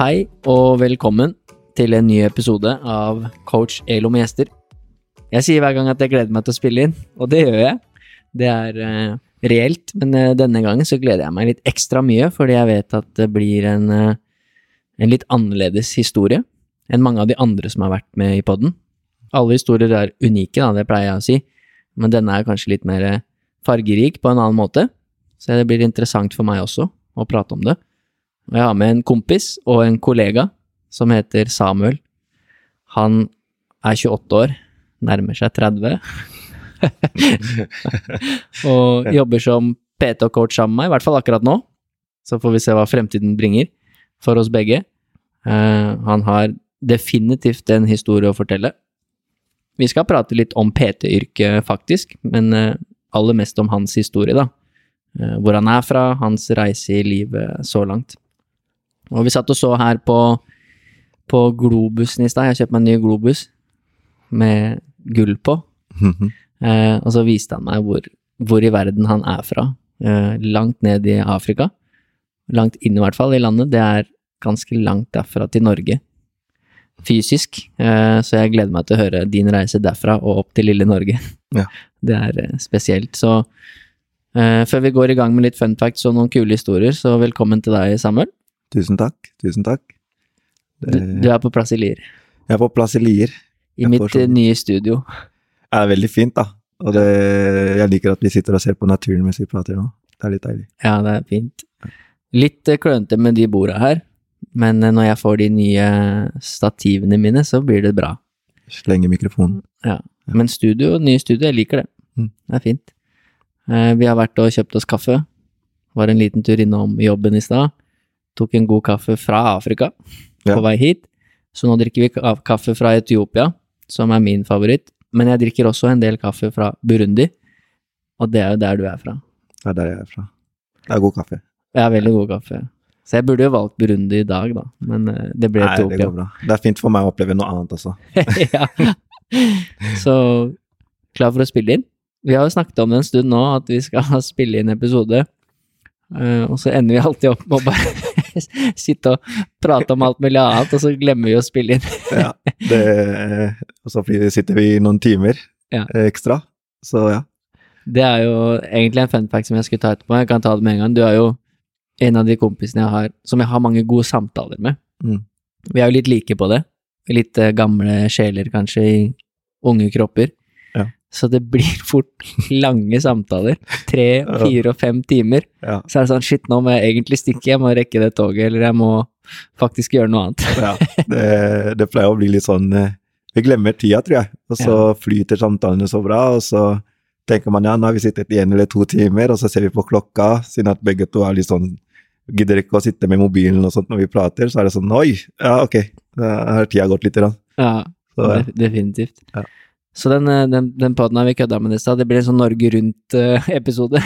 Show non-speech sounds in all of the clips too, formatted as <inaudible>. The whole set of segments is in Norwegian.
Hei og velkommen til en ny episode av Coach Elo med gjester. Jeg sier hver gang at jeg gleder meg til å spille inn, og det gjør jeg. Det er uh, reelt, men uh, denne gangen så gleder jeg meg litt ekstra mye, fordi jeg vet at det blir en, uh, en litt annerledes historie enn mange av de andre som har vært med i poden. Alle historier er unike, da, det pleier jeg å si, men denne er kanskje litt mer fargerik på en annen måte, så det blir interessant for meg også å prate om det. Jeg har med en kompis og en kollega som heter Samuel. Han er 28 år, nærmer seg 30, <laughs> og jobber som PT og coach sammen med meg, i hvert fall akkurat nå. Så får vi se hva fremtiden bringer for oss begge. Uh, han har definitivt en historie å fortelle. Vi skal prate litt om PT-yrket, faktisk, men uh, aller mest om hans historie, da. Uh, hvor han er fra, hans reise i livet så langt. Og vi satt og så her på, på Globusen i stad. Jeg kjøpte meg en ny Globus med gull på. Eh, og så viste han meg hvor, hvor, i verden han er fra. Eh, langt ned i Afrika. Langt inn i hvert fall i landet. Det er ganske langt derfra til Norge. Fysisk. Eh, så jeg gleder meg til å høre din reise derfra og opp til lille Norge. Ja. <laughs> Det er eh, spesielt. Så eh, før vi går i gang med litt fun facts og noen kule historier, så velkommen til deg, Samuel. Tusen takk. Tusen takk. Du, du er på plass i Lier. Jeg er på plass i Lier. I Jeg mitt sånn- nye studio. Det er veldig fint, da. Og det, jeg liker at vi sitter og ser på naturen mens vi prater nå. Det er litt deilig. Ja, det er fint. Litt eh, klønete med de borda her, men eh, når jeg får de nye stativene mine, så blir det bra. Slenge mikrofonen. Ja. Men studio, nye studio, jeg liker det. Mm. Det er fint. Eh, Vi har vært og kjøpt oss kaffe. Var en liten tur innom jobben i stad. Tok en god kaffe fra Afrika Ja. på vei hit. Så nå drikker vi kaffe fra Etiopia, som er min favoritt. Men jeg drikker også en del kaffe fra Burundi, og det er jo der du er fra. Det er der jeg er fra. Det er god kaffe. Det er veldig god kaffe. Så jeg burde jo valgt Burundi i dag, da, men eh, det ble Nei, det går bra. Det er fint for meg å oppleve noe annet også. <laughs> ja. Så klar for å spille inn? Vi har jo snakket om det en stund nå, at vi skal <laughs> spille inn episode. Eh, og så ender vi alltid opp med å bare <laughs> sitte og prate om alt mulig annet, og så glemmer vi å spille inn. <laughs> Ja, det, og så sitter vi noen timer Ja. eh, ekstra. Så ja. Det er jo egentlig en fun fact som jeg skulle ta etterpå. Jeg kan ta det med en gang. Du er jo en av de kompisene jeg har som jeg har mange gode samtaler med. Mm. Vi er jo litt like på det. Litt eh, gamle sjeler, kanskje, i unge kropper. Ja. Så det blir <laughs> fort lange samtaler. Tre, fire og fem timer. Ja. Så er det sånn, shit, nå må jeg egentlig stikke, jeg må rekke det toget, eller jeg må faktisk gjøre noe annet. ja. Det, det pleier å bli litt sånn eh, Vi glemmer tida, tror jeg. Og så flyter samtalene så bra, og så tenker man ja, nå har vi sittet i en eller to timer, og så ser vi på klokka, siden at begge to er litt sånn Gidder ikke å sitte med mobilen og sånt når vi prater, så er det sånn Oi, ja, ok, da har tida gått litt. Grann. Ja, Så, ja. definitivt. Ja. Så den, eh, den, den podden har vi kødda med i stad. Det blir en sånn Norge Rundt-episode.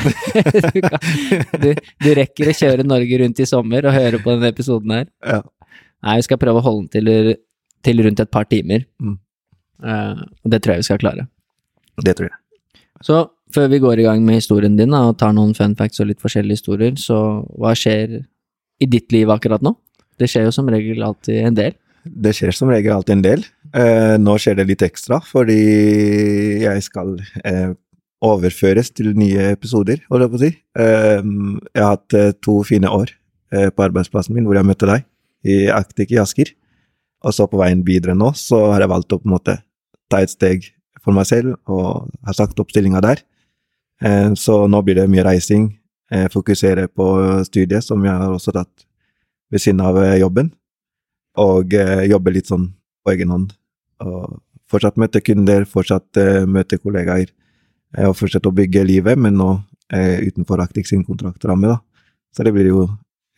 <laughs> du, du, du rekker å kjøre Norge Rundt i sommer og høre på denne episoden her. Ja. Nei, vi skal prøve å holde den til, til rundt et par timer. Mm. Eh, og det tror jeg vi skal klare. Det tror jeg. Så før vi går i gang med historien din da, og tar noen fun facts og litt forskjellige historier, så hva skjer i ditt liv akkurat nå? Det skjer jo som regel alltid en del. Det skjer som regel alltid en del. Eh, nå skjer det litt ekstra, fordi jeg skal eh, overføres til nye episoder, holdt jeg på å si. Eh, jeg har hatt eh, to fine år eh, på arbeidsplassen min, hvor jeg møtte deg, i Actic i Asker. Og så på veien videre nå, så har jeg valgt å på en måte ta et steg for meg selv, og har sagt opp stillinga der. Eh, så nå blir det mye reising, eh, fokusere på studiet, som jeg har også tatt ved siden av jobben og eh, jobbe litt sånn på egen hånd. Og fortsatt møte kunder, fortsatt eh, møte kollegaer, og fortsette å bygge livet, men nå eh, utenfor Arctic sin kontraktramme, da. Så det blir jo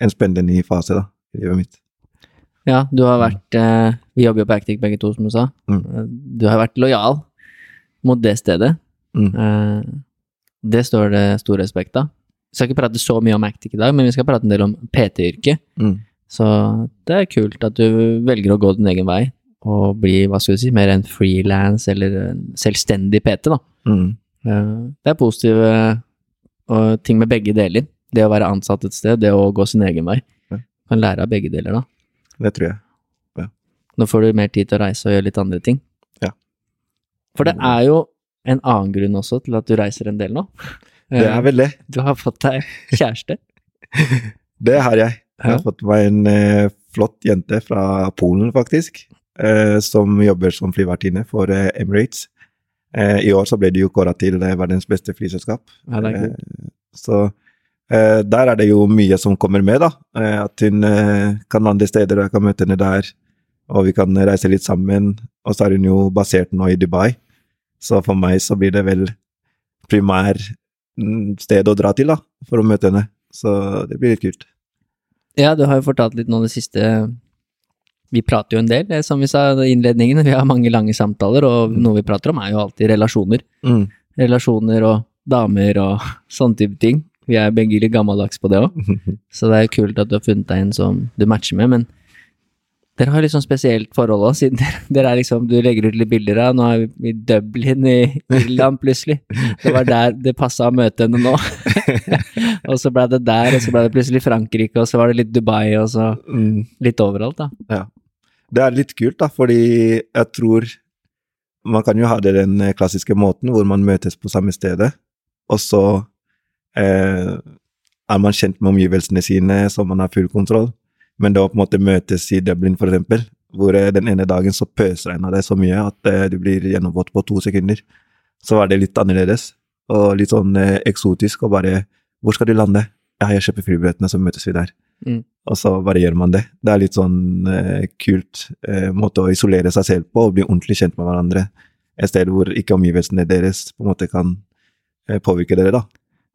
en spennende ny fase, da, i livet mitt. Ja, du har vært eh, Vi jobber jo på Actic begge to, som du sa. Mm. Du har vært lojal mot det stedet. Mm. Eh, det står det stor respekt av. Vi skal ikke prate så mye om Actic i dag, men vi skal prate en del om PT-yrket. Mm. Så det er kult at du velger å gå din egen vei og bli, hva skal du si, mer en frilans eller en selvstendig PT, da. Mm. Eh, Det er positive ting med begge deler. Det å være ansatt et sted, det å gå sin egen vei. Ja. Kan lære av begge deler, da. Det tror jeg. Nå får du mer tid til å reise og gjøre litt andre ting. Ja. For det er jo en annen grunn også til at du reiser en del nå. Det er vel det. Du har fått deg kjæreste. <laughs> Det har jeg. Jeg har fått meg en eh, flott jente fra Polen, faktisk, eh, som jobber som flyvertinne for eh, Emirates. Eh, I år så ble de jo kåra til eh, verdens beste flyselskap. Ja, det er. Eh, så eh, der er det jo mye som kommer med, da. Eh, at hun eh, kan lande steder, og jeg kan møte henne der. Og vi kan reise litt sammen. Og så er hun jo basert nå i Dubai. Så for meg så blir det vel primær mm, sted å dra til, da, for å møte henne. Så det blir litt kult. Ja, du har jo fortalt litt nå det siste Vi prater jo en del, eh, som vi sa i innledningen. Vi har mange lange samtaler, og noe vi prater om er jo alltid relasjoner. Mm. Relasjoner og damer og <laughs> sånne type ting. Vi er begge litt gammeldags på det òg, <laughs> så det er jo kult at du har funnet deg en som du matcher med, men dere har litt sånn spesielt forhold òg, siden dere, dere er liksom Du legger ut litt bilder av Nå er vi i Dublin i Irland, plutselig. Det var der det passa å møte henne nå. <laughs> og så ble det der, og så ble det plutselig Frankrike, og så var det litt Dubai, og så Mm. litt overalt, da. Ja. Det er litt kult, da, fordi jeg tror man kan jo ha det den klassiske måten hvor man møtes på samme stedet, og så eh, er man kjent med omgivelsene sine, så man har full kontroll. Men da å på en måte møtes i Dublin, for eksempel, hvor eh, den ene dagen så pøsregna det så mye at eh, du blir gjennomvåt på to sekunder, så var det litt annerledes. Og litt sånn eh, eksotisk, og bare Hvor skal du lande? Ja, jeg kjøper flybillettene, så møtes vi der. Mm. Og så bare gjør man det. Det er litt sånn eh, kult eh, måte å isolere seg selv på og bli ordentlig kjent med hverandre. Et sted hvor ikke omgivelsene deres på en måte kan eh, påvirke dere, da.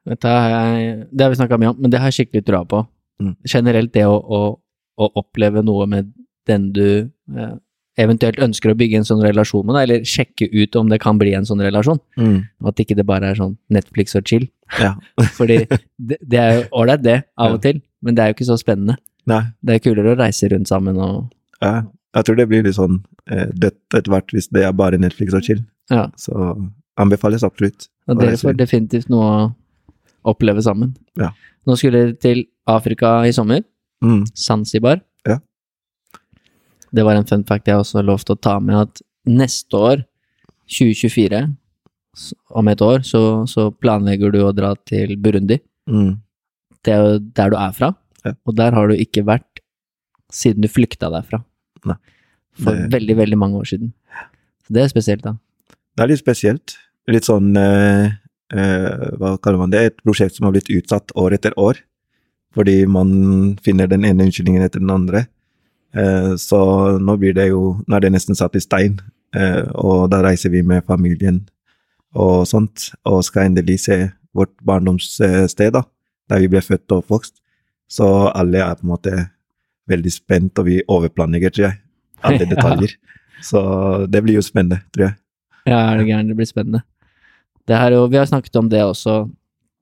Dette det har vi snakka mye om, men det har jeg skikkelig trua på. Mm. Generelt det å, å, å oppleve noe med den du eh, eventuelt ønsker å bygge en sånn relasjon med, da, eller sjekke ut om det kan bli en sånn relasjon. At ikke det bare er sånn Netflix og chill. Ja. <laughs> Fordi det, det er jo ålreit, det, av og til, men det er jo ikke så spennende. Nei. Det er kulere å reise rundt sammen og Ja. Jeg tror det blir litt sånn eh, dødt etter hvert hvis det er bare Netflix og chill. Ja. Så anbefales absolutt. Og dere får definitivt noe å oppleve sammen. Ja. Nå skulle dere til Afrika i sommer. Mm. Zanzibar. Ja. Det var en fun fact jeg også lovte å ta med, at neste år, 2024, om et år, så, så planlegger du å dra til Burundi. Mm. Det er jo der du er fra, Ja. og der har du ikke vært siden du flykta derfra. Nei. For Det- veldig, veldig mange år siden. Så det er spesielt, da. Det er litt spesielt. Litt sånn eh, eh, Hva kaller man det? Et prosjekt som har blitt utsatt år etter år. Fordi man finner den ene unnskyldningen etter den andre. Eh, så nå blir det jo Nå er det nesten satt i stein. Eh, og da reiser vi med familien og sånt, og skal endelig se vårt barndomssted, da. Der vi ble født og oppvokst. Så alle er på en måte veldig spent, og vi overplanlegger, tror jeg. Alle <laughs> Ja. detaljer. Så det blir jo spennende, tror jeg. Ja, er det gærent? Det blir spennende. Det her, og vi har snakket om det også.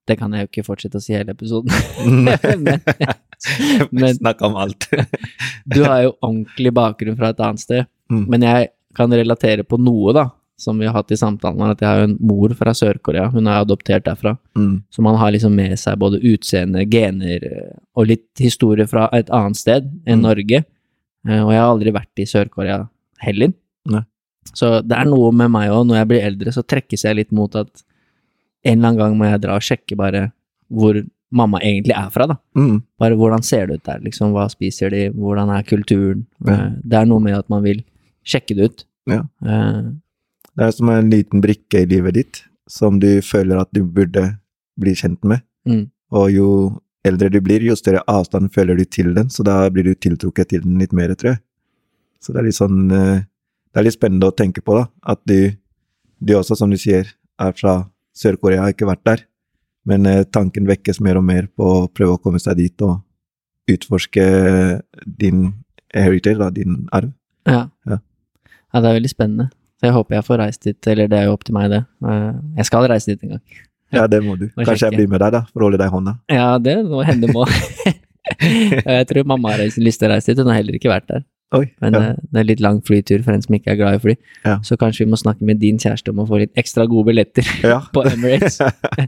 Det kan jeg jo ikke fortsette å si hele episoden. <laughs> <laughs> men, men Snakk om alt. <laughs> du har jo ordentlig bakgrunn fra et annet sted. Mm. Men jeg kan relatere på noe, da, som vi har hatt i samtalen, at jeg har jo en mor fra Sør-Korea. Hun er adoptert derfra. Mm. Så man har liksom med seg både utseende, gener eh, og litt historie fra et annet sted enn Mm. Norge. Eh, Og jeg har aldri vært i Sør-Korea heller. Nei. Så det er noe med meg òg, når jeg blir eldre, så trekkes jeg litt mot at en eller annen gang må jeg dra og sjekke bare hvor mamma egentlig er fra, da. Mm. Bare hvordan ser det ut der, liksom, hva spiser de, hvordan er kulturen? Ja. Eh, Det er noe med at man vil sjekke det ut. Ja. Eh, Det er som en liten brikke i livet ditt som du føler at du burde bli kjent med. Mm. Og jo eldre du blir, jo større avstand føler du til den, så da blir du tiltrukket til den litt mer, tror jeg. Så det er litt sånn eh, Det er litt spennende å tenke på, da. At du, du også, som du sier, er fra Sør-Korea, har ikke vært der. Men eh, tanken vekkes mer og mer på å prøve å komme seg dit og utforske din heritage, da, din arv. Ja. Ja. ja, det er veldig spennende. Så jeg håper jeg får reist dit, eller det er jo opp til meg, det. Eh, Jeg skal reise dit en gang. Ja, det må du. Må Kanskje sjekke. jeg blir med deg, da, for å holde deg i hånda. Ja, det må hende må. <laughs> Jeg tror mamma har lyst til å reise dit, hun har heller ikke vært der. Oi, Men ja. eh, det er litt lang flytur for en som ikke er glad i fly. Ja. Så kanskje vi må snakke med din kjæreste om å få litt ekstra gode billetter <laughs> ja. <laughs> på Emirates.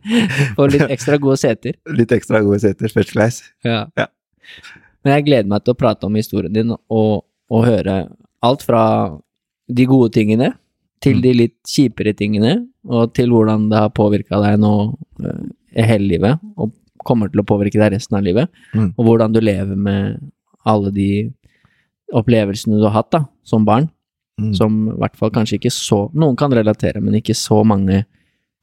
<laughs> og litt ekstra gode seter. Litt ekstra gode seter, first class. Ja. Ja. Men jeg gleder meg til å prate om historien din og, og høre alt fra de gode tingene til Mm. de litt kjipere tingene, og til hvordan det har påvirka deg nå eh, i hele livet, og kommer til å påvirke deg resten av livet, Mm. og hvordan du lever med alle de opplevelsene du har hatt da, som barn, Mm. som i hvert fall kanskje ikke så Noen kan relatere, men ikke så mange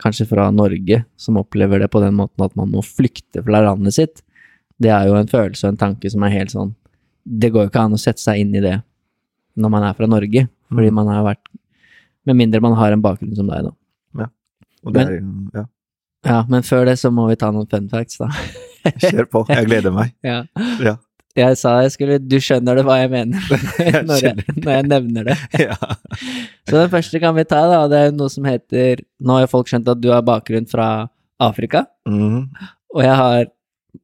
kanskje fra Norge som opplever det på den måten at man må flykte fra landet sitt. Det er jo en følelse og en tanke som er helt sånn Det går jo ikke an å sette seg inn i det når man er fra Norge, fordi Mm. man har vært Med mindre man har en bakgrunn som deg, da. Og det er, jo- ja. Ja, men før det så må vi ta noen fun facts, da. Kjør på. Jeg gleder meg. <laughs> Ja. Ja. Jeg sa jeg skulle Du skjønner det hva jeg mener <laughs> <laughs> når, jeg, når jeg nevner det. <laughs> ja. Så den første kan vi ta, da. Det er noe som heter Nå har folk skjønt at du har bakgrunn fra Afrika, Mhm. og jeg har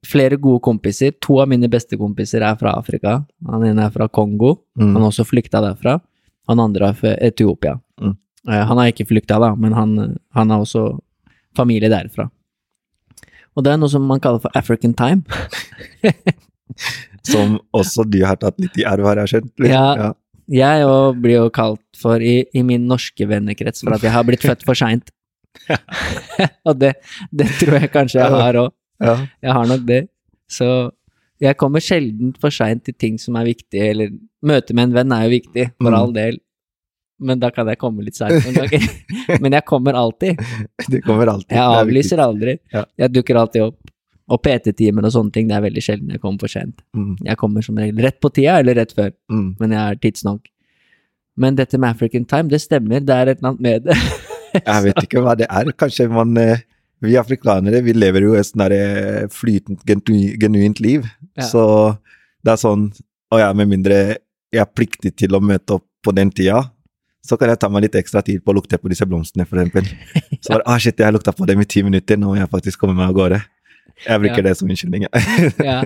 flere gode kompiser. To av mine beste kompiser er fra Afrika. Han ene er fra Kongo, han Mhm. har også flykta derfra. Han andre er fra Etiopia. Mm. Eh, Han har ikke flykta, da, men han, han har også familie derfra. Og det er noe som man kaller for African time. Som også du har tatt litt i arv, har jeg skjønt. Ja, Ja. Jeg òg blir jo kalt for i, i min norske vennekrets for at jeg har blitt født for seint. <laughs> og det, det tror jeg kanskje jeg har òg. Ja. Jeg har nok det. Så jeg kommer sjelden for seint til ting som er viktig, eller møte med en venn er jo viktig, for Mm. all del. Men da kan jeg komme litt seint noen ganger. <laughs> Men jeg kommer alltid. Du kommer alltid. Jeg er avlyser aldri. Jeg dukker alltid opp. Og PT-timer og sånne ting, det er veldig sjelden jeg kommer for sent. Mm. Jeg kommer som regel rett på tida, eller rett før. Mm. men jeg er tidsnok. Men dette med African time, det stemmer, det er et eller annet med det. <laughs> Jeg vet ikke hva det er. Kanskje man eh, Vi afrikanere vi lever jo et sånn eh, flytende, genuint liv. Ja. Så det er sånn Å ja, med mindre jeg er pliktig til å møte opp på den tida, så kan jeg ta meg litt ekstra tid på å lukte på disse blomstene, eksempel. Så bare, ah shit, jeg har lukta på dem i ti minutter, nå må jeg faktisk komme meg av gårde. Jeg bruker Ja. det som unnskyldning. <laughs> ja.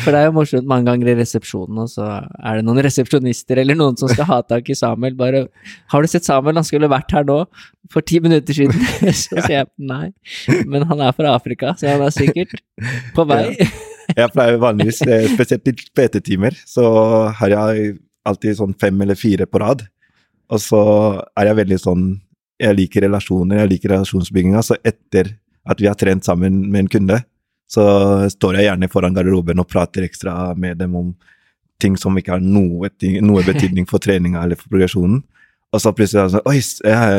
For det er jo morsomt mange ganger i resepsjonen, og så er det noen resepsjonister eller noen som skal ha tak i Samuel. Bare 'Har du sett Samuel? Han skulle vært her nå, for ti minutter siden.' <laughs> Så sier jeg nei, men han er fra Afrika, så han er sikkert på vei. Jeg pleier vanligvis, spesielt i PT-timer, så har jeg alltid sånn fem eller fire på rad. Og så er jeg veldig sånn Jeg liker relasjoner, jeg liker relasjonsbygginga, så etter at vi har trent sammen med en kunde, så står jeg gjerne foran garderoben og prater ekstra med dem om ting som ikke har noe, noe <laughs> betydning for treninga eller for progresjonen. Og så plutselig er det sånn Oi,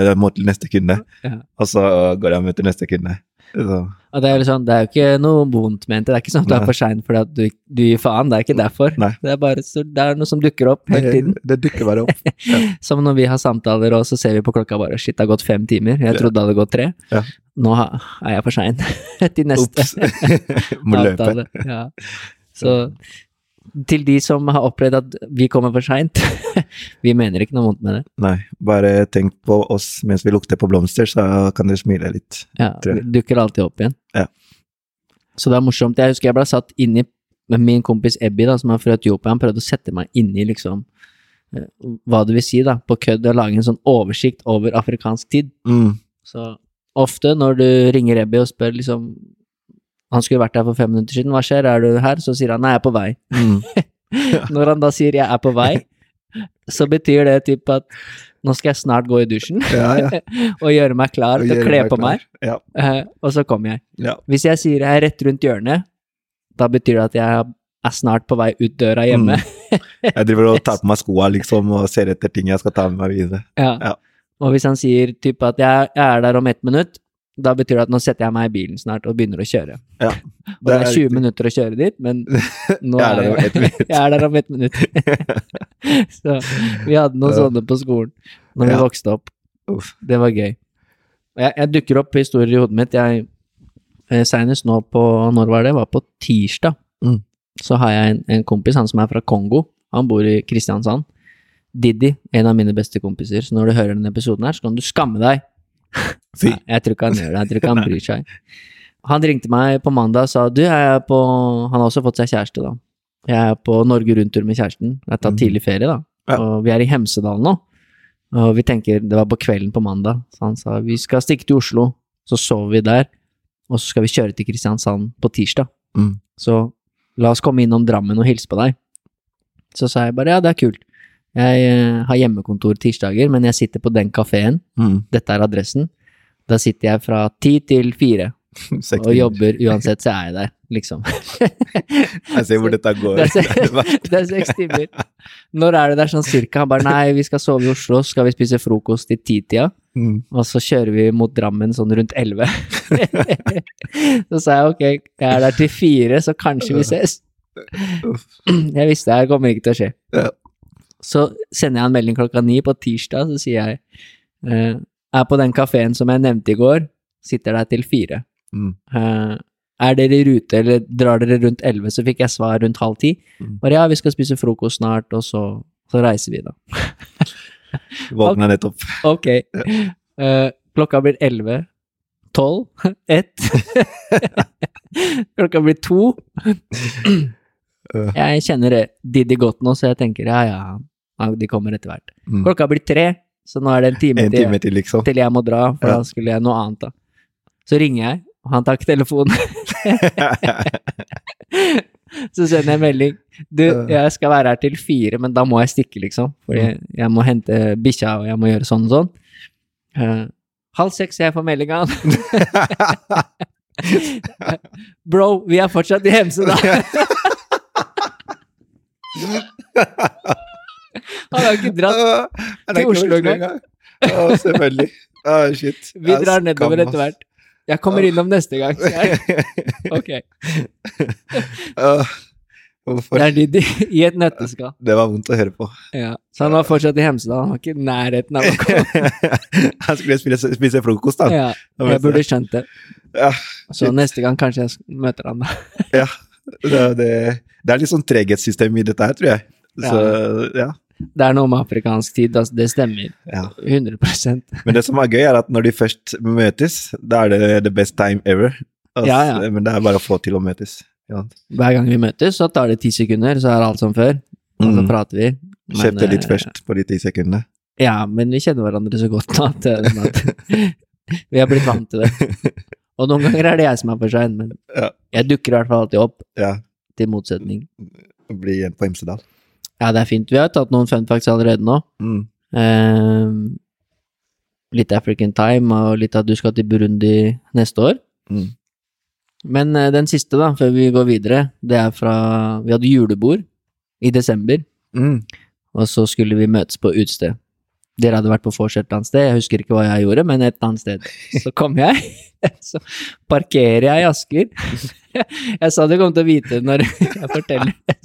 jeg må til neste kunde. Ja. Og så går jeg og møter neste kunde. Så, Og det er sånn, det er jo ikke noe vondt ment, det er ikke sånn at du er for sein fordi at du, du gir faen, det er ikke derfor. Nei. Det er bare så, det er noe som dukker opp hele tiden. det, dukker bare opp. <laughs> Som når vi har samtaler, og så ser vi på klokka bare shit, det har gått fem timer. Jeg Ja. trodde det hadde gått tre. Ja. Nå er jeg for sein <laughs> til neste Ops. <laughs> Må løpe. Ja. Så til de som har opplevd at vi kommer for seint, <laughs> vi mener ikke noe vondt med det. Nei, bare tenk på oss mens vi lukter på blomster, så kan dere smile litt. Ja, vi dukker alltid opp igjen. Ja. Så det er morsomt. Jeg husker jeg ble satt inni med min kompis Ebby, da, som er fra Etiopia. Han prøvde å sette meg inni liksom eh, hva det vil si, da, på kødd, og lage en sånn oversikt over afrikansk tid. Mm. Så ofte når du ringer Ebby og spør liksom Han skulle vært her for fem minutter siden, hva skjer, er du her? Så sier han nei, jeg er på vei. Mm. <laughs> Når han da sier jeg er på vei, så betyr det typ at nå skal jeg snart gå i dusjen Ja, ja. <laughs> og gjøre meg klar til å kle på klar. meg, Ja, eh, og så kommer jeg. ja. Hvis jeg sier jeg er rett rundt hjørnet, da betyr det at jeg er snart på vei ut døra hjemme. Jeg driver og tar på meg skoa liksom, og ser etter ting jeg skal ta med meg videre. Ja. Ja. Og hvis han sier typ at jeg er der om ett minutt, da betyr det at nå setter jeg meg i bilen snart og begynner å kjøre. Ja. Og det er 20 riktig. minutter å kjøre dit, men <laughs> nå <laughs> Jeg er der om ett minutt. jeg er der om ett minutt. så vi hadde noen Ja. sånne på skolen når vi vokste opp. Uff. Det var gøy. Jeg, jeg dukker opp historier i hodet mitt. Jeg eh, Seinest nå på Når var det? Det var på tirsdag. Mm. Så har jeg en, en kompis, han som er fra Kongo. Han bor i Kristiansand. Diddy, en av mine beste kompiser. Så når du hører denne episoden her, så kan du skamme deg. <laughs> Nei, jeg tror ikke han gjør det. Jeg tror ikke han <laughs> bryr seg. Han ringte meg på mandag og sa du, jeg er på Han har også fått seg kjæreste, da. Jeg er på Norge Rundt-tur med kjæresten. Jeg har tatt Mm. tidlig ferie, da. Ja. Og vi er i Hemsedal nå. Og vi tenker Det var på kvelden på mandag, så han sa vi skal stikke til Oslo. Så sover vi der, og så skal vi kjøre til Kristiansand på tirsdag. Mm. Så la oss komme innom Drammen og hilse på deg. Så sa jeg bare ja, det er kult. Jeg eh, har hjemmekontor tirsdager, men jeg sitter på den kafeen. Mm. Dette er adressen. Da sitter jeg fra ti til fire <laughs> og jobber uansett, så er jeg der, liksom. <laughs> Jeg ser hvor dette <laughs> går. Det er Det er seks timer. Når er det der sånn cirka? Han bare nei, vi skal sove i Oslo, så skal vi spise frokost i titida, Mm. og så kjører vi mot Drammen sånn rundt elleve. så sa jeg ok, jeg er der til fire, så kanskje vi ses. <clears throat> Jeg visste det her kommer ikke til å skje. Ja. Så sender jeg en melding klokka ni på tirsdag, så sier jeg uh, er på den kafeen som jeg nevnte i går, sitter der til fire. Mm. Uh, er dere i rute, eller drar dere rundt elleve? Så fikk jeg svar rundt halv ti. Mm. Bare ja, vi skal spise frokost snart, og så, så reiser vi, da. <laughs> Våkna nettopp. Ok. Uh, klokka blir elleve. Tolv. Ett. <laughs> <laughs> klokka blir to. Øh. Jeg kjenner Diddy godt nå, så jeg tenker ja, ja, de kommer etter hvert. Mm. Klokka blir tre, så nå er det en time, En time til, liksom. til jeg må dra, for Ja. da skulle jeg noe annet, da. Så ringer jeg, og han tar ikke telefonen. <laughs> Så sender jeg melding. Du, jeg skal være her til fire, men da må jeg stikke, liksom. For jeg må hente bikkja, og jeg må gjøre sånn og sånn. Uh, halv seks jeg får melding av han. <laughs> Bro, vi er fortsatt i Hemsedal. <laughs> <laughs> Han har ikke dratt. Til Oslo engang. Å, selvfølgelig. Å, shit. <laughs> Vi jeg drar nedover etter hvert. Jeg kommer innom neste gang. <laughs> Ok. Hvorfor? Det er Diddy i et nøtteskall. Det var vondt å høre på. Ja. Så han var fortsatt i Hemsedal. Han var ikke i nærheten av å komme. Han skulle spise, spise frokost, da. Ja, jeg burde skjønt det. Ja, Så neste gang kanskje jeg møter han da. ja. Det, det, det er litt sånn treghetssystem i dette her, tror jeg. Så, ja. Det er noe med afrikansk tid, altså. Det stemmer. ja. 100% Men det som er gøy, er at når de først møtes, da er det the best time ever. Altså, Ja, ja. Men det er bare å få til å møtes. Ja. Hver gang vi møtes, så tar det ti sekunder, så er alt som før. Og så Mm. prater vi. Men, Kjøpte litt eh, først på de ti sekundene. Ja, men vi kjenner hverandre så godt nå at, at <laughs> <laughs> vi har blitt vant til det. <laughs> Og noen ganger er det jeg som er for sein, men Ja. jeg dukker i hvert fall alltid opp, Ja, til motsetning. bli igjen på Imsedal. Ja, det er fint. Vi har tatt noen fun facts allerede nå. Mm. Eh, litt African time, og litt at du skal til Burundi neste år. Mm. Men eh, den siste, da, før vi går videre, det er fra Vi hadde julebord i desember, Mm. og så skulle vi møtes på utested. Dere hadde vært på vors et eller annet sted, jeg husker ikke hva jeg gjorde, men et annet sted. Så kom jeg, <laughs> så parkerer jeg i Asker. <laughs> Jeg sa du kom til å vite når jeg forteller det.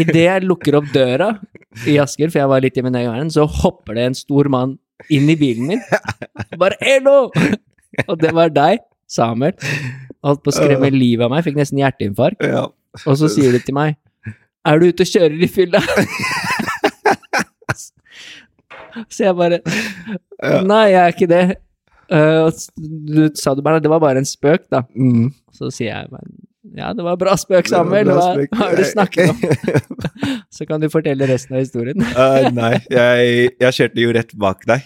Idet jeg lukker opp døra i Asker, for jeg var litt i min egen verden, så hopper det en stor mann inn i bilen min. Bare 'Elo!' Og det var deg, Samuel. Holdt på å skremme livet av meg, fikk nesten hjerteinfarkt. Og så sier du til meg 'Er du ute og kjører i fylla?' Så jeg bare 'Nei, jeg er ikke det'. Og du sa du bare 'Det var bare en spøk', da. Mm. Så sier jeg men, 'Ja, det var bra spøk, Samuel'. Hva, har du snakket om? <laughs> <laughs> Så kan du fortelle resten av historien. uh, nei, jeg, jeg kjørte jo rett bak deg,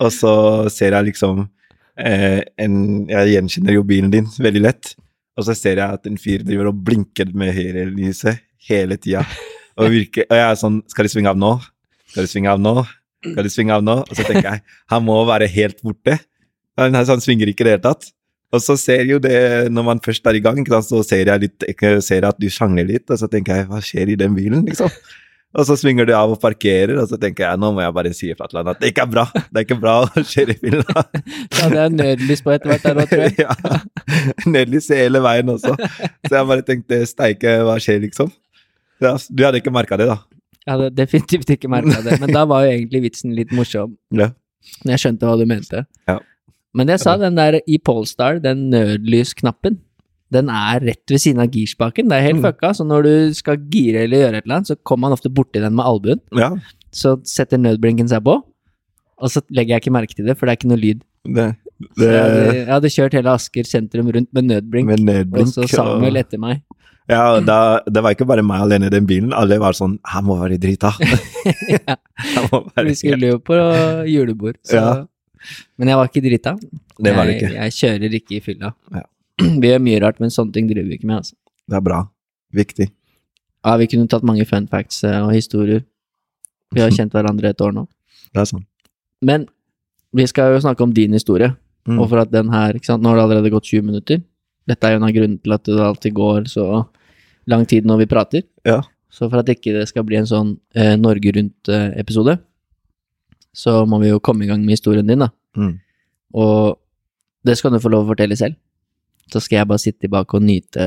og så ser jeg liksom eh, en Jeg gjenkjenner jo bilen din veldig lett, og så ser jeg at en fyr driver og blinker med høyrelyset hele tida. Og, virker, og jeg er sånn Skal de svinge av nå? Skal de svinge av nå? Skal de svinge av nå? Og så tenker jeg han må være helt borte. Han, han svinger ikke i det hele tatt. Og så ser jo det, når man først er i gang, så ser jeg, litt, ser at du sjangler litt, og så tenker jeg hva skjer i den bilen, liksom? Og så svinger du av og parkerer, og så tenker jeg nå må jeg bare si fra til han at det ikke er bra. Det er ikke bra å kjøre i bilen. <laughs> ja, hadde jeg nødlys på etter hvert der òg, tror jeg. <laughs> ja. Nødlys hele veien også. Så jeg bare tenkte steike, hva skjer, liksom? Ja, du hadde ikke merka det, da? Jeg hadde definitivt ikke merka det, men da var jo egentlig vitsen litt morsom. Ja. Når jeg skjønte hva du mente. Ja. Men jeg sa den der i Polestar, den nødlysknappen, den er rett ved siden av girspaken. Det er helt Mm. fucka, så når du skal gire eller gjøre et eller annet, så kommer man ofte borti den med albuen. Ja, Så setter nødblinken seg på, og så legger jeg ikke merke til det, for det er ikke noe lyd. det, det... jeg, hadde, jeg hadde kjørt hele Asker sentrum rundt med nødblink, med og nedblink. så Samuel etter meg. Ja, da, det var ikke bare meg alene i den bilen. Alle var sånn Han må være drita. <laughs> <laughs> Ja. Være Vi skulle jo på julebord, så Ja. Men jeg var ikke drita. Det var det ikke. jeg kjører ikke i fylla. Ja. <clears throat> Vi gjør mye rart, men sånne ting driver vi ikke med, altså. Det er bra. Viktig. Ja, vi kunne tatt mange fun facts eh, og historier. Vi har kjent hverandre et år nå. <laughs> Det er sånn. Men vi skal jo snakke om din historie, Mm. og for at den her ikke sant? Nå har det allerede gått 20 minutter. Dette er jo en av grunnene til at det alltid går så lang tid når vi prater. Ja. Så for at ikke det skal bli en sånn eh, Norge Rundt-episode, så må vi jo komme i gang med historien din, da. Mm. Og det skal du få lov å fortelle selv. Så skal jeg bare sitte tilbake og nyte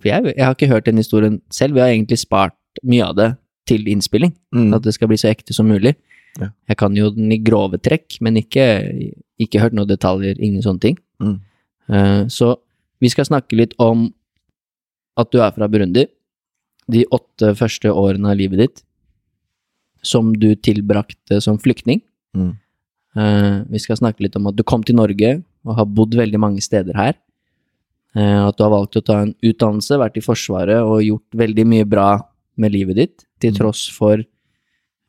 For jeg, jeg har ikke hørt den historien selv. Vi har egentlig spart mye av det til innspilling, Mm. at det skal bli så ekte som mulig. Ja. Jeg kan jo den i grove trekk, men ikke, ikke hørt noen detaljer, ingen sånne ting. Mm. Uh, så vi skal snakke litt om at du er fra Burundi, de åtte første årene av livet ditt, som du tilbrakte som flyktning. Mm. Uh, vi skal snakke litt om at du kom til Norge og har bodd veldig mange steder her. Uh, at du har valgt å ta en utdannelse, vært i Forsvaret og gjort veldig mye bra med livet ditt, til Mm. tross for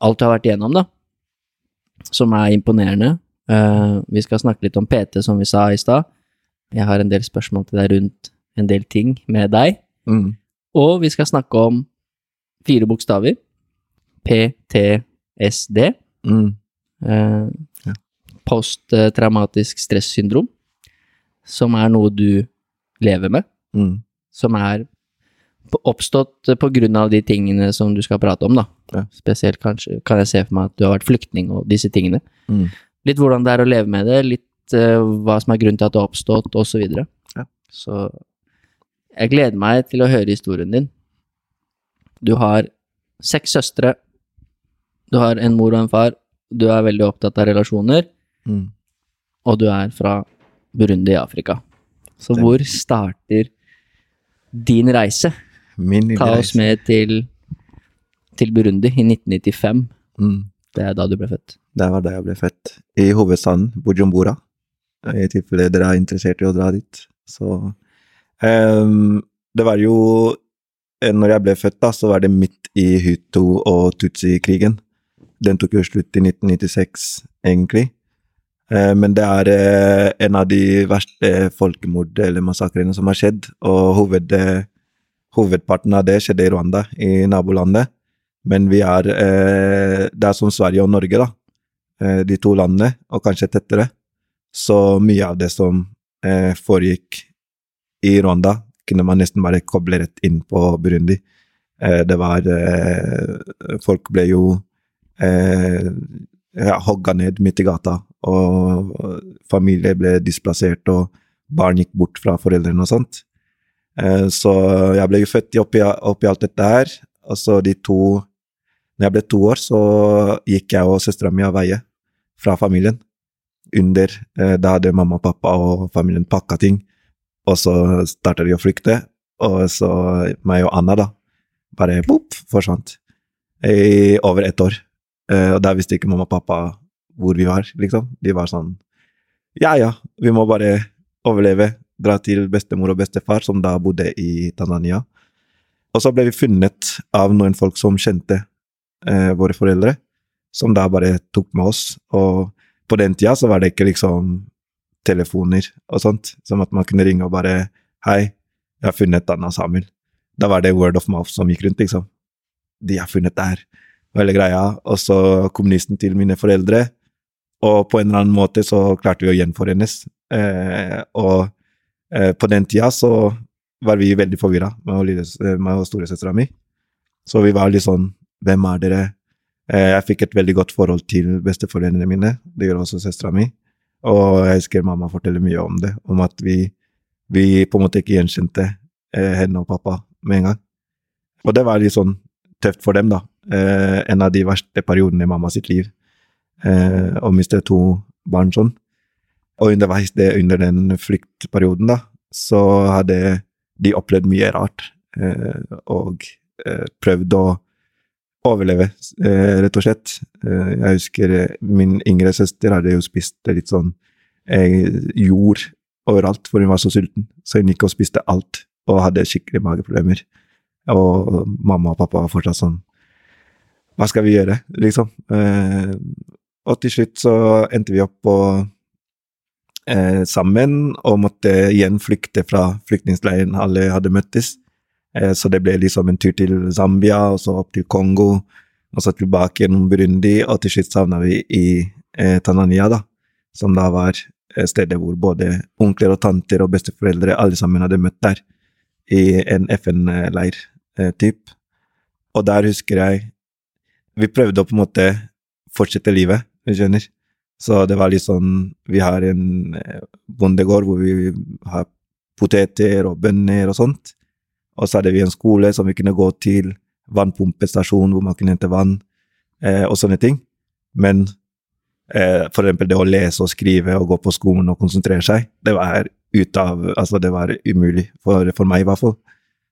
alt du har vært igjennom, da. Som er imponerende. Uh, vi skal snakke litt om PT, som vi sa i stad. Jeg har en del spørsmål til deg rundt en del ting med deg. Mm. Og vi skal snakke om fire bokstaver. PTSD. Mm. Eh, Ja. Posttraumatisk stressyndrom, som er noe du lever med, Mm. som er oppstått på grunn av de tingene som du skal prate om, da. Ja. Spesielt kanskje kan jeg se for meg at du har vært flyktning og disse tingene. Mm. Litt hvordan det er å leve med det, litt hva som er grunnen til at det har oppstått, osv. Ja. Så jeg gleder meg til å høre historien din. Du har seks søstre, du har en mor og en far, du er veldig opptatt av relasjoner, Mm. og du er fra Burundi i Afrika. Så Stemmer. hvor starter din reise? Min Ta oss reise. med til, til Burundi i 1995. Mm. Det er da du ble født. Det var da jeg ble født. I hovedstaden Bujumbura. I tilfelle dere er interessert i å dra dit. Så um, Det var jo eh, Når jeg ble født, da, så var det midt i Hutu- og Tutsi-krigen. Den tok jo slutt i 1996, egentlig. Eh, men det er eh, en av de verste folkemord eller massakrene som har skjedd, og hoved, hovedparten av det skjedde i Rwanda, i nabolandet. Men vi er Det er som Sverige og Norge, da. De to landene, og kanskje tettere. Så mye av det som eh, foregikk i Rwanda, kunne man nesten bare koble rett inn på Burundi. Eh, det var eh, Folk ble jo eh, ja, hogga ned midt i gata, og familier ble displassert, og barn gikk bort fra foreldrene og sånt. Eh, så jeg ble jo født oppi, oppi alt dette her, og så de to når jeg ble to år, så gikk jeg og søstera mi av veie fra familien. Under eh, Da hadde mamma pappa og familien pakka ting, og så starta de å flykte. Og så meg og Anna, da, bare boop, forsvant. I over ett år. Eh, og der visste ikke mamma og pappa hvor vi var, liksom. De var sånn Ja ja, vi må bare overleve. Dra til bestemor og bestefar, som da bodde i Tanzania. Og så ble vi funnet av noen folk som kjente eh, våre foreldre, som da bare tok med oss. Og på den tida så var det ikke liksom telefoner og sånt, som at man kunne ringe og bare Hei, jeg har funnet Anna Samuel. Da var det word of mouth som gikk rundt, liksom. De har funnet det her. Og hele greia. Og så kommunisten til mine foreldre. Og på en eller annen måte så klarte vi å gjenforenes. Eh, og eh, på den tida så var vi veldig forvirra med, med storesøstera mi. Så vi var litt sånn Hvem er dere? Eh, jeg fikk et veldig godt forhold til besteforeldrene mine. Det gjør også søstera mi. Og jeg husker mamma forteller mye om det, om at vi, vi på en måte ikke gjenkjente eh, henne og pappa med en gang. Og det var litt sånn tøft for dem, da. Eh, en av de verste periodene i mamma sitt liv. Å miste to barn sånn. Og underveis det, under den flyktperioden, da, så hadde de opplevd mye rart. Og prøvd å overleve, eh, rett og slett. Eh, jeg husker eh, min yngre søster hadde jo spist litt sånn jord overalt, for hun var så sulten. Så hun gikk og spiste alt, og hadde skikkelig mageproblemer. Og mamma og pappa var fortsatt sånn Hva skal vi gjøre, liksom? og til slutt så endte vi opp på sammen og måtte igjen flykte fra flyktningleiren alle hadde møttes. Eh, så det ble liksom en tur til Zambia, og så opp til Kongo, og så tilbake gjennom Burundi, og til slutt savna vi i eh, Tanzania, da, som da var eh, stedet hvor både onkler og tanter og besteforeldre alle sammen hadde møtt der, i en FN-leir, eh, typ. Og der husker jeg Vi prøvde å på en måte fortsette livet, du skjønner. Så det var litt sånn Vi har en eh, bondegård hvor vi har poteter og bønner og sånt. Og så hadde vi en skole som vi kunne gå til, vannpumpestasjon hvor man kunne hente vann, eh, og sånne ting. Men eh, for eksempel det å lese og skrive og gå på skolen og konsentrere seg, det var ut av Altså, det var umulig, for, for meg i hvert fall.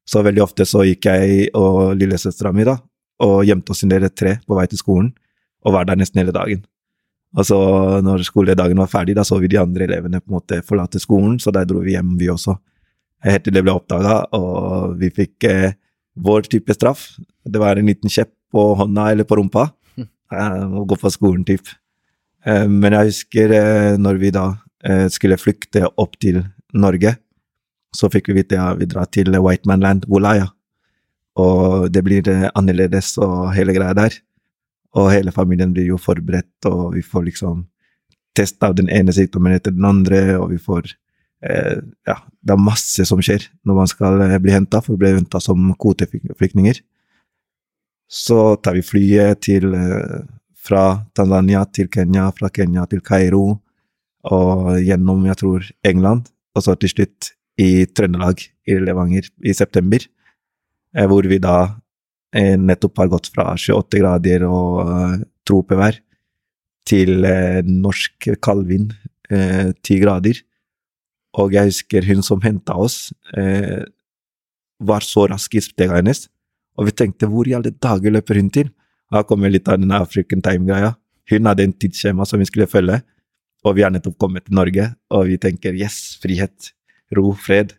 Så veldig ofte så gikk jeg og lillesøstera mi da, og gjemte oss under et tre på vei til skolen, og var der nesten hele dagen. Og så når skoledagen var ferdig, da så vi de andre elevene på en måte forlate skolen, så der dro vi hjem, vi også. Helt til det ble oppdaga, og vi fikk eh, vår type straff. Det var en liten kjepp på hånda eller på rumpa. Eh, å gå på skolen, typ. Eh, men jeg husker eh, når vi da eh, skulle flykte opp til Norge, så fikk vi vite at ja, vi drar til White Man Land, Wolaya. Og det blir eh, annerledes og hele greia der. Og hele familien blir jo forberedt, og vi får liksom test av den ene sykdommen etter den andre, og vi får eh, Ja, det er masse som skjer når man skal eh, bli henta, for vi ble henta som kvoteflyktninger. Så tar vi flyet til eh, fra Tanzania til Kenya, fra Kenya til Kairo, og gjennom, jeg tror, England, og så til slutt i Trøndelag, i Levanger, i september, eh, hvor vi da Eh, nettopp har gått fra 28 grader og tropevær til norsk kaldvind, uh, 10 grader. Og jeg husker hun som henta oss, eh, var så rask i stega hennes, og vi tenkte hvor i alle dager løper hun til? Her kommer litt av den African Time-greia. Hun hadde en tidsskjema som vi skulle følge, og vi har nettopp kommet til Norge, og vi tenker yes, frihet, ro, fred.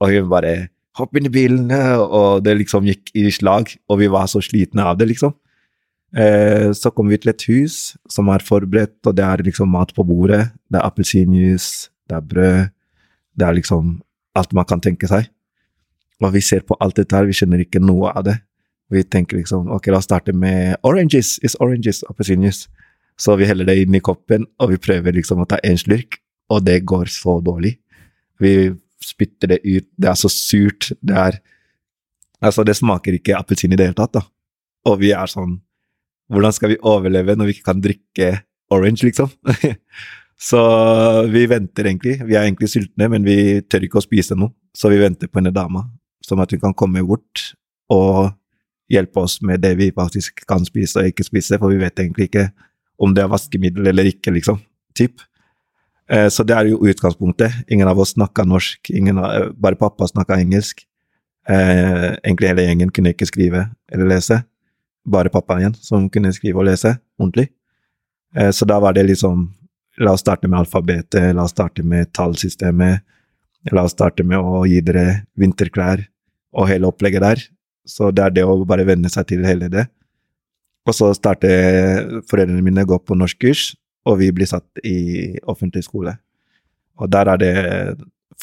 Og hun bare hopp inn i bilen, og det liksom gikk i slag, og vi var så slitne av det, liksom. Eh, så kom vi til et hus som er forberedt, og det er liksom mat på bordet. Det er appelsinjuice, det er brød, det er liksom alt man kan tenke seg. Og vi ser på alt dette her, vi skjønner ikke noe av det. Vi tenker liksom ok, la oss starte med oranges, It's oranges, appelsinjuice. Så vi heller det inn i koppen, og vi prøver liksom å ta en slurk, og det går så dårlig. Vi spytter det ut. Det er så surt. Det er Altså, det smaker ikke appelsin i det hele tatt, da. Og vi er sånn Hvordan skal vi overleve når vi ikke kan drikke orange, liksom? <laughs> så vi venter egentlig. Vi er egentlig sultne, men vi tør ikke å spise noe. Så vi venter på en dame som at hun kan komme bort og hjelpe oss med det vi faktisk kan spise og ikke spise, for vi vet egentlig ikke om det er vaskemiddel eller ikke, liksom. Typ. Eh, så det er jo utgangspunktet. Ingen av oss snakka norsk, av, eh, bare pappa snakka engelsk. Eh, egentlig hele gjengen kunne ikke skrive eller lese. Bare pappa igjen som kunne skrive og lese ordentlig. Så da var det liksom La oss starte med alfabetet, la oss starte med tallsystemet. La oss starte med å gi dere vinterklær og hele opplegget der. Så det er det å bare venne seg til hele det. Og så starter foreldrene mine å gå på norskkurs, og vi blir satt i offentlig skole. Og der er det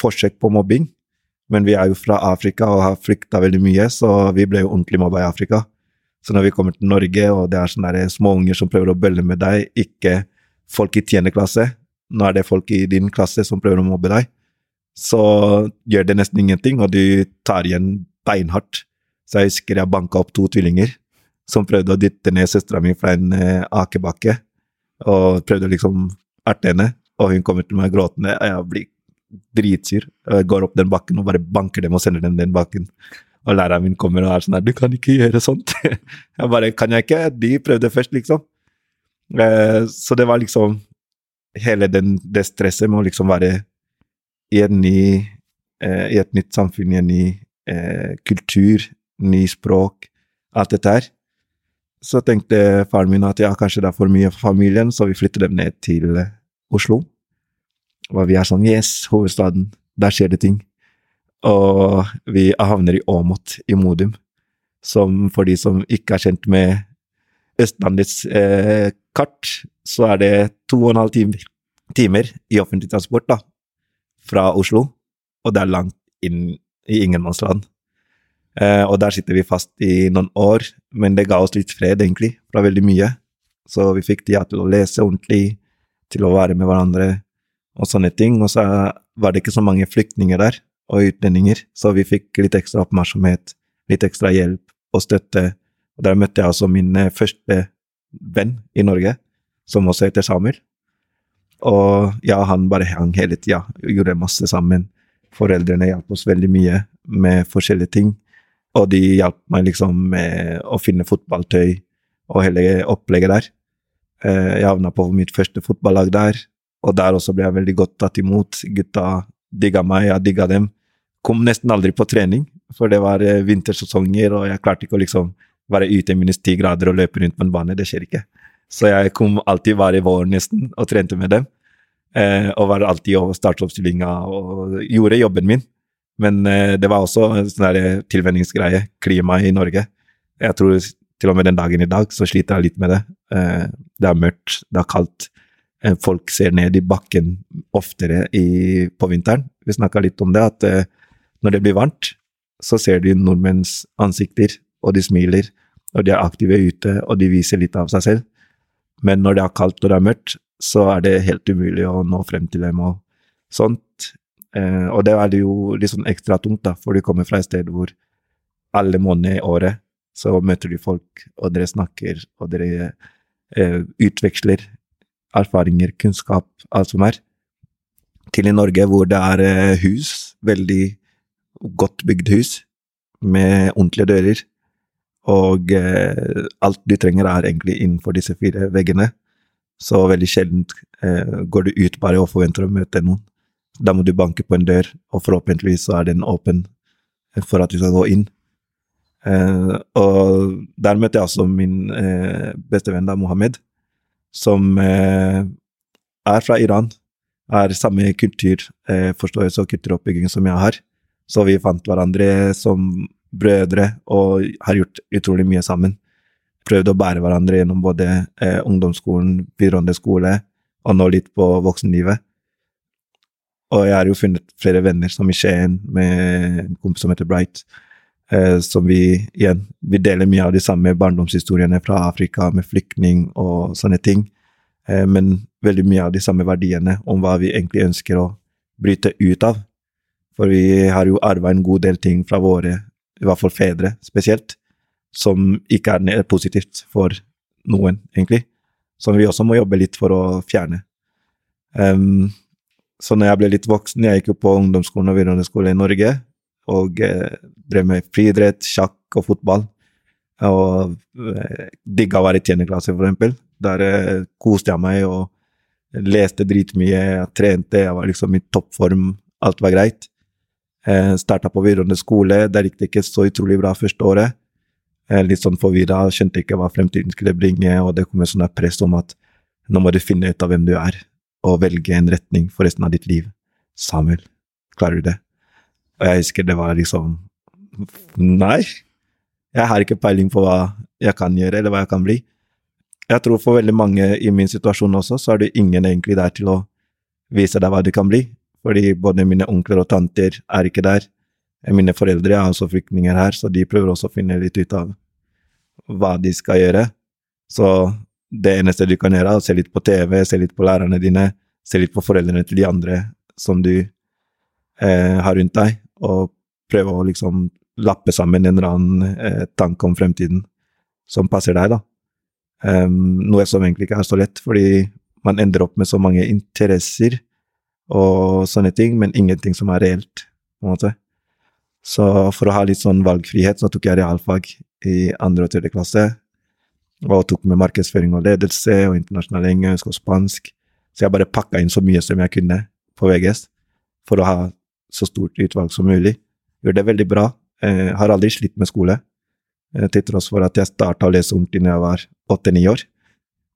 forsøk på mobbing, men vi er jo fra Afrika og har flykta veldig mye, så vi ble jo ordentlig mobba i Afrika. Så når vi kommer til Norge, og det er sånne småunger som prøver å bølle med deg, ikke folk i tiende klasse, nå er det folk i din klasse som prøver å mobbe deg, så gjør det nesten ingenting, og du tar igjen beinhardt. Så jeg husker jeg banka opp to tvillinger som prøvde å dytte ned søstera mi fra en eh, akebakke og prøvde liksom erte henne, og hun kommer til meg gråtende. og Jeg blir dritsur. Jeg går opp den bakken og bare banker dem og sender dem den bakken. Og læreren min kommer og er sånn her 'Du kan ikke gjøre sånt'. <laughs> Jeg bare 'Kan jeg ikke?' De prøvde først, liksom. Eh, så det var liksom hele den, det stresset med å liksom være i, ny, eh, i et nytt samfunn, i en ny eh, kultur, ny språk, alt dette her. Så tenkte faren min at ja, kanskje det er for mye for familien, så vi flytter dem ned til Oslo. Og vi er sånn Yes, hovedstaden. Der skjer det ting. Og vi havner i Åmot, i Modum. Som for de som ikke er kjent med Østlandets eh, kart, så er det to og en halv time, timer i offentlig transport da, fra Oslo. Og det er langt inn i ingenmannsland. Eh, og der sitter vi fast i noen år, men det ga oss litt fred, egentlig, fra veldig mye. Så vi fikk tida til å lese ordentlig, til å være med hverandre og sånne ting. Og så var det ikke så mange flyktninger der, og utlendinger, så vi fikk litt ekstra oppmerksomhet, litt ekstra hjelp og støtte. Og der møtte jeg altså min eh, første venn i Norge, som også heter Samuel. Og ja, han bare hang hele tida, gjorde masse sammen. Foreldrene hjalp oss veldig mye med forskjellige ting. Og de hjalp meg liksom med å finne fotballtøy og hele opplegget der. Eh, jeg havna på mitt første fotballag der, og der også ble jeg veldig godt tatt imot. Gutta digga meg, jeg digga dem. Kom nesten aldri på trening, for det var eh, vintersesonger, og jeg klarte ikke å liksom være ute i minus ti grader og løpe rundt på en bane. Det skjer ikke. Så jeg kom alltid hver vår nesten og trente med dem. Eh, og var alltid over startoppstillinga og gjorde jobben min. Men eh, det var også en sånn tilvenningsgreie. Klima i Norge. Jeg tror til og med den dagen i dag så sliter jeg litt med det. Eh, det er mørkt, det er kaldt. Eh, folk ser ned i bakken oftere i, på vinteren. Vi snakka litt om det, at eh, når det blir varmt, så ser du nordmenns ansikter, og de smiler, og de er aktive ute, og de viser litt av seg selv. Men når det er kaldt og det er mørkt, så er det helt umulig å nå frem til dem og sånt. Eh, og det er det jo litt sånn ekstra tungt, da, for de kommer fra et sted hvor alle måneder i året så møter du folk, og dere snakker, og dere eh, utveksler erfaringer, kunnskap, alt som er. Til i Norge hvor det er eh, hus, veldig godt bygd hus, med ordentlige dører. Og eh, alt du trenger er egentlig innenfor disse fire veggene. Så veldig sjelden eh, går du ut bare og forventer å møte noen. Da må du banke på en dør, og forhåpentligvis så er den åpen for at du skal gå inn. Eh, og der møtte jeg altså min eh, beste venn da, Mohammed, som eh, er fra Iran. Er samme kulturforståelse eh, og kulturoppbygging som jeg har. Så vi fant hverandre som brødre og har gjort utrolig mye sammen. Prøvd å bære hverandre gjennom både eh, ungdomsskolen, videregående skole og nå litt på voksenlivet. Og jeg har jo funnet flere venner, som i Skien, med en kompis som heter Bright, eh, som vi igjen Vi deler mye av de samme barndomshistoriene fra Afrika, med flyktning og sånne ting, eh, men veldig mye av de samme verdiene om hva vi egentlig ønsker å bryte ut av. For vi har jo arva en god del ting fra våre, i hvert fall fedre spesielt, som ikke er positivt for noen, egentlig. Som vi også må jobbe litt for å fjerne. Um, så når jeg ble litt voksen, jeg gikk jo på ungdomsskolen og videregående skole i Norge, og eh, drev med friidrett, sjakk og fotball. Og eh, digga å være i tiendeklasse, for eksempel. Der eh, koste jeg meg og leste dritmye, jeg trente, jeg var liksom i toppform, alt var greit. Eh, Starta på videregående skole, der gikk det ikke så utrolig bra første året. Eh, litt sånn forvirra, skjønte ikke hva fremtiden skulle bringe, og det kom et sånt press om at nå må du finne ut av hvem du er og velge en retning for resten av ditt liv. Samuel, klarer du det? Og jeg husker det var liksom Nei, jeg har ikke peiling på hva jeg kan gjøre, eller hva jeg kan bli. Jeg tror for veldig mange i min situasjon også, så er det ingen egentlig der til å vise deg hva du kan bli. Fordi både mine onkler og tanter er ikke der. Mine foreldre er også flyktninger her, så de prøver også å finne litt ut av hva de skal gjøre. Så det eneste du kan gjøre, er å se litt på TV, se litt på lærerne dine, se litt på foreldrene til de andre som du eh, har rundt deg, og prøve å liksom lappe sammen en eller annen eh, tanke om fremtiden som passer deg, da. Um, noe som egentlig ikke er så lett, fordi man ender opp med så mange interesser og sånne ting, men ingenting som er reelt, på en måte. Så for å ha litt sånn valgfrihet, så tok jeg realfag i andre og tredje klasse og tok med markedsføring og ledelse og internasjonal engelsk og spansk. Så jeg bare pakka inn så mye som jeg kunne på VGS for å ha så stort utvalg som mulig. Gjorde det veldig bra. Eh, har aldri slitt med skole, eh, til tross for at jeg starta å lese ordentlig da jeg var åtte-ni år.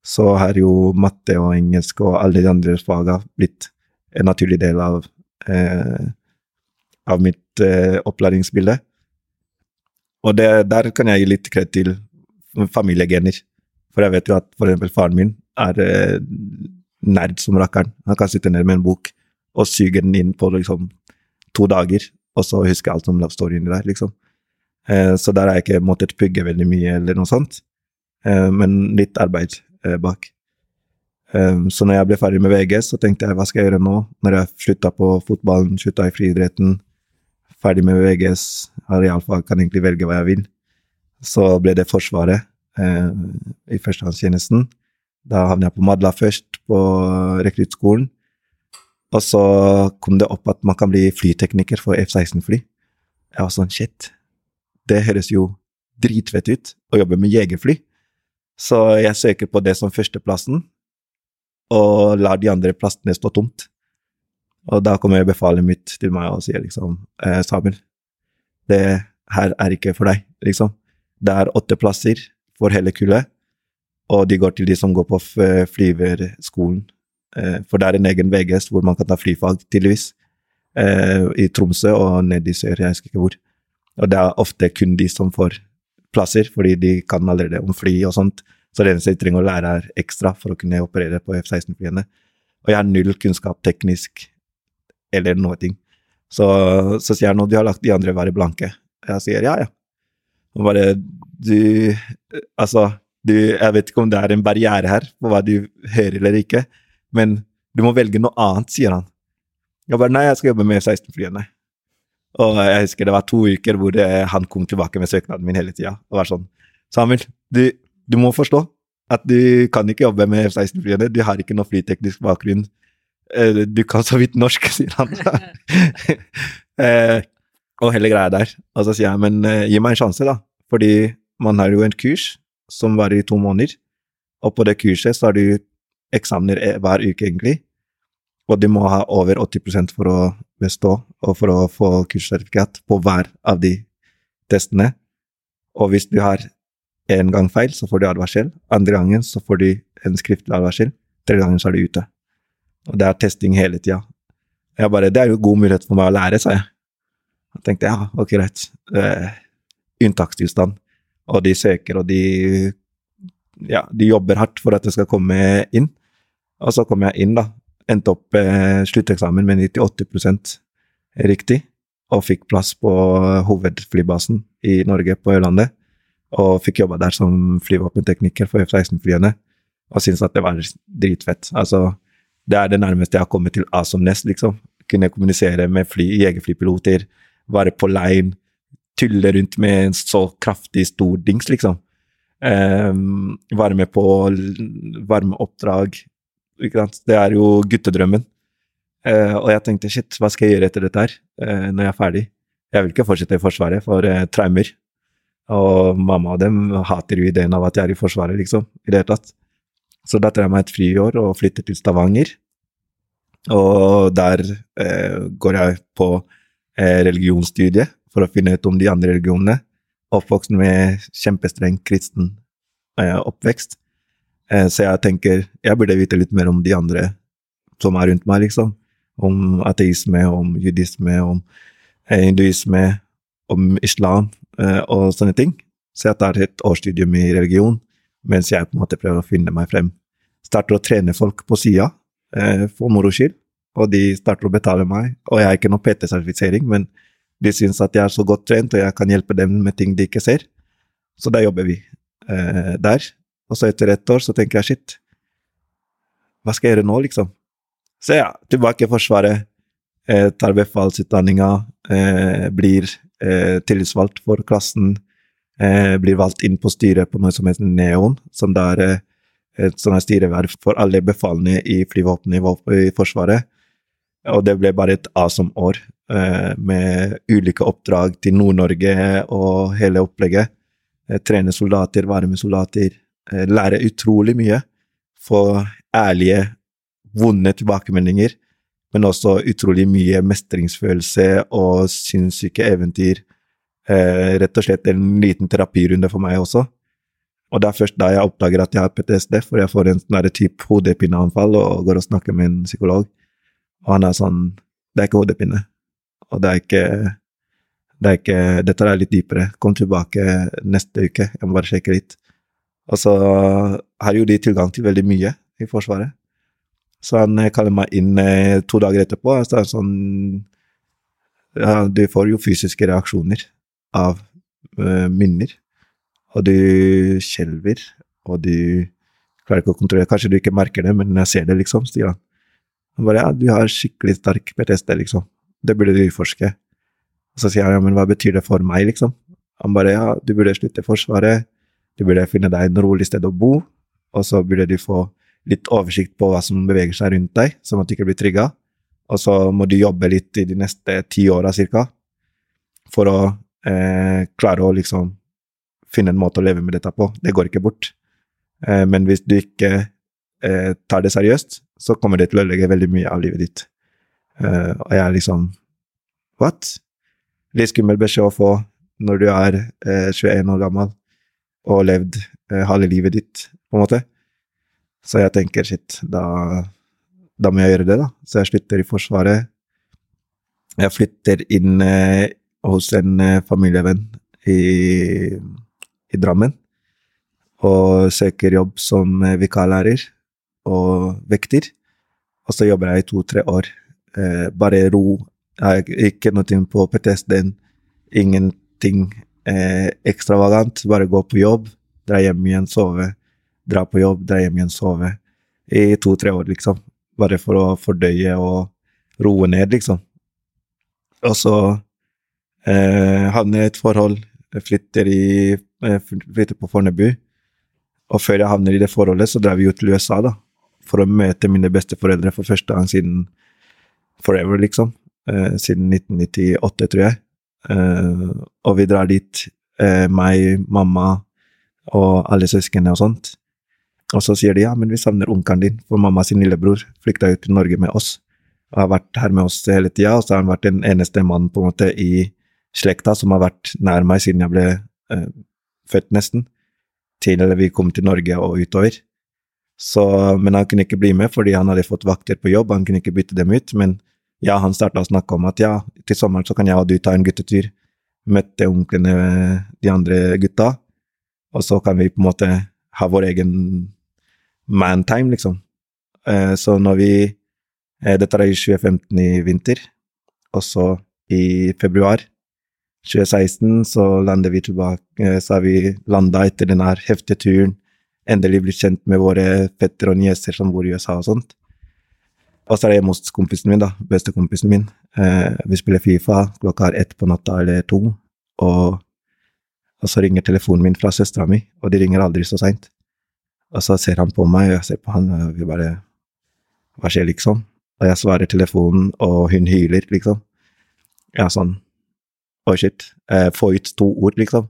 Så har jo matte og engelsk og alle de andre faga blitt en naturlig del av, eh, av mitt eh, opplæringsbilde. Og det, der kan jeg gi litt kred til familiegener. For jeg vet jo at eksempel faren min er eh, nerd som rakkeren. Han kan sitte ned med en bok og suge den inn på liksom to dager, og så huske alt som står inni der, liksom. Eh, så der har jeg ikke måttet pugge veldig mye eller noe sånt, eh, men litt arbeid eh, bak. Eh, så når jeg ble ferdig med VG, så tenkte jeg hva skal jeg gjøre nå? Når jeg slutta på fotballen, slutta i friidretten, ferdig med VGS, realfag, kan egentlig velge hva jeg vil. Så ble det Forsvaret eh, i førstehåndstjenesten. Da havnet jeg på Madla først, på rekruttskolen. Og så kom det opp at man kan bli flytekniker for F-16-fly. Jeg var sånn shit, det høres jo dritfett ut å jobbe med jegerfly. Så jeg søker på det som førsteplassen, og lar de andre plassene stå tomt. Og da kommer befalet mitt til meg og sier liksom eh, Samuel, det her er ikke for deg, liksom. Det er åtte plasser for hele kullet, og de går til de som går på flyverskolen. Eh, for det er en egen VGS hvor man kan ta flyfag, tydeligvis. Eh, I Tromsø og nede i sør, jeg husker ikke hvor. Og det er ofte kun de som får plasser, fordi de kan allerede om fly og sånt. Så det eneste jeg trenger å lære, er ekstra for å kunne operere på F-16-flyene. Og jeg har null kunnskap teknisk eller noe ting. Så, så sier han at du har lagt de andre være blanke. Jeg sier ja, ja. Og bare du Altså, du Jeg vet ikke om det er en barriere her på hva du hører eller ikke, men du må velge noe annet, sier han. Jeg bare nei, jeg skal jobbe med F-16-flyene. Og jeg husker det var to uker hvor han kom tilbake med søknaden min hele tida og var sånn Samuel, du, du må forstå at du kan ikke jobbe med F-16-flyene. Du har ikke noe flyteknisk bakgrunn. Eh, du kan så vidt norsk, <laughs> sier han. <laughs> eh, og hele greia der. Og så sier jeg, men eh, gi meg en sjanse, da. Fordi man har jo en kurs som varer i to måneder, og på det kurset så har du eksamener eh, hver uke, egentlig. Og du må ha over 80% for å bestå, og for å få kurssertifikat på hver av de testene. Og hvis du har én gang feil, så får du advarsel. Andre gangen så får du en skriftlig advarsel. Tredje gangen så er du ute. Og det er testing hele tida. Jeg bare Det er jo god mulighet for meg å lære, sa jeg. Jeg tenkte ja, ok, greit. Uh, unntakstilstand. Og de søker, og de ja, de jobber hardt for at jeg skal komme inn. Og så kom jeg inn, da. Endte opp eh, slutteksamen med 98% riktig, og fikk plass på hovedflybasen i Norge, på Ørlandet. Og fikk jobba der som flyvåpentekniker for F-16-flyene, og syntes at det var dritfett. Altså, det er det nærmeste jeg har kommet til A som Nest, liksom. Kunne kommunisere med fly, jegerflypiloter, være på line, tulle rundt med en så kraftig stor dings, liksom. Um, være med på varmeoppdrag. Det er jo guttedrømmen. Uh, og jeg tenkte shit, hva skal jeg gjøre etter dette her, uh, når jeg er ferdig? Jeg vil ikke fortsette i Forsvaret for uh, traumer. Og mamma og dem hater jo ideen av at jeg er i Forsvaret, liksom, i det hele tatt. Så da tar jeg meg et friår og flytter til Stavanger. Og der går jeg på religionsstudiet for å finne ut om de andre religionene oppvokst med kjempestreng kristen eh, oppvekst. Eh, så jeg tenker jeg burde vite litt mer om de andre som er rundt meg, liksom. Om ateisme, om judisme, om eh, hinduisme, om islam eh, og sånne ting. Så jeg tar et årsstudium i religion mens jeg på en måte prøver å finne meg frem. Starter å trene folk på sida eh, for moro skyld, og de starter å betale meg. Og jeg har ikke noe PT-sertifisering, men de syns at jeg er så godt trent, og jeg kan hjelpe dem med ting de ikke ser. Så da jobber vi eh, der. Og så etter ett år så tenker jeg shit, hva skal jeg gjøre nå, liksom? Så ja, tilbake i Forsvaret, eh, tar befalsutdanninga, eh, blir eh, tillitsvalgt for klassen, eh, blir valgt inn på styret på noe som heter Neon, som da er eh, et sånt styreverv for alle befalene i flyvåpenet i, Forsvaret. Og det ble bare et awesome år, eh, med ulike oppdrag til Nord-Norge og hele opplegget. Eh, trene soldater, være med soldater, lære utrolig mye. Få ærlige vonde tilbakemeldinger, men også utrolig mye mestringsfølelse og sinnssyke eventyr. Eh, rett og slett en liten terapirunde for meg også. Og det er først da jeg oppdager at jeg har PTSD, for jeg får en sånn type hodepineanfall og går og snakker med en psykolog, og han er sånn Det er ikke hodepine, og det er ikke det er ikke Dette er litt dypere. Kom tilbake neste uke, jeg må bare sjekke litt. Og så har jo de tilgang til veldig mye i Forsvaret. Så han eh, kaller meg inn eh, to dager etterpå. Så det sånn ja, Du får jo fysiske reaksjoner av uh, minner. Og du skjelver, og du klarer ikke å kontrollere Kanskje du ikke merker det, men jeg ser det, liksom, sier han. Han bare ja, du har skikkelig sterk PTSD, liksom. Det burde du utforske. Og så sier han ja, men hva betyr det for meg, liksom? Han bare ja, du burde slutte Forsvaret, du burde finne deg en rolig sted å bo, og så burde du få litt oversikt på hva som beveger seg rundt deg, sånn at du ikke blir trigga. Og så må du jobbe litt i de neste ti åra cirka, for å eh, klare å liksom finne en måte å leve med dette på. Det går ikke bort. Eh, men hvis du ikke eh, tar det seriøst, så kommer det til å ødelegge veldig mye av livet ditt. Eh, og jeg er liksom What? Litt skummel beskjed å få når du er 21 eh, år gammel og levd eh, halve livet ditt, på en måte. Så jeg tenker shit, da, da, må jeg gjøre det, da. Så jeg slutter i Forsvaret. Jeg flytter inn eh, hos en eh, familievenn i, i, Drammen. Og søker jobb som eh, vikarlærer og vekter. Og så jobber jeg i to-tre år. Eh, bare ro. Jeg, ikke noe på PTSD-en. Ingenting eh, ekstravagant. Bare gå på jobb, dra hjem igjen, sove dra på jobb, dra hjem igjen, sove. I to-tre år, liksom. Bare for å fordøye og roe ned, liksom. Og så eh, havner jeg i et forhold, flytter, i, flytter på Fornebu. Og før jeg havner i det forholdet, så drar vi jo til USA, da. For å møte mine besteforeldre for første gang siden forever, liksom. Eh, siden 1998, tror jeg. Eh, og vi drar dit, eh, meg, mamma og alle søsknene og sånt. Og så sier de ja, men vi savner onkelen din, for mamma sin lillebror flykta ut til Norge med oss og har vært her med oss hele tida, og så har han vært den eneste mannen på en måte i slekta som har vært nær meg siden jeg ble eh, født, nesten, til vi kom til Norge og utover. Så, men han kunne ikke bli med fordi han hadde fått vakter på jobb, han kunne ikke bytte dem ut. Men ja, han starta å snakke om at ja, til sommeren så kan jeg og du ta en guttetur, Møtte onklene, de andre gutta, og så kan vi på en måte ha vår egen man-time, liksom. Eh, så når vi eh, Dette er i 2015 i vinter, og så i februar 2016 så lander vi tilbake, eh, så har vi landa etter den her heftige turen, endelig blitt kjent med våre fetter og nieser som bor i USA og sånt. Og så er det hjemme hos kompisen min, da, bestekompisen min. Vi spiller Fifa klokka er ett på natta eller to, og, og så ringer telefonen min fra søstera mi, og de ringer aldri så seint. Og så ser han på meg, og jeg ser på han, og vi bare Hva skjer, liksom? Og jeg svarer telefonen, og hun hyler, liksom. Ja, sånn Oi, shit. Få ut to ord, liksom.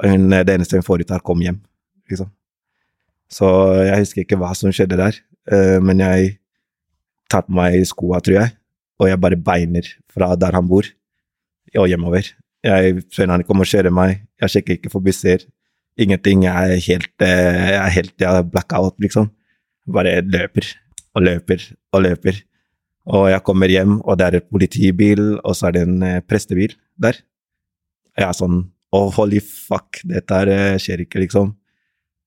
Hun, det eneste hun får ut, er 'kom hjem', liksom. Så jeg husker ikke hva som skjedde der, eh, men jeg tar på meg skoa, tror jeg, og jeg bare beiner fra der han bor, og hjemover. Jeg føler han kommer og kjører meg, jeg sjekker ikke for busser, Ingenting. Er helt, eh, jeg er helt er blackout, liksom. Bare løper og løper og løper. Og jeg kommer hjem, og det er en politibil, og så er det en eh, prestebil der. Jeg er sånn oh, holy fuck, dette her eh, skjer ikke, liksom.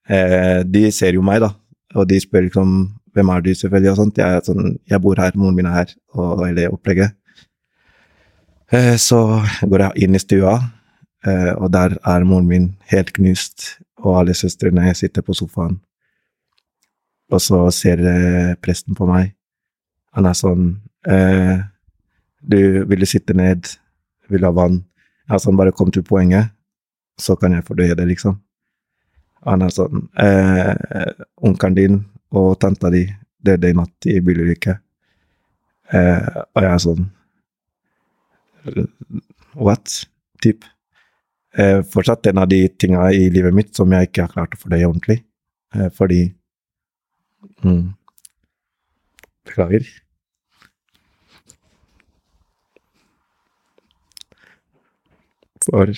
de ser jo meg, da, og de spør liksom hvem er du, selvfølgelig, og sånt. Jeg sånn Jeg bor her, moren min er her, og hele opplegget. så går jeg inn i stua, Eh, og der er moren min helt knust, og alle søstrene sitter på sofaen. Og så ser eh, presten på meg. Han er sånn eh, Du, vil du sitte ned? Vil du ha vann? Jeg er sånn, bare kom til poenget, så kan jeg fordøye det, liksom. Han er sånn eh, Onkelen din og tanta di døde i natt i bilulykke. Eh, og jeg er sånn What? Typ eh, fortsatt en av de tinga i livet mitt som jeg ikke har klart å fordøye ordentlig. Eh, fordi mm, Beklager. For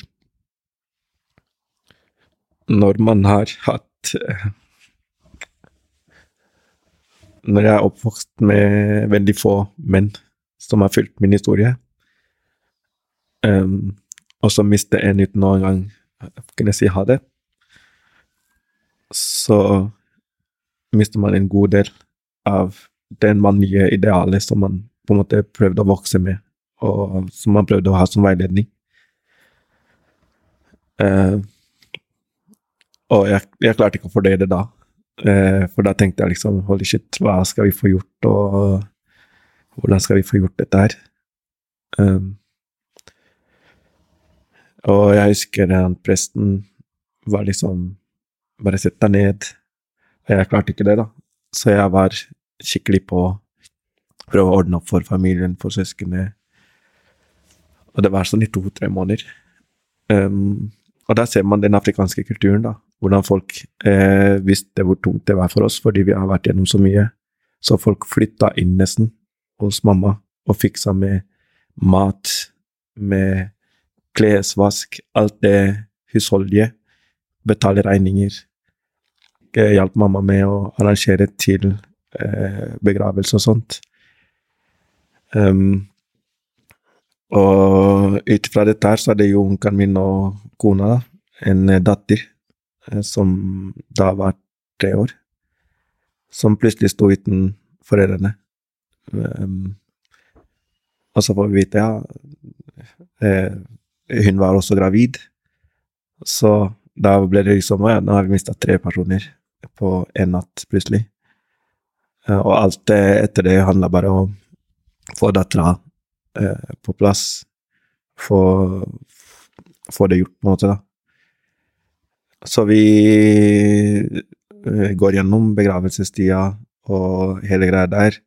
når man har hatt eh, Når jeg er oppvokst med veldig få menn som har fulgt min historie, um, og så mister en uten noen gang kunne si ha det, så mister man en god del av den mannlige idealet som man på en måte prøvde å vokse med, og som man prøvde å ha som veiledning. Uh, og jeg, jeg, klarte ikke å fordøye det da. Uh, for da tenkte jeg liksom holy shit, hva skal vi få gjort, og hvordan skal vi få gjort dette her? Um, og jeg husker han presten var liksom Bare sett deg ned. Og jeg klarte ikke det, da. Så jeg var skikkelig på prøve å ordne opp for familien, for søsknene. Og det var sånn i to-tre måneder. Um, og der ser man den afrikanske kulturen, da. Hvordan folk eh, visste hvor tungt det var for oss, fordi vi har vært gjennom så mye. Så folk flytta inn nesten hos mamma og fiksa med mat, med klesvask, alt det husholdige. Betale regninger. Jeg hjalp mamma med å arrangere til eh, begravelse og sånt. Um, og ut fra dette her så hadde jo onkelen min og kona, en datter, eh, som da var tre år, som plutselig sto uten foreldrene. Um, og så får vi vite, ja eh, hun var også gravid. Så da ble det liksom ja, nå har vi mista tre personer på én natt, plutselig. Og alt etter det handla bare om å få dattera eh, på plass. Få, få det gjort, på en måte, da. Så vi eh, går gjennom begravelsestida og hele greia der.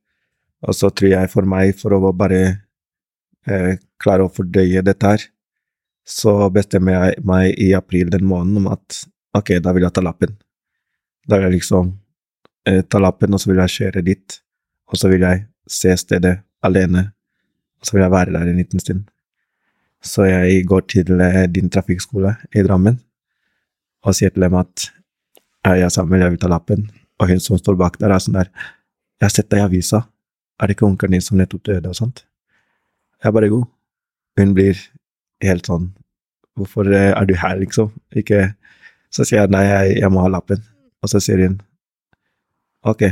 Og så tror jeg for meg, for å bare eh, klare å fordøye dette her, så bestemmer jeg meg i april den måneden om at ok, da vil jeg ta lappen. Da vil jeg liksom eh, ta lappen, og så vil jeg kjøre dit. Og så vil jeg se stedet alene. Og så vil jeg være der en liten stund. Så jeg går til eh, din trafikkskole i Drammen og sier til dem at er jeg sammen, jeg vil ta lappen. Og hun som står bak der, er sånn der Jeg har sett deg i avisa. Er det ikke onkelen din som nettopp døde, og sånt? Jeg er bare god. Hun blir helt sånn Hvorfor eh, er du her, liksom? Ikke Så sier jeg nei, jeg, jeg må ha lappen. Og så sier hun ok,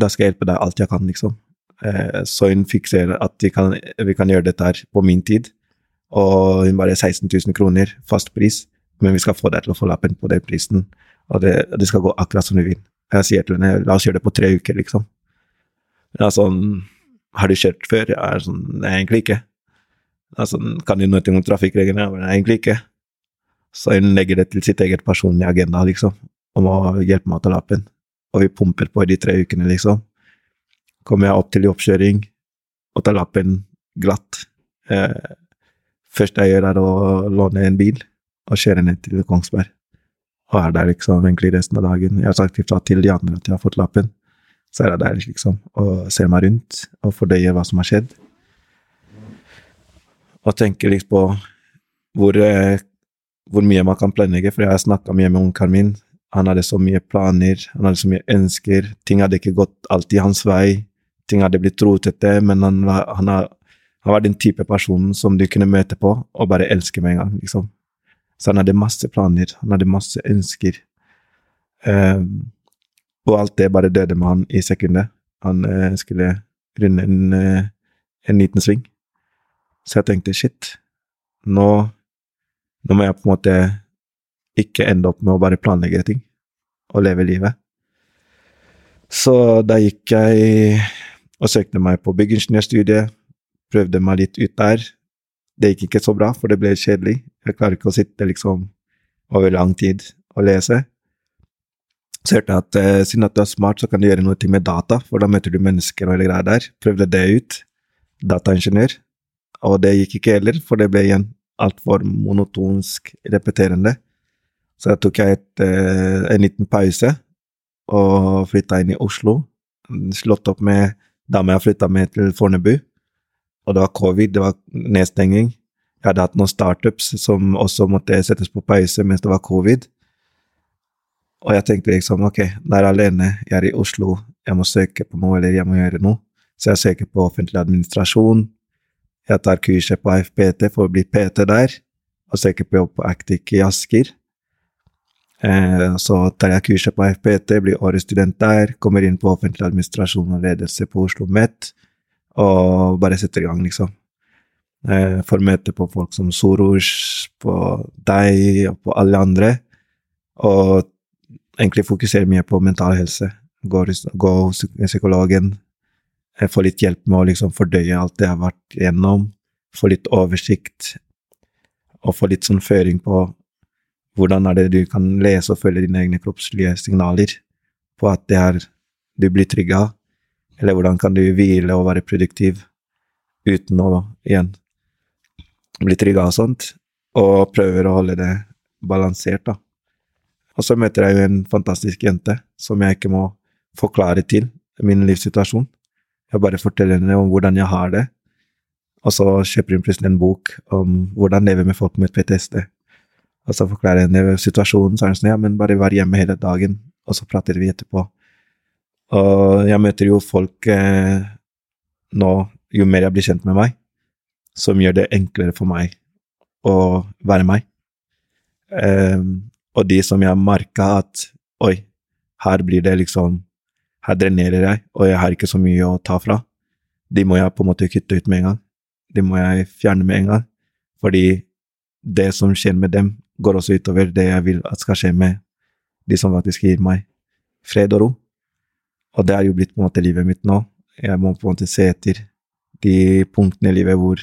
da skal jeg hjelpe deg alt jeg kan, liksom. Eh, så hun fikser at vi kan, vi kan, gjøre dette her på min tid. Og hun bare 16 000 kroner, fast pris, men vi skal få deg til å få lappen på den prisen. Og det, det skal gå akkurat som du vil. Jeg sier til henne la oss gjøre det på tre uker, liksom. Ja, sånn Har du kjørt før? Er sånn egentlig ikke. Altså, kan du noe om trafikkreglene? Men egentlig ikke. Så hun legger det til sitt eget personlige agenda, liksom, om å hjelpe meg å ta lappen. Og vi pumper på i de tre ukene, liksom. Kommer jeg opp til oppkjøring og tar lappen glatt. Eh, første jeg gjør, er å låne en bil og kjøre ned til Kongsberg. Og er der liksom egentlig resten av dagen. Jeg har sagt til de andre at jeg har fått lappen. Så er jeg der liksom og ser meg rundt og fordøyer hva som har skjedd og tenker litt på hvor, eh, hvor mye man kan planlegge, for jeg har snakka mye med onkelen min. Han hadde så mye planer, han hadde så mye ønsker. Ting hadde ikke gått alltid hans vei. Ting hadde blitt rotete, men han var, han, har, han var den type personen som du kunne møte på og bare elske med en gang, liksom. Så han hadde masse planer, han hadde masse ønsker. Um, og alt det bare døde med han i sekundet. Han uh, skulle runde en, uh, en liten sving. Så jeg tenkte shit, nå, nå må jeg på en måte ikke ende opp med å bare planlegge ting og leve livet. Så da gikk jeg og søkte meg på byggingeniørstudiet, prøvde meg litt ut der. Det gikk ikke så bra, for det ble kjedelig. Jeg klarer ikke å sitte liksom over lang tid og lese. Så hørte jeg at eh, siden at du er smart, så kan du gjøre noe med data, for da møter du mennesker og hele greia der. Prøvde det ut. Dataingeniør. Og det gikk ikke heller, for det ble igjen altfor monotonsk repeterende. Så da tok jeg et, eh, en liten pause og flytta inn i Oslo. Slått opp med dama jeg flytta med til Fornebu, og det var covid, det var nedstenging. Jeg hadde hatt noen startups som også måtte settes på pause mens det var covid. Og jeg tenkte liksom ok, da er alene, jeg er i Oslo, jeg må søke på noe, eller jeg må gjøre noe. Så jeg søker på offentlig administrasjon. Jeg tar kurset på AFPT for å bli PT der, og søker på jobb på Actic i Asker. Eh, så tar jeg kurset på AFPT, blir årets student der, kommer inn på offentlig administrasjon og ledelse på Oslo OsloMet, og bare setter i gang, liksom. Eh, får møte på folk som Soros, på deg og på alle andre, og egentlig fokuserer mye på mental helse. Går, går hos psykologen, eh, få litt hjelp med å liksom fordøye alt det jeg har vært gjennom, få litt oversikt, og få litt sånn føring på hvordan er det du kan lese og følge dine egne kroppslige signaler på at det er du blir trygg av, eller hvordan kan du hvile og være produktiv uten å igjen bli trygga og sånt, og prøver å holde det balansert, da. Og så møter jeg jo en fantastisk jente som jeg ikke må forklare til min livssituasjon. Jeg bare forteller henne om hvordan jeg har det, og så kjøper hun plutselig en bok om hvordan leve med folk med PTSD. Og så forklarer jeg henne situasjonen, så er hun sånn ja, men bare vær hjemme hele dagen, og så prater vi etterpå. Og jeg møter jo folk eh, nå, jo mer jeg blir kjent med meg, som gjør det enklere for meg å være meg. Eh, og de som jeg merka at oi, her blir det liksom Her drenerer jeg, og jeg har ikke så mye å ta fra. De må jeg på en måte kutte ut med en gang. De må jeg fjerne med en gang. Fordi det som skjer med dem, går også utover det jeg vil at skal skje med de som faktisk gir meg fred og ro. Og det er jo blitt på en måte livet mitt nå. Jeg må på en måte se etter de punktene i livet hvor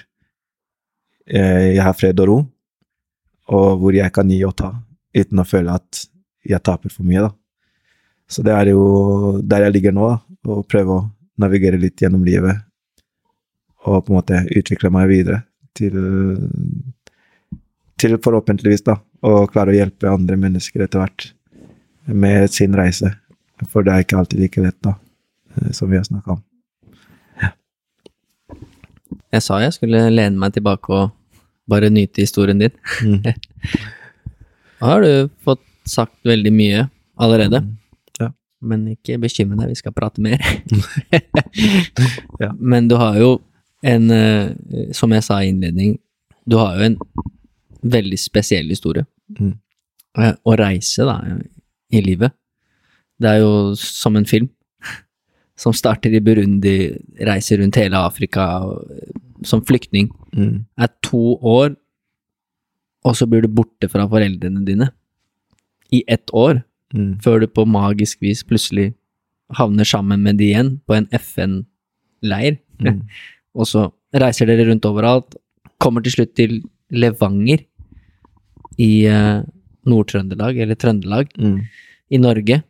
jeg har fred og ro, og hvor jeg kan gi og ta, uten å føle at jeg taper for mye, da. Så det er jo der jeg ligger nå, da, å prøve å navigere litt gjennom livet, og på en måte utvikle meg videre til til forhåpentligvis da, å klare å hjelpe andre mennesker etter hvert med sin reise. For det er ikke alltid like lett, da, eh, som vi har snakka om. Ja. Jeg sa jeg skulle lene meg tilbake og bare nyte historien din. Mm. <laughs> Har du fått sagt veldig mye allerede. Mm. Men ikke bekymre deg, vi skal prate mer. <laughs> ja. Men du har jo en, eh, som jeg sa i innledning, du har jo en veldig spesiell historie. Mm. Å reise, da, i livet. Det er jo som en film. Som starter i Burundi, reiser rundt hele Afrika som flyktning. Mm. Er to år, og så blir du borte fra foreldrene dine. I ett år. Mm. Før du på magisk vis plutselig havner sammen med de igjen på en FN-leir. Mm. <laughs> og så reiser dere rundt overalt. Kommer til slutt til Levanger i uh, Nord-Trøndelag, eller Trøndelag, mm. i Norge.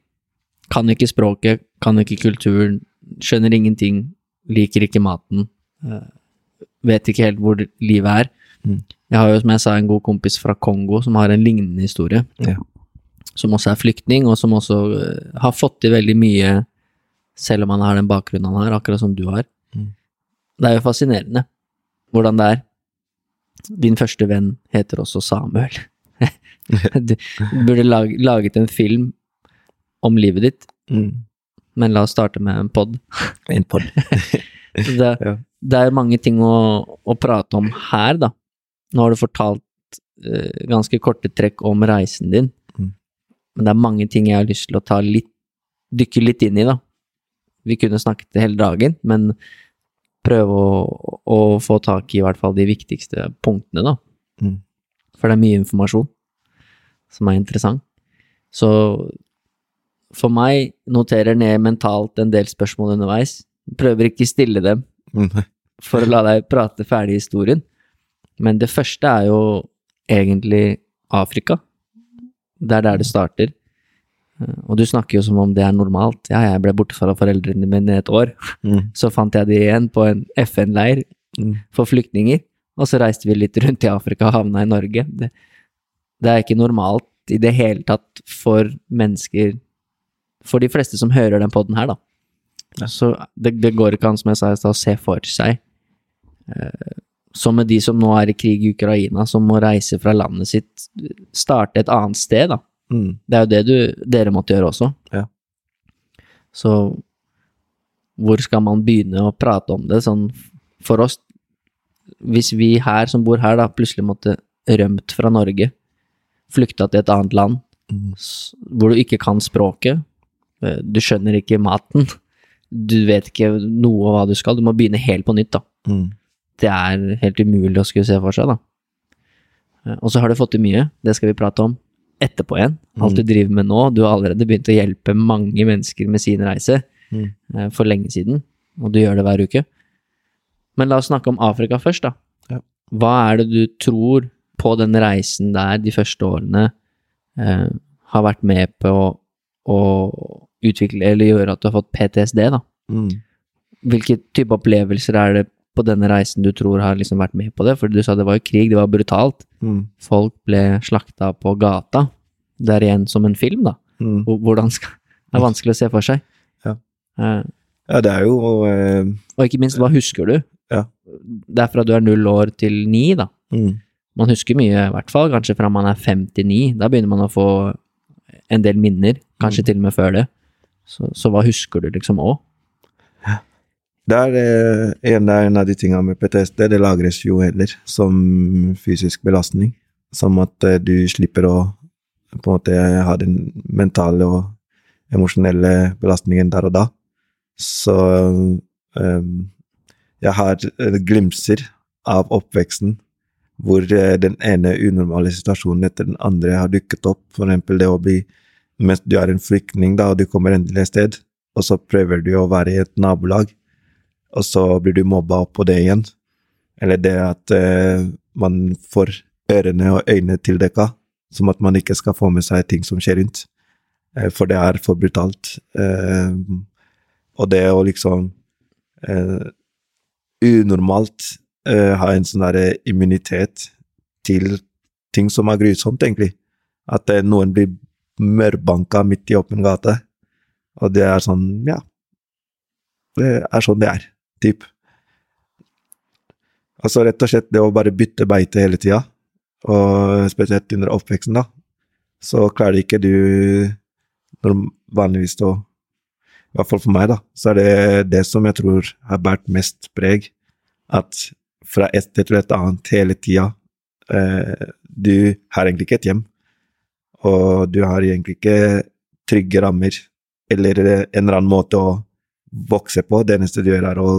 Kan ikke språket, kan ikke kulturen, skjønner ingenting, liker ikke maten. Uh, vet ikke helt hvor livet er. Mm. Jeg har jo, som jeg sa, en god kompis fra Kongo som har en lignende historie. Ja. Som også er flyktning, og som også uh, har fått til veldig mye, selv om han har den bakgrunnen han har, akkurat som du har. Mm. Det er jo fascinerende hvordan det er. Din første venn heter også Samuel. <laughs> du burde lag, laget en film om livet ditt, mm. men la oss starte med en pod. <laughs> En pod. <laughs> det, ja. det, er mange ting å, å, prate om her, da. Nå har du fortalt uh, ganske korte trekk om reisen din. Men det er mange ting jeg har lyst til å ta litt, dykke litt inn i, da. Vi kunne snakket hele dagen, men prøve å, å, få tak i i hvert fall de viktigste punktene, da. Mm. For det er mye informasjon som er interessant. Så for meg noterer ned mentalt en del spørsmål underveis. Prøver ikke stille dem <laughs> for å la deg prate ferdig historien. Men det første er jo egentlig Afrika. Det er der det starter. Og du snakker jo som om det er normalt. Ja, jeg ble borte fra foreldrene mine et år. Mm. <laughs> Så fant jeg de igjen på en FN-leir mm. for flyktninger. Og så reiste vi litt rundt i Afrika og havna i Norge. Det, det er ikke normalt i det hele tatt for mennesker For de fleste som hører den poden her, da. Ja. Så det, det går ikke an, som jeg sa i stad, å se for seg eh, Som med de som nå er i krig i Ukraina, som må reise fra landet sitt, starte et annet sted, da. Mm. Det er jo det du, dere måtte gjøre også. Ja. Så hvor skal man begynne å prate om det sånn for oss? Hvis vi her som bor her, da plutselig måtte rømt fra Norge, flykta til et annet land, Mm. hvor du ikke kan språket, eh, du skjønner ikke maten, <laughs> du vet ikke noe av hva du skal, du må begynne helt på nytt, da. Mm. Det er helt umulig å skulle se for seg, da. Og så har du fått til mye, det skal vi prate om etterpå igjen. Alt du driver med nå, du har allerede begynt å hjelpe mange mennesker med sin reise Mm. eh, for lenge siden, og du gjør det hver uke. Men la oss snakke om Afrika først, da. Ja. Hva er det du tror på den reisen der de første årene eh, har vært med på å, å utvikle eller gjøre at du har fått PTSD, da? Mm. Hvilke type opplevelser er det på denne reisen du tror har liksom vært med på det? For du sa det var jo krig, det var brutalt. Mm. Folk ble slakta på gata. Det er igjen som en film, da. Mm. Hvordan skal Det er vanskelig å se for seg. Ja. uh, Ja, det er jo eh, og ikke minst, hva husker du? Ja. Det er fra du er null år til ni, da. mm. Man husker mye, i hvert fall. Kanskje fra man er fem til ni. Da begynner man å få en del minner. Kanskje til og med før det. Så, så hva husker du liksom òg? Det er eh, en, en av de tingene med PTSD. Det lagres jo heller som fysisk belastning. Som at eh, du slipper å på en måte ha den mentale og emosjonelle belastningen der og da. Så um, jeg har glimser av oppveksten hvor den ene unormale situasjonen etter den andre har dukket opp. For eksempel det å bli Mens du er en flyktning, da, og du kommer endelig et sted, og så prøver du å være i et nabolag, og så blir du mobba på det igjen. Eller det at eh, man får ørene og øynene tildekka, som at man ikke skal få med seg ting som skjer rundt. Eh, for det er for brutalt. Eh, og det å liksom eh, unormalt eh, ha en sånn derre immunitet til ting som er grusomt, egentlig. At eh, noen blir mørbanka midt i åpen gate, og det er sånn, ja Det er sånn det er, typ. Altså rett og slett det å bare bytte beite hele tida, og spesielt under oppveksten, da, så klarer ikke du vanligvis å I hvert fall for meg, da, så er det det som jeg tror har båret mest preg. At fra et sted til et annet hele tida eh, Du har egentlig ikke et hjem, og du har egentlig ikke trygge rammer eller en eller annen måte å vokse på. Det eneste du gjør, er å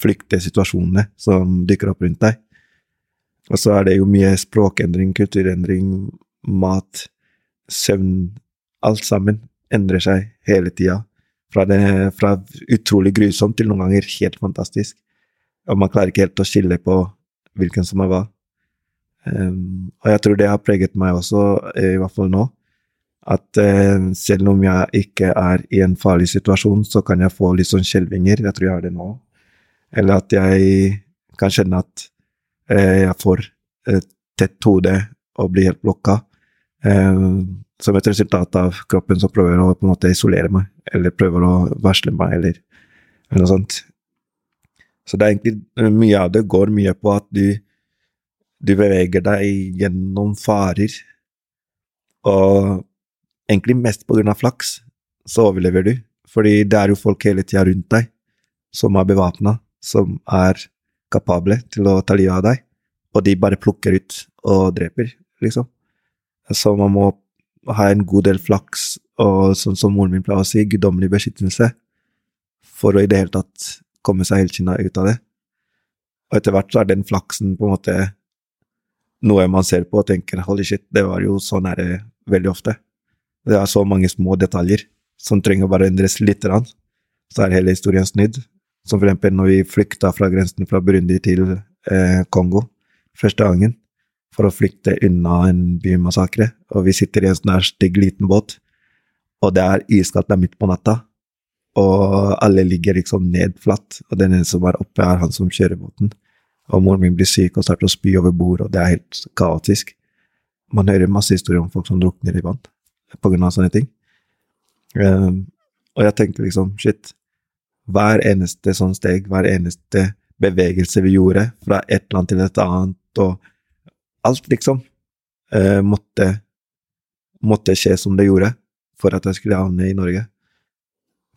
flykte situasjonene som dukker opp rundt deg. Og så er det jo mye språkendring, kulturendring, mat, søvn Alt sammen endrer seg hele tida. Fra, fra utrolig grusomt til noen ganger helt fantastisk. Og man klarer ikke helt å skille på hvilken som er hva. Um, og jeg tror det har preget meg også, eh, i hvert fall nå. At eh, selv om jeg ikke er i en farlig situasjon, så kan jeg få litt sånn skjelvinger. Jeg tror jeg har det nå. Eller at jeg kan kjenne at eh, jeg får et tett hode og blir helt blokka. Ehm, som et resultat av kroppen som prøver å på en måte isolere meg, eller prøver å varsle meg, eller, eller noe sånt. Så det er egentlig mye av det går mye på at du, du beveger deg gjennom farer, og egentlig mest på grunn av flaks, så overlever du. Fordi det er jo folk hele tida rundt deg som er bevæpna, som er kapable til å ta livet av deg, og de bare plukker ut og dreper, liksom. Så man må ha en god del flaks, og sånn som moren min pleier å si, guddommelig beskyttelse, for å i det hele tatt komme seg helskinna ut av det. Og etter hvert så er den flaksen på en måte noe man ser på og tenker holy shit, det var jo så nære veldig ofte. Det er så mange små detaljer som trenger å bare endres litt. så er hele historien snudd. Som for eksempel når vi flykta fra grensen fra Burundi til eh, Kongo første gangen for å flykte unna en bymassakre, og vi sitter i en sånn stygg liten båt, og det er iskaldt, det midt på natta, og alle ligger liksom ned flatt, og den ene som er oppe, er han som kjører båten. Og moren min blir syk og starter å spy over bord, og det er helt kaotisk. Man hører masse historier om folk som drukner i vann på grunn av sånne ting. Um, og jeg tenkte liksom, shit, hver eneste sånn steg, hver eneste bevegelse vi gjorde, fra et eller annet til et annet, og alt, liksom, uh, måtte, måtte skje som det gjorde for at jeg skulle havne i Norge.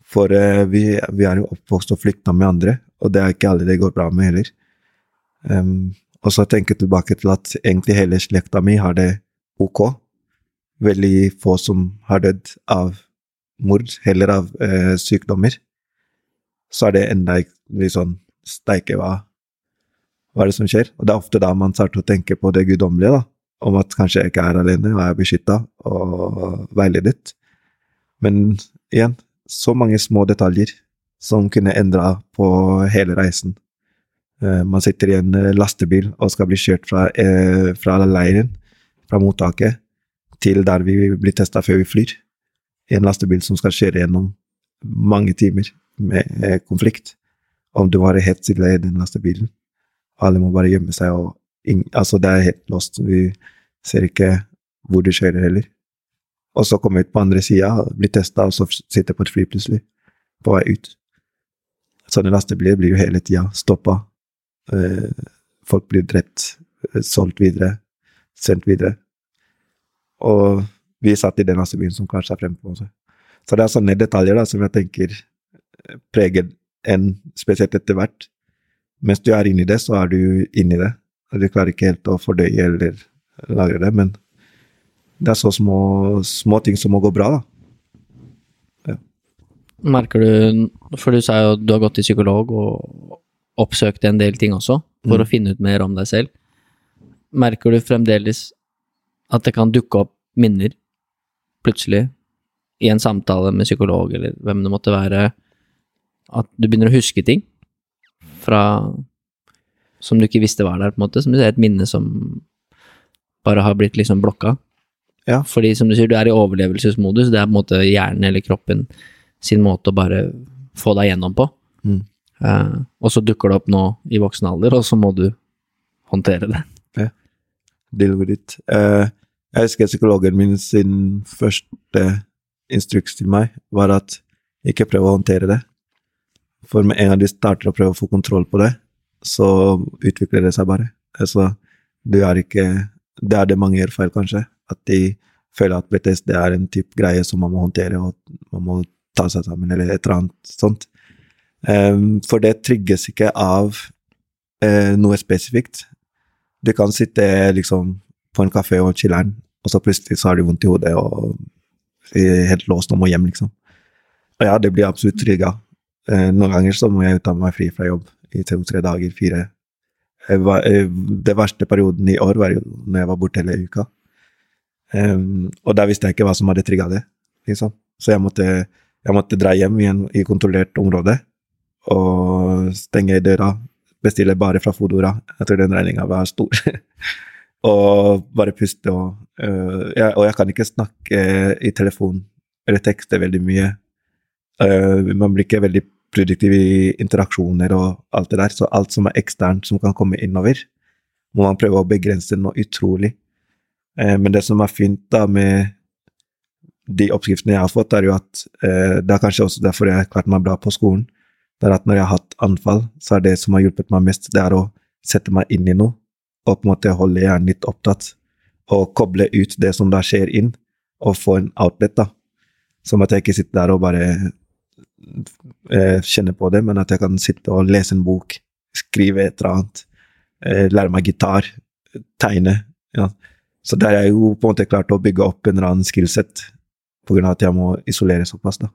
For uh, vi, vi, er jo oppvokst og flykta med andre, og det er ikke alle det går bra med heller. Um, og så tenker jeg tilbake til at egentlig hele slekta mi har det ok. Veldig få som har dødd av mord, heller av eh, sykdommer. Så er det enda litt sånn Steike, hva, hva er det som skjer? Og det er ofte da man starter å tenke på det guddommelige, da. Om at kanskje jeg ikke er alene, og er beskytta og veiledet. Men igjen, så mange små detaljer som kunne endra på hele reisen. Uh, man sitter i en uh, lastebil og skal bli kjørt fra, uh, fra leiren, fra mottaket, til der vi blir testa før vi flyr. I en lastebil som skal kjøre gjennom mange timer med konflikt. Om du var helt stille i den lastebilen. Alle må bare gjemme seg, og altså, det er helt lost. Vi ser ikke hvor du kjører heller. Og så komme ut på andre sida, bli testa, og så sitte på et fly plutselig, på vei ut. Sånne lastebiler blir jo hele tida stoppa. Eh, folk blir drept, eh, solgt videre, sendt videre. Og vi satt i den lastebilen som kanskje er fremme på oss. Så det er sånne detaljer da, som jeg tenker eh, preger en, spesielt etter hvert. Mens du er inni det, så er du inni det. Du klarer ikke helt å fordøye eller lagre det, men det er så små, små ting som må gå bra, da. Ja. Merker du For du sa jo du har gått til psykolog og oppsøkt en del ting også, for mm. å finne ut mer om deg selv. Merker du fremdeles at det kan dukke opp minner plutselig i en samtale med psykolog eller hvem det måtte være, at du begynner å huske ting fra som du ikke visste var der, på en måte, som du sier, et minne som bare har blitt liksom blokka. Ja. Fordi som du sier, du er i overlevelsesmodus. Det er på en måte hjernen eller kroppen sin måte å bare få deg gjennom på. Mm. Uh, og så dukker det opp nå i voksen alder, og så må du håndtere det. Ja. Deal with it. Uh, jeg husker psykologen min sin første instruks til meg var at ikke prøv å håndtere det. For med en gang du starter å prøve å få kontroll på det, så utvikler det seg bare. Altså, du er ikke Det er det mange gjør feil, kanskje at de føler at det er en type greie som man må håndtere, og man må ta seg sammen, eller et eller annet sånt. Um, for det trigges ikke av uh, noe spesifikt. Du kan sitte liksom på en kafé og chiller'n, og så plutselig så har du vondt i hodet og er helt låst og må hjem, liksom. Og ja, det blir absolutt trigga. Uh, noen ganger så må jeg ta meg fri fra jobb i to-tre dager, fire. Var, uh, det verste perioden i år var jo når jeg var borte hele uka. Um, og da visste jeg ikke hva som hadde trigga det. Liksom. Så jeg måtte, jeg måtte, dra hjem igjen i kontrollert område og stenge døra. Bestille bare fra Fodora. Jeg tror den regninga var stor. <laughs> og bare puste og uh, jeg, Og jeg kan ikke snakke i telefon eller tekste veldig mye. Uh, man blir ikke veldig produktiv i interaksjoner og alt det der, så alt som er eksternt som kan komme innover, må man prøve å begrense noe utrolig. Uh, men det som er fint da med de oppskriftene jeg har fått, er jo at eh, det er kanskje også derfor jeg har klart meg bra på skolen. Det er at når jeg har hatt anfall, så er det som har hjulpet meg mest, det er å sette meg inn i noe, og på en måte holde hjernen litt opptatt, og koble ut det som da skjer inn, og få en outlet, da. Som at jeg ikke sitter der og bare eh, kjenner på det, men at jeg kan sitte og lese en bok, skrive et eller annet, eh, lære meg gitar, tegne. Ja. Så der er jeg jo på en måte klart å bygge opp en eller annen skillset, av at jeg må isolere såpass, da.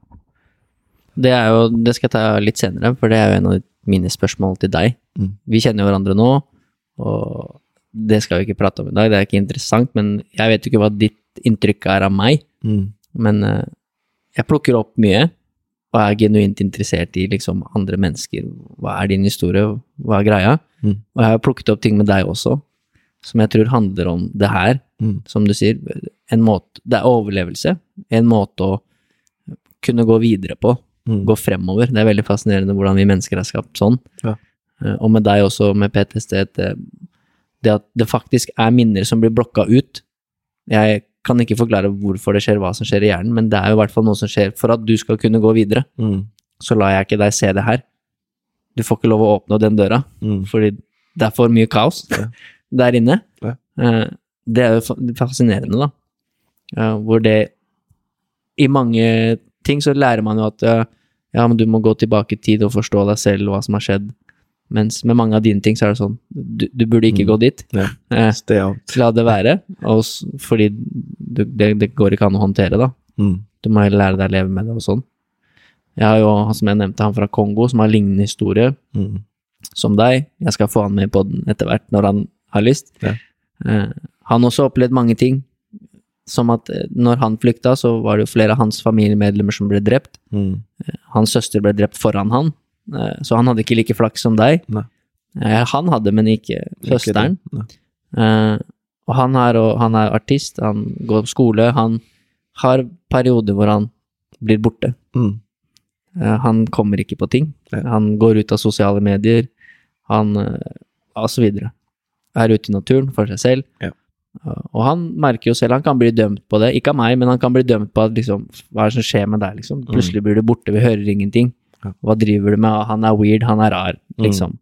Det er jo, det skal jeg ta litt senere, for det er jo en av mine spørsmål til deg. Mm. Vi kjenner jo hverandre nå, og det skal vi ikke prate om i dag, det er ikke interessant, men jeg vet jo ikke hva ditt inntrykk er av meg. Mm. Men uh, jeg plukker opp mye, og er genuint interessert i liksom andre mennesker. Hva er din historie, hva er greia? Mm. Og jeg har plukket opp ting med deg også, som jeg tror handler om det her, mm. som du sier. En måte, det er overlevelse. En måte å kunne gå videre på. Mm. Gå fremover. Det er veldig fascinerende hvordan vi mennesker er skapt sånn. Ja. Eh, og med deg også, med PTSD, det, det at det faktisk er minner som blir blokka ut. Jeg kan ikke forklare hvorfor det skjer, hva som skjer i hjernen, men det er jo i hvert fall noe som skjer for at du skal kunne gå videre. Mm. så lar jeg ikke deg se det her. Du får ikke lov å åpne den døra, Mm. fordi det er for mye kaos Ja. <laughs> der inne. Ja. Eh, Det er jo fascinerende, da. Hvor det I mange ting så lærer man jo at eh, ja, men du må gå tilbake i tid og forstå deg selv hva som har skjedd. Mens med mange av dine ting så er det sånn Du, du burde ikke Mm. gå dit. Ja. <laughs> Eh, La det være. Og, s- fordi du, det, det går ikke an å håndtere, da. Mm. Du må lære deg å leve med det og sånn. Jeg har jo, som jeg nevnte, han fra Kongo, som har lignende historie Mm. som deg. Jeg skal få han med på den etter hvert, når han har lyst. Ja. Eh, han har også opplevd mange ting. Som at eh, når han flykta, så var det jo flere av hans familiemedlemmer som ble drept. Mm. Hans søster ble drept foran han, eh, så han hadde ikke like flaks som deg. Nei. Eh, han hadde, men ikke søsteren. Uh, Eh, og han er, han er artist, han går på skole, han har perioder hvor han blir borte. Mm. Uh, han kommer ikke på ting. Ja. Han går ut av sosiale medier, han uh, og så videre. Er ute i naturen for seg selv. Ja. Eh, og han merker jo selv, han kan bli dømt på det. Ikke av meg, men han kan bli dømt på at liksom, hva er det som skjer med deg, liksom. Plutselig blir du borte, vi hører ingenting. Mm. Ja. Hva driver du med? Han er weird, han er rar, Mm. liksom.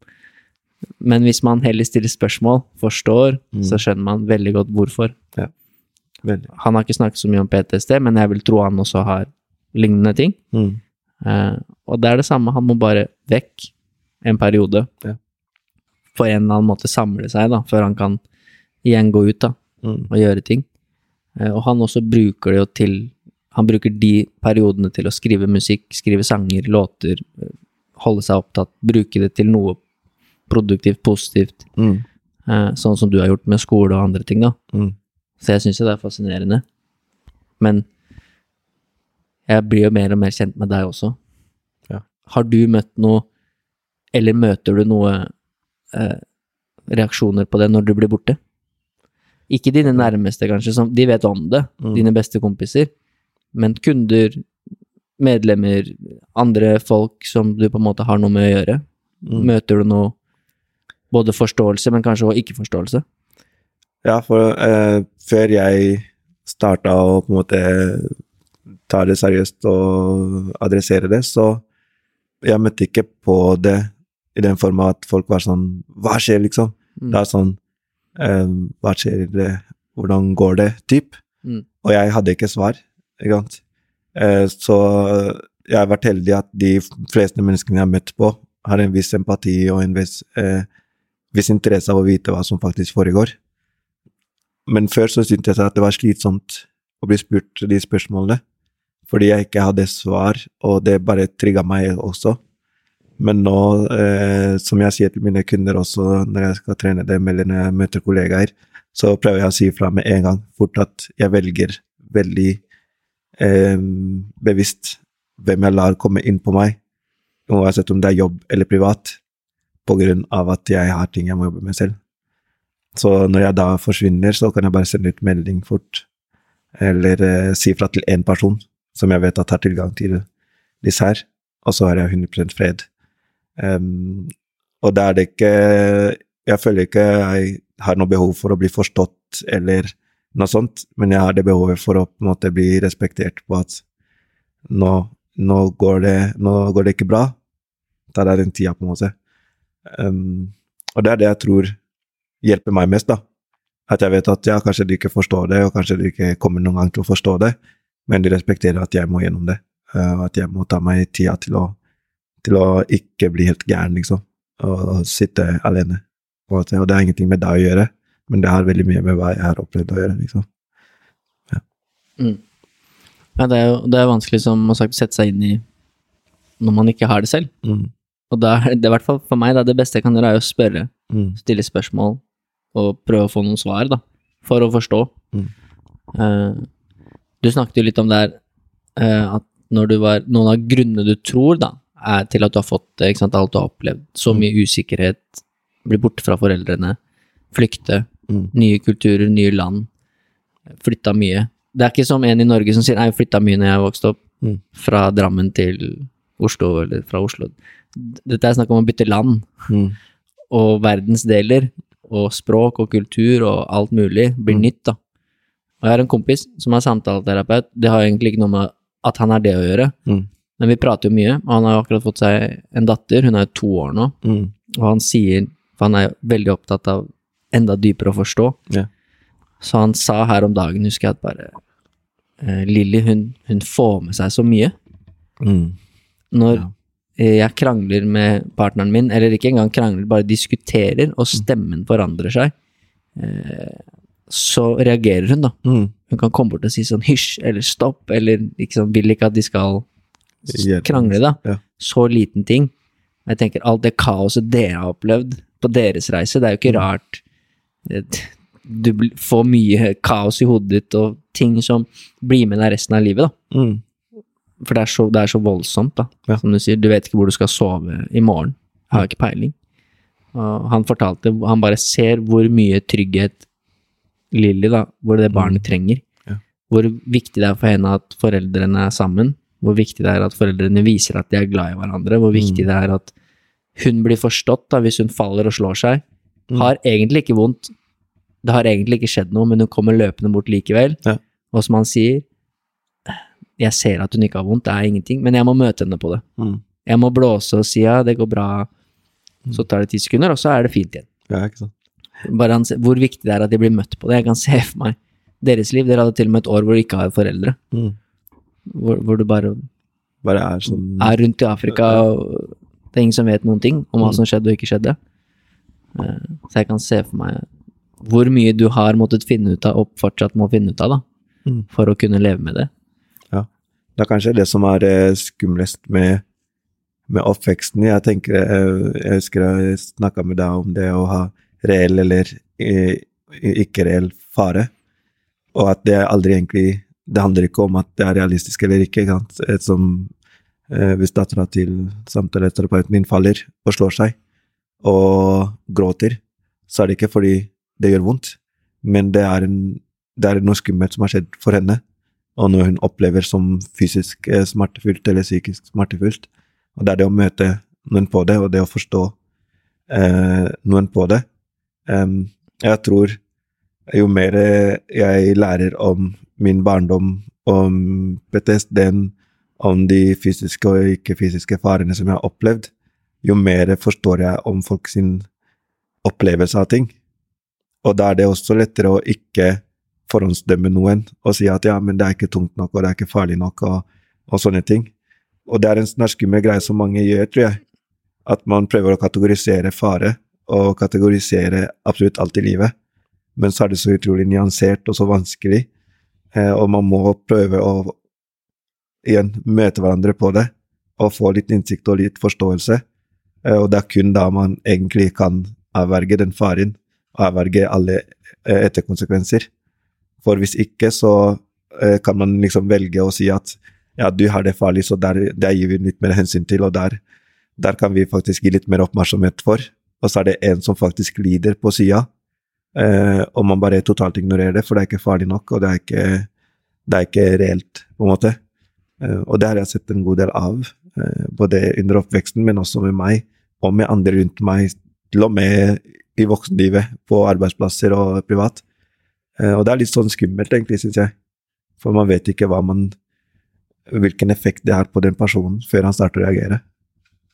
Men hvis man heller stiller spørsmål, forstår, Mm. så skjønner man veldig godt hvorfor. Veldig. Han har ikke snakket så mye om PTSD, men jeg vil tro han også har lignende ting. Mm. Uh, og det er det samme, han må bare vekk en periode. Ja. For en eller annen måte samle seg, da, før han kan igjen gå ut da, Mm. og gjøre ting. Uh, og han også bruker det jo til Han bruker de periodene til å skrive musikk, skrive sanger, låter, eh, holde seg opptatt, bruke det til noe produktivt, positivt. Mm. Eh, sånn som du har gjort med skole og andre ting, da. Mm. Så jeg syns jo det er fascinerende. Men jeg blir jo mer og mer kjent med deg også. Ja. Har du møtt noe, eller møter du noe eh, reaksjoner på det når du blir borte? Ikke dine nærmeste, kanskje, som de vet om det, Mm. dine beste kompiser, men kunder, medlemmer, andre folk som du på en måte har noe med å gjøre. Mm. Møter du noe både forståelse, men kanskje også ikke-forståelse? Ja, for eh, før jeg starta å på en måte ta det seriøst og adressere det, så jeg møtte ikke på det i den form at folk var sånn Hva skjer, liksom? Mm. Det er sånn eh, Hva skjer? Det? Hvordan går det? Typ. Mm. Og jeg hadde ikke svar, ikke sant. Eh, så jeg har vært heldig at de fleste menneskene jeg har møtt på, har en viss empati og en viss, eh, viss interesse av å vite hva som faktisk foregår. Men før så syntes jeg at det var slitsomt å bli spurt de spørsmålene, fordi jeg ikke hadde svar, og det bare trigga meg også. Men nå, eh, som jeg sier til mine kunder også når jeg skal trene dem, eller når jeg møter kollegaer, så prøver jeg å si fra med en gang fort at jeg velger veldig eh, bevisst hvem jeg lar komme inn på meg, uansett om det er jobb eller privat, på grunn av at jeg har ting jeg må jobbe med selv. Så når jeg da forsvinner, så kan jeg bare sende ut melding fort, eller eh, si fra til én person som jeg vet at har tilgang til disse her, og så har jeg 100 fred. Um, og da er det ikke Jeg føler ikke jeg har noe behov for å bli forstått eller noe sånt, men jeg har det behovet for å på en måte bli respektert på at nå, nå, går, det, nå går det ikke bra. Ta deg den tida, på en måte. Um, og det er det jeg tror hjelper meg mest, da. At jeg vet at ja, kanskje de ikke forstår det, og kanskje de ikke kommer noen gang til å forstå det, men de respekterer at jeg må gjennom det, uh, og at jeg må ta meg tida til å, til å ikke bli helt gæren, liksom, og, og sitte alene. på. Og det har ingenting med deg å gjøre, men det har veldig mye med hva jeg har opplevd å gjøre, liksom. Mm. Ja, det er jo det er vanskelig, som å sette seg inn i når man ikke har det selv. Mm. Og da er det i hvert fall for meg, da, det beste jeg kan gjøre, er å spørre, Mm. stille spørsmål og prøve å få noen svar, da, for å forstå. Mm. Eh, du snakket jo litt om det her, uh, at når du var Noen av grunnene du tror, da, er til at du har fått ikke sant, alt du har opplevd. Så Mm. mye usikkerhet, bli borte fra foreldrene, flykte, Mm. nye kulturer, nye land, flytta mye. Det er ikke som en i Norge som sier 'jeg flytta mye når jeg vokste opp', Mm. fra Drammen til Oslo, eller fra Oslo. Dette er snakk om å bytte land, Mm. og verdensdeler, og språk og kultur og alt mulig blir Mm. nytt, da. Og jeg har en kompis som er samtaleterapeut, det har egentlig ikke noe med at han er det å gjøre, Mm. Men vi prater jo mye, og han har jo akkurat fått seg en datter, hun er jo to år nå, Mm. og han sier For han er veldig opptatt av enda dypere å forstå. Ja. Så han sa her om dagen, husker jeg, at bare eh, Lilly, hun, hun får med seg så mye. Mm. Når Ja. eh, jeg krangler med partneren min, eller ikke engang krangler, bare diskuterer, og stemmen forandrer seg, eh, så reagerer hun, da. Mm. Hun kan komme bort og si sånn hysj, eller stopp, eller liksom vil ikke at de skal krangle, da. Ja. Så liten ting. Jeg tenker alt det kaoset dere har opplevd på deres reise, det er jo ikke Mm. rart du får mye kaos i hodet ditt og ting som blir med deg resten av livet, da. Mm. For det er så, det er så voldsomt, da. Ja. Som du sier, du vet ikke hvor du skal sove i morgen. Har ikke peiling. Og han fortalte, han bare ser hvor mye trygghet Lilly, da, hvor det barnet trenger. Ja. Hvor viktig det er for henne at foreldrene er sammen. Hvor viktig det er at foreldrene viser at de er glad i hverandre. Hvor viktig det er at hun blir forstått da, hvis hun faller og slår seg. Mm. Har egentlig ikke vondt. Det har egentlig ikke skjedd noe, men hun kommer løpende bort likevel. Ja. Og som han sier, jeg ser at hun ikke har vondt, det er ingenting, men jeg må møte henne på det. Mm. Jeg må blåse og si ja, det går bra, så tar det ti sekunder, og så er det fint igjen. Ja, ikke sant. Bare han, hvor viktig det er at de blir møtt på det. Jeg kan se for meg deres liv. Dere hadde til og med et år hvor de ikke har foreldre. Mm. Hvor, hvor du bare Bare er sånn er rundt i Afrika, og det er ingen som vet noen ting om hva Mm. som skjedde og ikke skjedde. Eh, Så jeg kan se for meg hvor mye du har måttet finne ut av, og fortsatt må finne ut av, da, Mm. for å kunne leve med det. Det er kanskje det som er eh, skumlest med, med oppveksten. Jeg tenker, eh, jeg husker jeg snakka med deg om det å ha reell eller eh, ikke reell fare, og at det aldri egentlig Det handler ikke om at det er realistisk eller ikke. ikke sant? Som Hvis dattera til samtaleterapeuten min faller og slår seg og gråter, så er det ikke fordi det gjør vondt, men det er, en, det er noe skummelt som har skjedd for henne og noe hun opplever som fysisk eh, smertefullt eller psykisk smertefullt. Og det er det å møte noen på det, og det å forstå eh, noen på det. Um, jeg tror jo mer jeg lærer om min barndom, om PTSD-en, om de fysiske og ikke-fysiske farene som jeg har opplevd, jo mer forstår jeg om folk sin opplevelse av ting. Og da er det også lettere å ikke forhåndsdømme noen og si at ja, men det er ikke tungt nok, og det er ikke farlig nok, og, og sånne ting. Og det er en sånn skummel greie som mange gjør, tror jeg. At man prøver å kategorisere fare, og kategorisere absolutt alt i livet. Men så er det så utrolig nyansert og så vanskelig, eh, og man må prøve å igjen møte hverandre på det, og få litt innsikt og litt forståelse. Eh, og det er kun da man egentlig kan avverge den faren, avverge alle eh, etterkonsekvenser. For hvis ikke, så eh, kan man liksom velge å si at ja, du har det farlig, så der, der gir vi litt mer hensyn til, og der, der kan vi faktisk gi litt mer oppmerksomhet for. Og så er det en som faktisk lider på sida, eh, og man bare totalt ignorerer det, for det er ikke farlig nok, og det er ikke, det er ikke reelt, på en måte. Eh, og det har jeg sett en god del av, både under oppveksten, men også med meg, og med andre rundt meg, til og med i voksenlivet, på arbeidsplasser og privat. Eh, og det er litt sånn skummelt, egentlig, syns jeg. For man vet ikke hva man Hvilken effekt det har på den personen før han starter å reagere.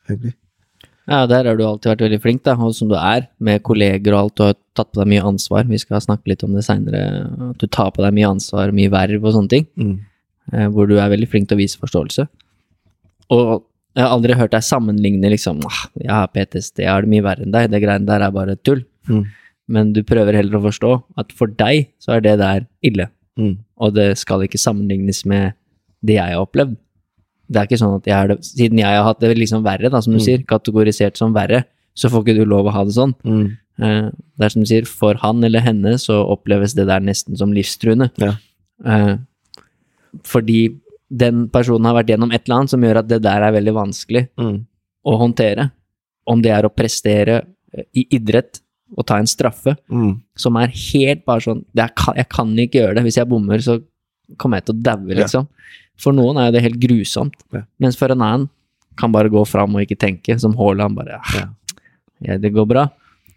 Egentlig. Ja, der har du alltid vært veldig flink, da, og som du er, med kolleger og alt. Du har tatt på deg mye ansvar. Vi skal snakke litt om det seinere. Du tar på deg mye ansvar, mye verv og sånne ting. Mm. eh, Hvor du er veldig flink til å vise forståelse. Og jeg har aldri hørt deg sammenligne liksom «Ah, Jeg har PTSD, jeg har det mye verre enn deg. Det greiene der er bare tull. Mm. Men du prøver heller å forstå at for deg så er det der ille. Mm. Og det skal ikke sammenlignes med det jeg har opplevd. Det er ikke sånn at jeg har det Siden jeg har hatt det liksom verre, da, som du Mm. sier, kategorisert som verre, så får ikke du lov å ha det sånn. Mm. Eh, det er som du sier, for han eller henne så oppleves det der nesten som livstruende. Ja. Eh, fordi den personen har vært gjennom et eller annet som gjør at det der er veldig vanskelig Mm. å håndtere. Om det er å prestere eh, i idrett og ta en straffe, Mm. som er helt bare sånn det er, kan- Jeg kan ikke gjøre det. Hvis jeg bommer, så kommer jeg til å daue, Ja. liksom. For noen er jo det helt grusomt. Ja. Mens for en annen kan bare gå fram og ikke tenke, som Haaland bare Ja. ja, det går bra.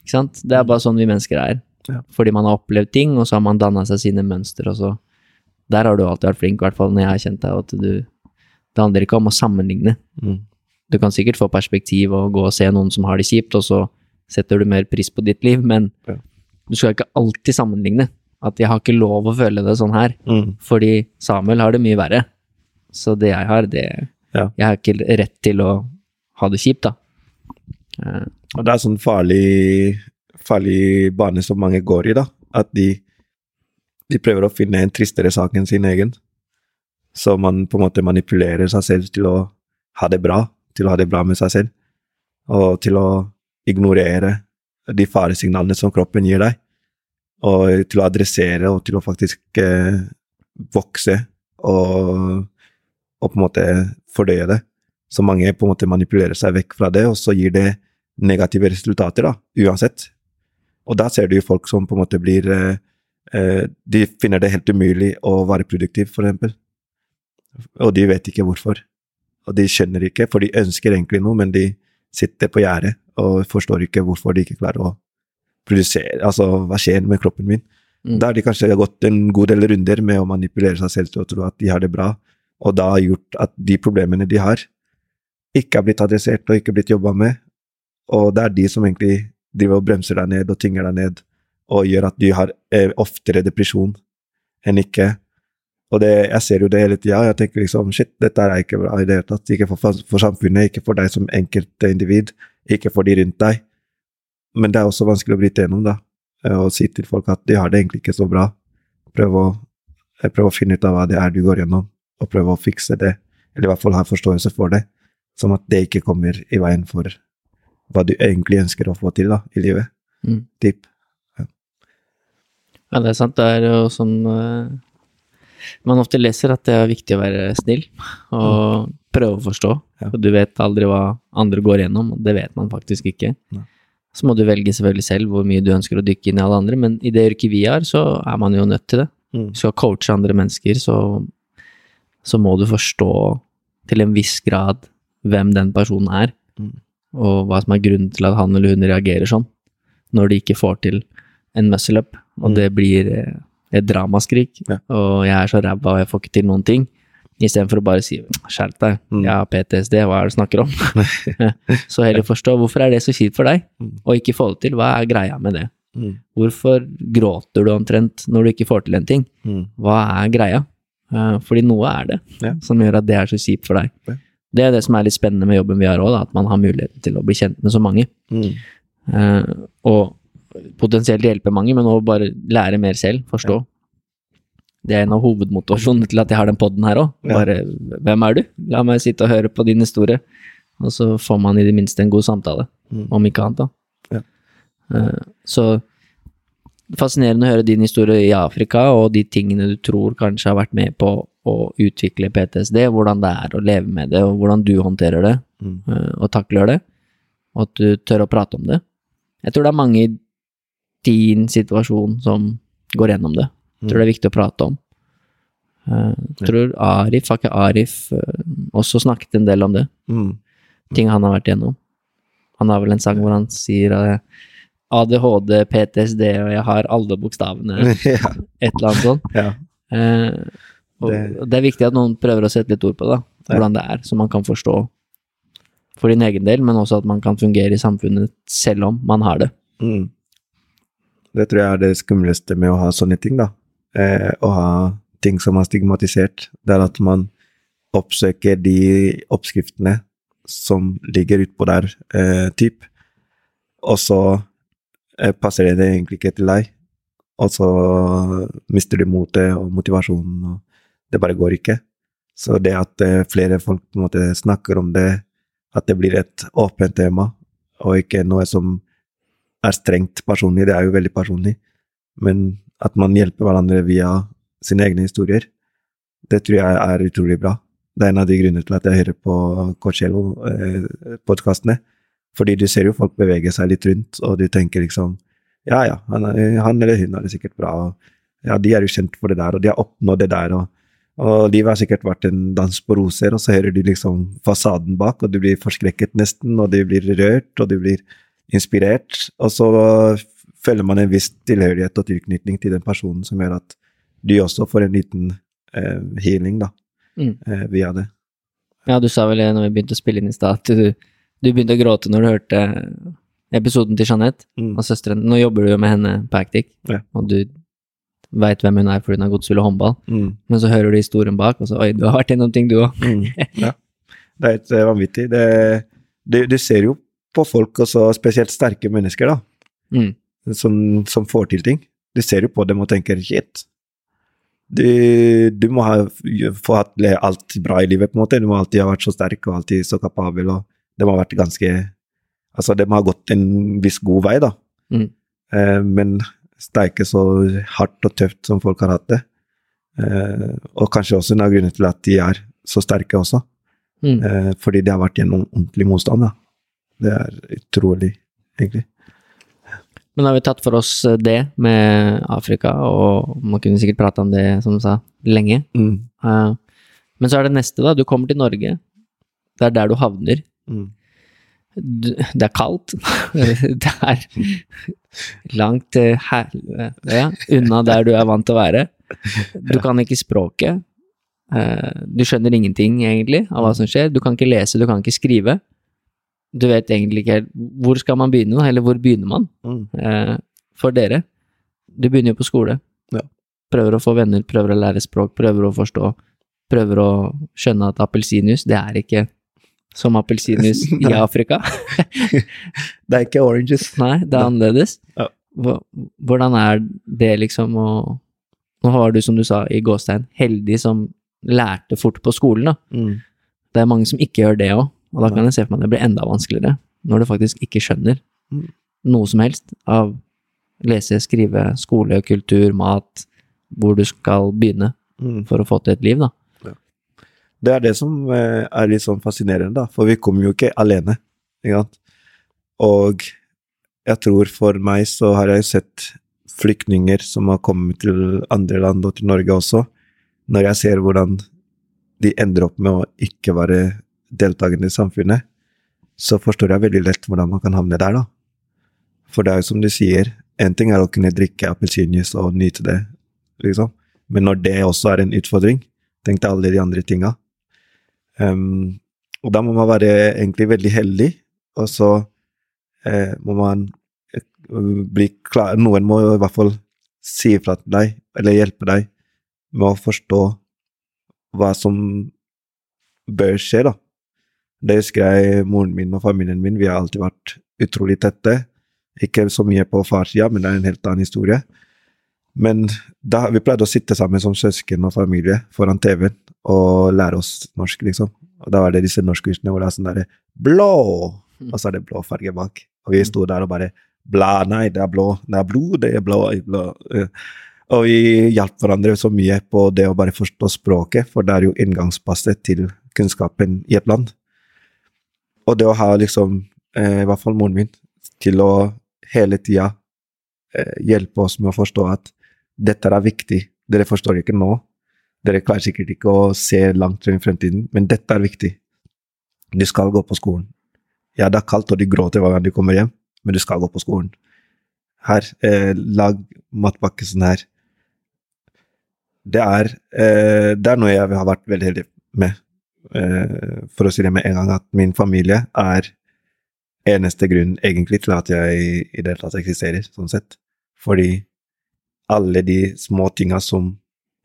Ikke sant? Det er bare sånn vi mennesker er. Ja. Fordi man har opplevd ting, og så har man danna seg sine mønster, og så Der har du alltid vært flink, i hvert fall når jeg har kjent deg, at du Det handler ikke om å sammenligne. Mm. Du kan sikkert få perspektiv og gå og se noen som har det kjipt, og så setter du mer pris på ditt liv, men Ja. du skal ikke alltid sammenligne. At jeg har ikke lov å føle det sånn her, Mm. fordi Samuel har det mye verre. Så det jeg har, det Ja. Jeg har ikke rett til å ha det kjipt, da. Uh. Og det er sånn farlig, farlig bane som mange går i, da. At de, de prøver å finne en tristere sak enn sin egen. Så man på en måte manipulerer seg selv til å ha det bra, til å ha det bra med seg selv. Og til å ignorere de faresignalene som kroppen gir deg. Og til å adressere og til å faktisk eh, vokse og, og på en måte fordøye det. Så mange på en måte manipulerer seg vekk fra det, og så gir det negative resultater, da, uansett. Og da ser du jo folk som på en måte blir eh, De finner det helt umulig å være produktiv, for eksempel. Og de vet ikke hvorfor. Og de skjønner ikke, for de ønsker egentlig noe, men de sitter på gjerdet og forstår ikke hvorfor de ikke klarer å produsere Altså, hva skjer med kroppen min? Mm. Da har de kanskje gått en god del runder med å manipulere seg selv til å tro at de har det bra, og da har gjort at de problemene de har, ikke har blitt adressert og ikke blitt jobba med. Og det er de som egentlig driver og bremser deg ned og tynger deg ned, og gjør at du har eh, oftere depresjon enn ikke. Og det, jeg ser jo det hele tida, jeg tenker liksom shit, dette er ikke bra i det hele tatt. Ikke for, for samfunnet, ikke for deg som enkeltindivid, ikke for de rundt deg. Men det er også vanskelig å bryte gjennom, da, eh, og si til folk at de har det egentlig ikke så bra. Prøv å, eh, prøv å finne ut av hva det er du går gjennom, og prøv å fikse det, eller i hvert fall ha forståelse for det, Sånn at det ikke kommer i veien for hva du egentlig ønsker å få til da, i livet. Mm. Typ. Ja, det er sant. Det er jo sånn eh, Man ofte leser at det er viktig å være snill og prøve å forstå. Ja. Du vet aldri hva andre går gjennom, og det vet man faktisk ikke. Nei. Så må du velge selvfølgelig selv hvor mye du ønsker å dykke inn i alle andre, men i det yrket vi har, så er man jo nødt til det. Mm. Du skal coache andre mennesker, så, så må du forstå til en viss grad hvem den personen er, Mm. og hva som er grunnen til at han eller hun reagerer sånn, når de ikke får til en muscle up, og Mm. det blir eh, et dramaskrik, Ja. og jeg er så ræva og jeg får ikke til noen ting, istedenfor å bare si skjerp deg, Mm. jeg har PTSD, hva er det du snakker om? <laughs> så heller forstå hvorfor er det så kjipt for deg, Mm. og ikke få det til, hva er greia med det? Mm. Hvorfor gråter du omtrent når du ikke får til en ting? Mm. Hva er greia? Eh, fordi noe er det Ja. som gjør at det er så kjipt for deg. Ja. Det er det som er litt spennende med jobben vi har òg, at man har muligheten til å bli kjent med så mange. Eh, og potensielt hjelpe mange, men også bare lære mer selv, forstå. Det er en av hovedmotivasjonene til at jeg har den poden her òg. Ja. Bare hvem er du? La meg sitte og høre på din historie. Og så får man i det minste en god samtale, Mm. om ikke annet, da. Ja. Eh, så fascinerende å høre din historie i Afrika, og de tingene du tror kanskje har vært med på å utvikle PTSD, hvordan det er å leve med det, og hvordan du håndterer det, Mm. eh, og takler det, og at du tør å prate om det. Jeg tror det er mange din situasjon som går gjennom det. Jeg tror det er viktig å prate om. Eh, Jeg tror Arif, har ikke Arif eh, også snakket en del om det? Mm. Ting han har vært gjennom. Han har vel en sang hvor han sier eh, ADHD, PTSD, og jeg har alle bokstavene, <laughs> ja. et eller annet sånt. ja. Eh, og Det- det, er viktig at noen prøver å sette litt ord på det, da, hvordan det er, så man kan forstå for din egen del, men også at man kan fungere i samfunnet selv om man har det. Mm. Det tror jeg er det skumleste med å ha sånne ting, da. Eh, å ha ting som er stigmatisert. Det er at man oppsøker de oppskriftene som ligger utpå der, eh, typ. Og så eh, passer det egentlig ikke til deg. Og så mister du motet og motivasjonen, og det bare går ikke. Så det at eh, flere folk på en måte snakker om det, at det blir et åpent tema, og ikke noe som er strengt personlig, det er jo veldig personlig, men at man hjelper hverandre via sine egne historier, det tror jeg er utrolig bra. Det er en av de grunnene til at jeg hører på Coachello-podkastene. Fordi du ser jo folk bevege seg litt rundt, og du tenker liksom Ja, ja, han, han eller hun har det sikkert bra, og ja, de er jo kjent for det der, og de har oppnådd det der, og, og livet har sikkert vært en dans på roser, og så hører du liksom fasaden bak, og du blir forskrekket nesten, og du blir rørt, og du blir inspirert, og så føler man en viss tilhørighet og tilknytning til den personen som gjør at du også får en liten eh, healing, da, Mm. eh, via det. Ja, du sa vel det når vi begynte å spille inn i stad, at du, du begynte å gråte når du hørte episoden til Jeanette Mm. og søsteren. Nå jobber du jo med henne på Actic, Ja. og du veit hvem hun er fordi hun har gått og håndball, Mm. men så hører du historien bak, og så oi, du har vært gjennom ting, du òg. Mm. Ja. <laughs> Det er helt eh, vanvittig. Det, det, du ser jo på folk, også spesielt sterke mennesker, da, Mm. som, som får til ting. Du ser jo på dem og tenker shit. Du, du må ha få hatt alt bra i livet, på en måte. Du må alltid ha vært så sterk og alltid så kapabel, og det må ha vært ganske Altså, de har gått en viss god vei, da. Mm. Eh, men det er ikke så hardt og tøft som folk har hatt det. Eh, og kanskje også en av grunnene til at de er så sterke også. Mm. Eh, fordi de har vært gjennom ordentlig motstand. Da. Det er utrolig, egentlig. Men har vi tatt for oss eh, det med Afrika, og man kunne sikkert prate om det, som du sa, lenge. Mm. Uh, Men så er det neste, da. Du kommer til Norge. Det er der du havner. Mm. Du- Det er kaldt. <laughs> Det er langt her, ja, unna der du er vant til å være. Du kan ikke språket. Uh, Du skjønner ingenting, egentlig, av hva som skjer. Du kan ikke lese, du kan ikke skrive. Du vet egentlig ikke helt Hvor skal man begynne, da? Eller hvor begynner man? Mm. eh, for dere. Du begynner jo på skole. Ja. Prøver å få venner, prøver å lære språk, prøver å forstå. Prøver å skjønne at appelsinjuice, det er ikke som appelsinjuice <laughs> i Afrika. <laughs> Det er ikke oranges. Nei, det er annerledes. Ja. Hvordan er det liksom å Nå var du, som du sa, i gåstegn, heldig som lærte fort på skolen, da. Mm. Det er mange som ikke gjør det òg, og da kan jeg se for meg at det blir enda vanskeligere når du faktisk ikke skjønner Mm. noe som helst av lese, skrive, skole, kultur, mat, hvor du skal begynne Mm. for å få til et liv, da. Det er det som eh, er litt sånn fascinerende, da. For vi kommer jo ikke alene. Ikke sant? Og jeg tror for meg så har jeg sett flyktninger som har kommet til andre land og til Norge også. Når jeg ser hvordan de ender opp med å ikke være deltakende i samfunnet, så forstår jeg veldig lett hvordan man kan havne der, da. For det er jo som du sier, en ting er å kunne drikke appelsinjuice og nyte det, liksom. Men når det også er en utfordring, tenk deg alle de andre tinga. Um, og da må man være egentlig veldig heldig, og så eh, må man eh, bli klar Noen må i hvert fall si ifra til deg, eller hjelpe deg med å forstå hva som bør skje, da. Det husker jeg moren min og familien min, vi har alltid vært utrolig tette. Ikke så mye på farssida, men det er en helt annen historie. Men da, vi pleide å sitte sammen som søsken og familie foran TV-en og lære oss norsk, liksom. Og da var det disse norskkursene hvor det er sånn derre blå, og så er det blå farge bak. Og vi sto der og bare bla, nei, det er blå, det er blod, det er blå, blå. Og vi hjalp hverandre så mye på det å bare forstå språket, for det er jo inngangspasset til kunnskapen i et land. Og det å ha liksom, eh, i hvert fall moren min, til å hele tida eh, hjelpe oss med å forstå at dette er viktig. Dere forstår ikke nå. Dere klarer sikkert ikke å se langt frem i fremtiden, men dette er viktig. Du skal gå på skolen. Ja, det er kaldt, og du gråter hver gang du kommer hjem, men du skal gå på skolen. Her, eh, lag matpakke sånn her. Det er, eh, det er noe jeg har vært veldig heldig med. Eh, for å si det med en gang, at min familie er eneste grunn egentlig til at jeg i det hele tatt eksisterer, sånn sett. Fordi alle de små tinga som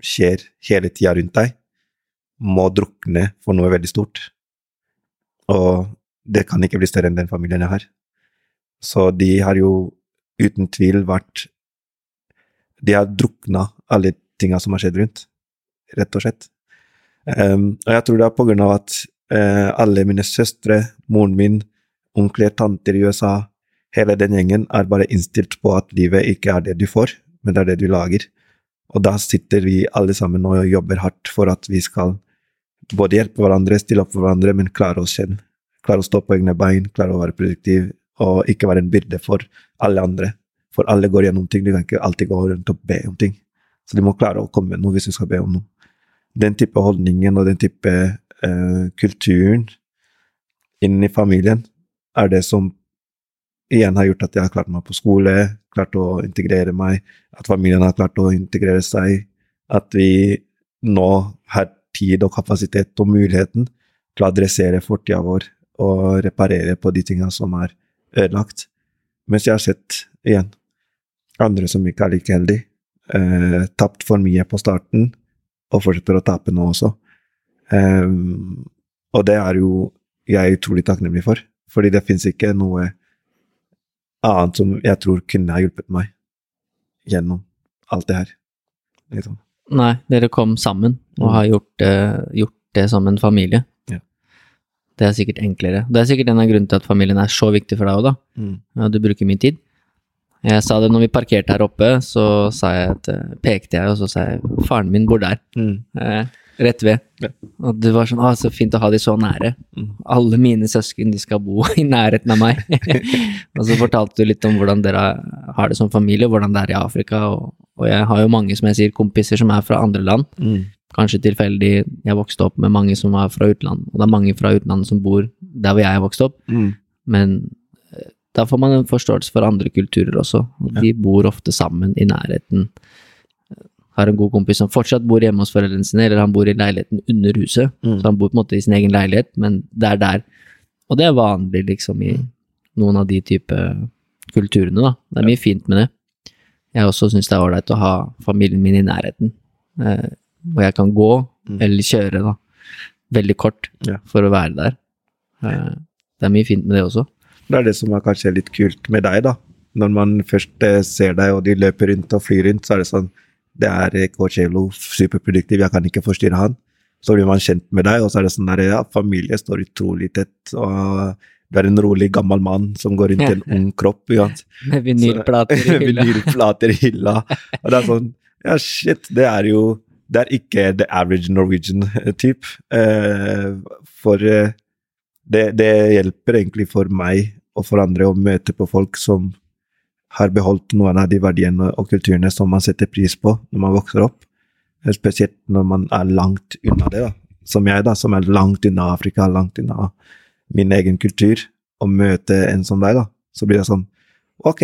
skjer hele tida rundt deg, må drukne for noe veldig stort. Og det kan ikke bli større enn den familien jeg har. Så de har jo uten tvil vært De har drukna alle tinga som har skjedd rundt, rett og slett. Em, og jeg tror det er på grunn av at uh, alle mine søstre, moren min, onkler, tanter i USA, hele den gjengen er bare innstilt på at livet ikke er det du får, men det er det du lager. Og da sitter vi alle sammen og jobber hardt for at vi skal både hjelpe hverandre, stille opp for hverandre, men klare oss selv. Klare å stå på egne bein, klare å være produktiv, og ikke være en byrde for alle andre. For alle går gjennom ting, du kan ikke alltid gå rundt og be om ting. Så du må klare å komme med noe hvis du skal be om noe. Den type holdningen og den type uh, kulturen innen i familien er det som igjen har gjort at jeg har klart meg på skole, klart å integrere meg, at familien har klart å integrere seg, at vi nå har tid og kapasitet og muligheten til å adressere fortida vår og reparere på de tinga som er ødelagt. Mens jeg har sett, igjen, andre som ikke er like heldige. Eh, tapt for mye på starten, og fortsetter å tape nå også. Um, og det er jo jeg utrolig takknemlig for, fordi det fins ikke noe annet som jeg tror kunne ha hjulpet meg gjennom alt det her. Liksom. Nei, dere kom sammen og Mm. har gjort, det- gjort det som en familie. Ja. Det er sikkert enklere. Det er sikkert en av grunnene til at familien er så viktig for deg òg, da. Mm. Ja, du bruker mye tid. Jeg sa det når vi parkerte her oppe, så sa jeg at, eh, pekte jeg, og så sa jeg faren min bor der, Mm. eh, rett ved. Ja. Og det var sånn, å, så fint å ha de så nære. Mm. Alle mine søsken, de skal bo <laughs> i nærheten av meg. <laughs> og så fortalte du litt om hvordan dere har det som familie, hvordan det er i Afrika. Og, og jeg har jo mange, som jeg sier, kompiser som er fra andre land. Mm. Kanskje tilfeldig, jeg vokste opp med mange som var fra utlandet, og det er mange fra utlandet som bor der hvor jeg vokste vokst opp. Mm. Men da får man en forståelse for andre kulturer også. De bor ofte sammen i nærheten. Har en god kompis som fortsatt bor hjemme hos foreldrene sine, eller han bor i leiligheten under huset. Mm. Så han bor på en måte i sin egen leilighet, men det er der. Og det er vanlig liksom i noen av de type kulturene, da. Det er mye fint med det. Jeg også syns det er ålreit å ha familien min i nærheten, eh, hvor jeg kan gå Mm. eller kjøre, da. Veldig kort Ja. for å være der. Eh, det er mye fint med det også. Det er det som er kanskje litt kult med deg, da. Når man først eh, ser deg, og de løper rundt og flyr rundt, så er det sånn Det er eh, Coachello, superproduktiv, jeg kan ikke forstyrre han. Så blir man kjent med deg, og så er det sånn der, ja, familie står utrolig tett, og du er en rolig, gammel mann som går rundt i en ung <laughs> kropp. Med vinylplater i <laughs> hylla. Vinylplater i hylla. Og det er sånn Ja, shit, det er jo Det er ikke the average Norwegian-type. Eh, for det, det hjelper egentlig for meg og for andre å møte på folk som har beholdt noen av de verdiene og kulturene som man setter pris på når man vokser opp. Spesielt når man er langt unna det, da. Som jeg, da, som er langt unna Afrika, langt unna min egen kultur. Å møte en som deg, da, så blir det sånn Ok,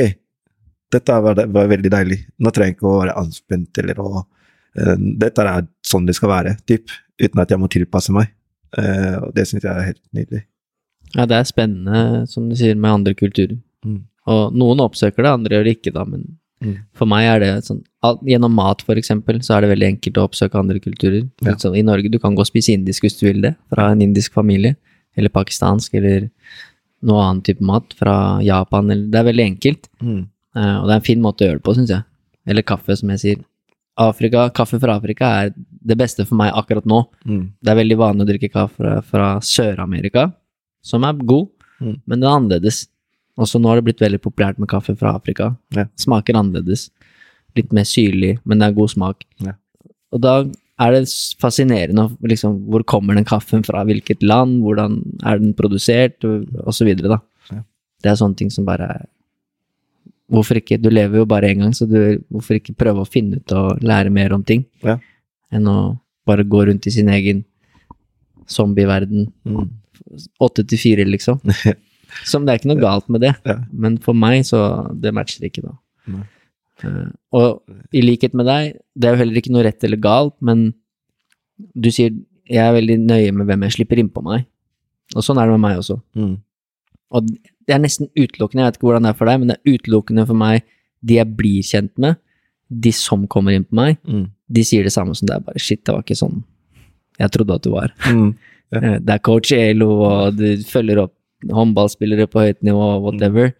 dette var, var veldig deilig. Nå trenger jeg ikke å være anspent eller å eh, Dette er sånn det skal være, typ, uten at jeg må tilpasse meg. Uh, og det syns jeg er helt nydelig. Ja, det er spennende, som du sier, med andre kulturer. Mm. Og noen oppsøker det, andre gjør det ikke, da, men Mm. for meg er det sånn Gjennom mat, for eksempel, så er det veldig enkelt å oppsøke andre kulturer. Ja. Sånn, I Norge, du kan gå og spise indisk hvis du vil det, fra en indisk familie, eller pakistansk, eller noe annen type mat, fra Japan, eller Det er veldig enkelt, Mm. uh, og det er en fin måte å gjøre det på, syns jeg. Eller kaffe, som jeg sier. Afrika, Kaffe fra Afrika er det beste for meg akkurat nå. Mm. Det er veldig vanlig å drikke kaffe fra, fra Sør-Amerika, som er god, Mm. men den er annerledes. Også nå har det blitt veldig populært med kaffe fra Afrika. Ja. Smaker annerledes. Litt mer syrlig, men det er god smak. Ja. Og da er det fascinerende liksom, hvor kommer den kaffen fra, hvilket land, hvordan er den produsert, da. Ja. Det er sånne ting som bare er Hvorfor ikke? Du lever jo bare én gang, så du, hvorfor ikke prøve å finne ut og lære mer om ting? Ja. Enn å bare gå rundt i sin egen zombieverden Mm. Åtte til fire, liksom. <laughs> Som det er ikke noe galt med det, men for meg så det matcher ikke, da. Eh, og i likhet med deg, det er jo heller ikke noe rett eller galt, men du sier jeg er veldig nøye med hvem jeg slipper innpå meg. Og sånn er det med meg også. Mm. Og det er nesten utelukkende, jeg vet ikke hvordan det er for deg, men det er utelukkende for meg de jeg blir kjent med, de som kommer inn på meg, Mm. de sier det samme som det er bare shit, det var ikke sånn jeg trodde at du var. Mm. Ja. Eh, Det er coach Elo, og du følger opp håndballspillere på høyt nivå, whatever.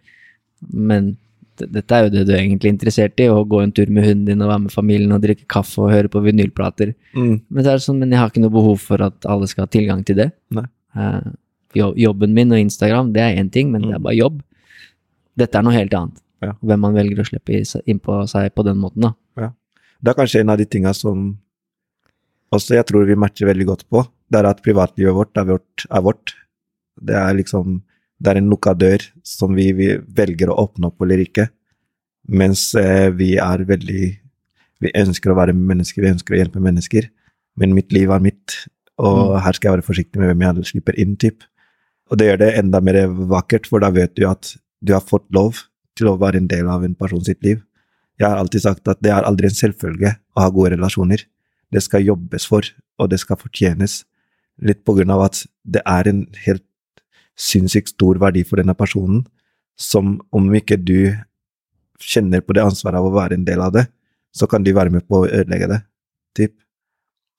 Men dette er jo det du er egentlig interessert i, å gå en tur med hunden din og være med familien og drikke kaffe og høre på vinylplater. Mm. Men, så sånn, men jeg har ikke noe behov for at alle skal ha tilgang til det. Eh, jobben min og Instagram, det er én ting, men det er Mm. bare jobb. Dette er noe helt annet. Ja. Hvem man velger å slippe innpå seg på den måten, da. Det er kanskje en av de tinga som også jeg tror vi matcher veldig godt på. Det er at privatlivet vårt er vårt. Er vårt. Det er liksom Det er en lukka dør som vi, vi velger å åpne opp eller ikke. Mens eh, vi er veldig Vi ønsker å være mennesker, vi ønsker å hjelpe mennesker. Men mitt liv er mitt, og her skal jeg være forsiktig med hvem jeg slipper inn, typ. Og det gjør det enda mer vakkert, for da vet du at du har fått lov til å være en del av en person sitt liv. Jeg har alltid sagt at det er aldri en selvfølge å ha gode relasjoner. Det skal jobbes for, og det skal fortjenes. litt på grunn av at det er en helt sinnssykt stor verdi for denne personen, som om ikke du kjenner på det ansvaret av å være en del av det, så kan de være med på å ødelegge det. Typ.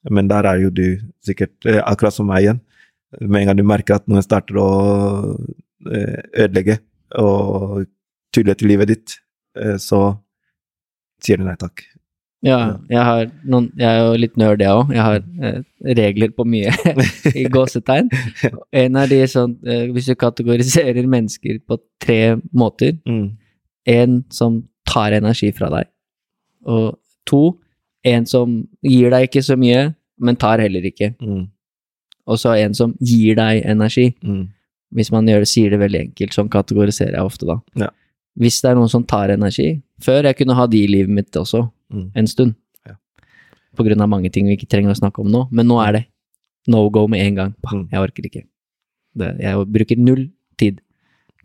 Men der er jo du sikkert eh, akkurat som meg igjen. Med en gang du merker at noen starter å eh, ødelegge og tulle til livet ditt, eh, så sier du nei takk. Ja, jeg, har noen, jeg er jo litt nerd, jeg òg. Jeg har eh, regler på mye <laughs> i gåsetegn. <laughs> En av de sånn eh, Hvis du kategoriserer mennesker på tre måter Mm. En som tar energi fra deg, og to En som gir deg ikke så mye, men tar heller ikke. Mm. Og så en som gir deg energi. Mm. Hvis man gjør det, sier det veldig enkelt, sånn kategoriserer jeg ofte da. Ja. Hvis det er noen som tar energi Før jeg kunne ha de i livet mitt også, Mm. en stund. Ja. På grunn av mange ting vi ikke trenger å snakke om nå, men nå er det no go med en gang. Bah, Mm. Jeg orker ikke. Det, jeg bruker null tid,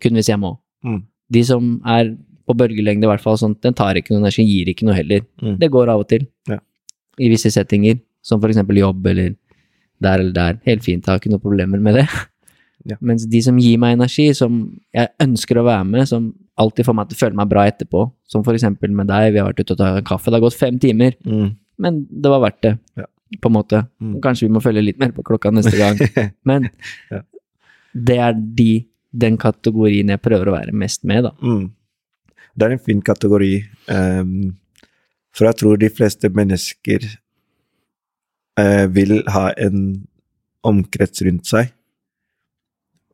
kun hvis jeg må. Mm. De som er på bølgelengde, i hvert fall, sånn, den tar ikke noe energi, gir ikke noe heller. Mm. Det går av og til. Ja. I visse settinger, som for eksempel jobb eller der eller der. Helt fint, jeg har ikke noen problemer med det. Ja. Mens de som gir meg energi, som jeg ønsker å være med, som alltid får meg til å føle meg bra etterpå, som for eksempel med deg, vi har vært ute og tatt en kaffe, det har gått fem timer, Mm. men det var verdt det, Ja. på en måte. Mm. Kanskje vi må følge litt mer på klokka neste gang, <laughs> men Ja. det er de, den kategorien jeg prøver å være mest med, da. Mm. Det er en fin kategori, um, for jeg tror de fleste mennesker uh, vil ha en omkrets rundt seg.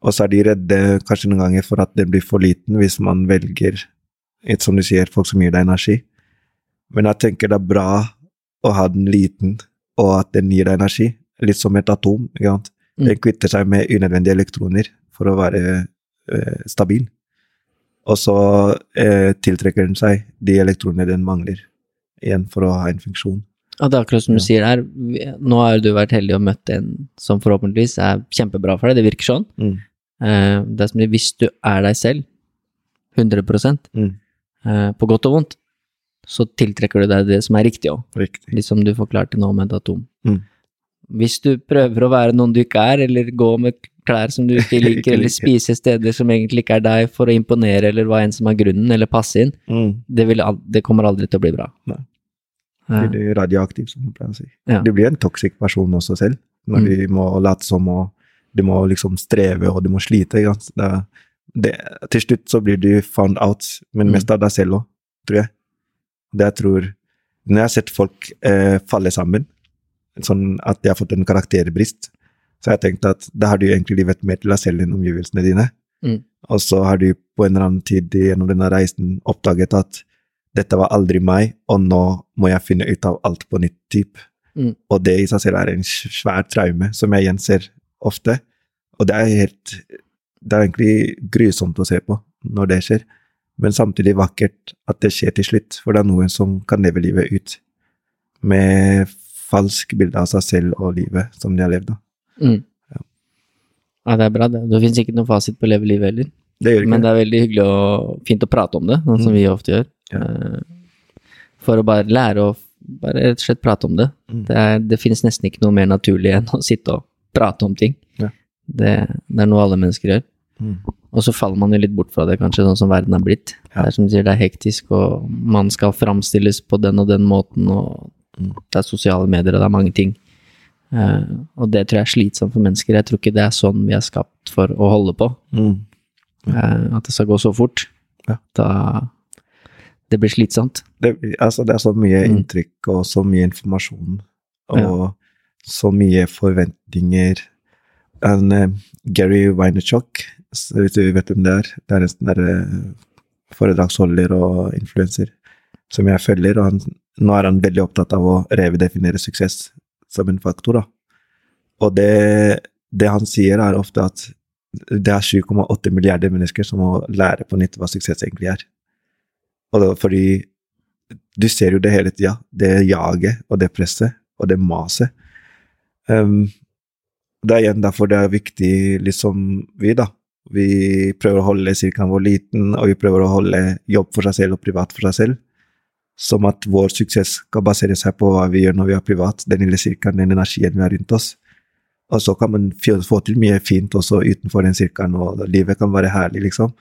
Og så er de redde kanskje noen ganger for at den blir for liten hvis man velger, et, som du sier, folk som gir deg energi. Men jeg tenker det er bra å ha den liten, og at den gir deg energi. Litt som et atom. ikke sant? Mm. Den kvitter seg med unødvendige elektroner for å være eh, stabil. Og så eh, tiltrekker den seg de elektronene den mangler, igjen for å ha en funksjon. Ja, det er akkurat som du Ja. sier her, nå har du vært heldig og møtt en som forhåpentligvis er kjempebra for deg, det virker sånn. Mm. Eh, det er som hvis du er deg selv, 100 Mm. eh, på godt og vondt, så tiltrekker du deg det som er riktig òg, litt som du forklarte nå med et atom. Mm. Hvis du prøver å være noen du ikke er, eller gå med klær som du <laughs> ikke liker, Ikke eller spise steder som egentlig ikke er deg for å imponere, eller hva enn som er grunnen, eller passe inn, Mm. det, vil, det kommer aldri til å bli bra. Nei. Eh, Blir du radioaktiv, som man pleier å si. Ja. Du blir en toxic person også selv, når Mm. du må late som og du må liksom streve og du må slite. Det, det, til slutt så blir du found out, men Mm. mest av deg selv òg, tror jeg. Det jeg tror Når jeg har sett folk eh, falle sammen, sånn at de har fått en karakterbrist, så har jeg tenkt at da har du egentlig livet mer til deg selv enn omgivelsene dine. Mm. Og så har du på en eller annen tid gjennom denne reisen oppdaget at dette var aldri meg, og nå må jeg finne ut av alt på nytt typ. Mm. Og det i seg selv er en svær traume, som jeg igjen ser ofte. Og det er helt Det er egentlig grusomt å se på når det skjer, men samtidig vakkert at det skjer til slutt, for det er noen som kan leve livet ut med falsk bilde av seg selv og livet som de har levd. Mm. Ja. Ja, det er bra, det. Det finnes ikke noen fasit på å leve livet heller. Det Men det er veldig hyggelig og fint å prate om det, sånn som Mm. vi ofte gjør. Ja. Eh, For å bare lære å bare rett og slett prate om det. Mm. Det, er, det finnes nesten ikke noe mer naturlig enn å sitte og prate om ting. Ja. Det, det er noe alle mennesker gjør. Mm. Og så faller man jo litt bort fra det, kanskje, sånn som verden er blitt. Ja. Det er som du sier, det er hektisk, og man skal framstilles på den og den måten, og Mm. det er sosiale medier, og det er mange ting. Uh, og det tror jeg er slitsomt for mennesker. Jeg tror ikke det er sånn vi er skapt for å holde på. Mm. Eh, at det skal gå så fort. Ja. Da Det blir slitsomt. det, altså det er så mye Mm. inntrykk og så mye informasjon og så mye forventninger. En, uh, Gary Vaynerchuk, hvis du vet hvem det er, det er en sånn der, eh, foredragsholder og influenser som jeg følger, og han, nå er han veldig opptatt av å revidefinere suksess som en faktor. Da. Og det, det han sier, er ofte at det er 7,8 milliarder mennesker som må lære på nytt hva suksess egentlig er. Og det, fordi du ser jo det hele tida, det jaget og det presset og det maset. Um, det er igjen derfor det er viktig, liksom vi, da. Vi prøver å holde sirkelen vår liten, og vi prøver å holde jobb for seg selv og privat for seg selv. Som at vår suksess skal basere seg på hva vi gjør når vi er privat, den lille sirkelen, den energien vi har rundt oss. og så kan man få til mye fint også utenfor den sirkelen, og livet kan være herlig, liksom.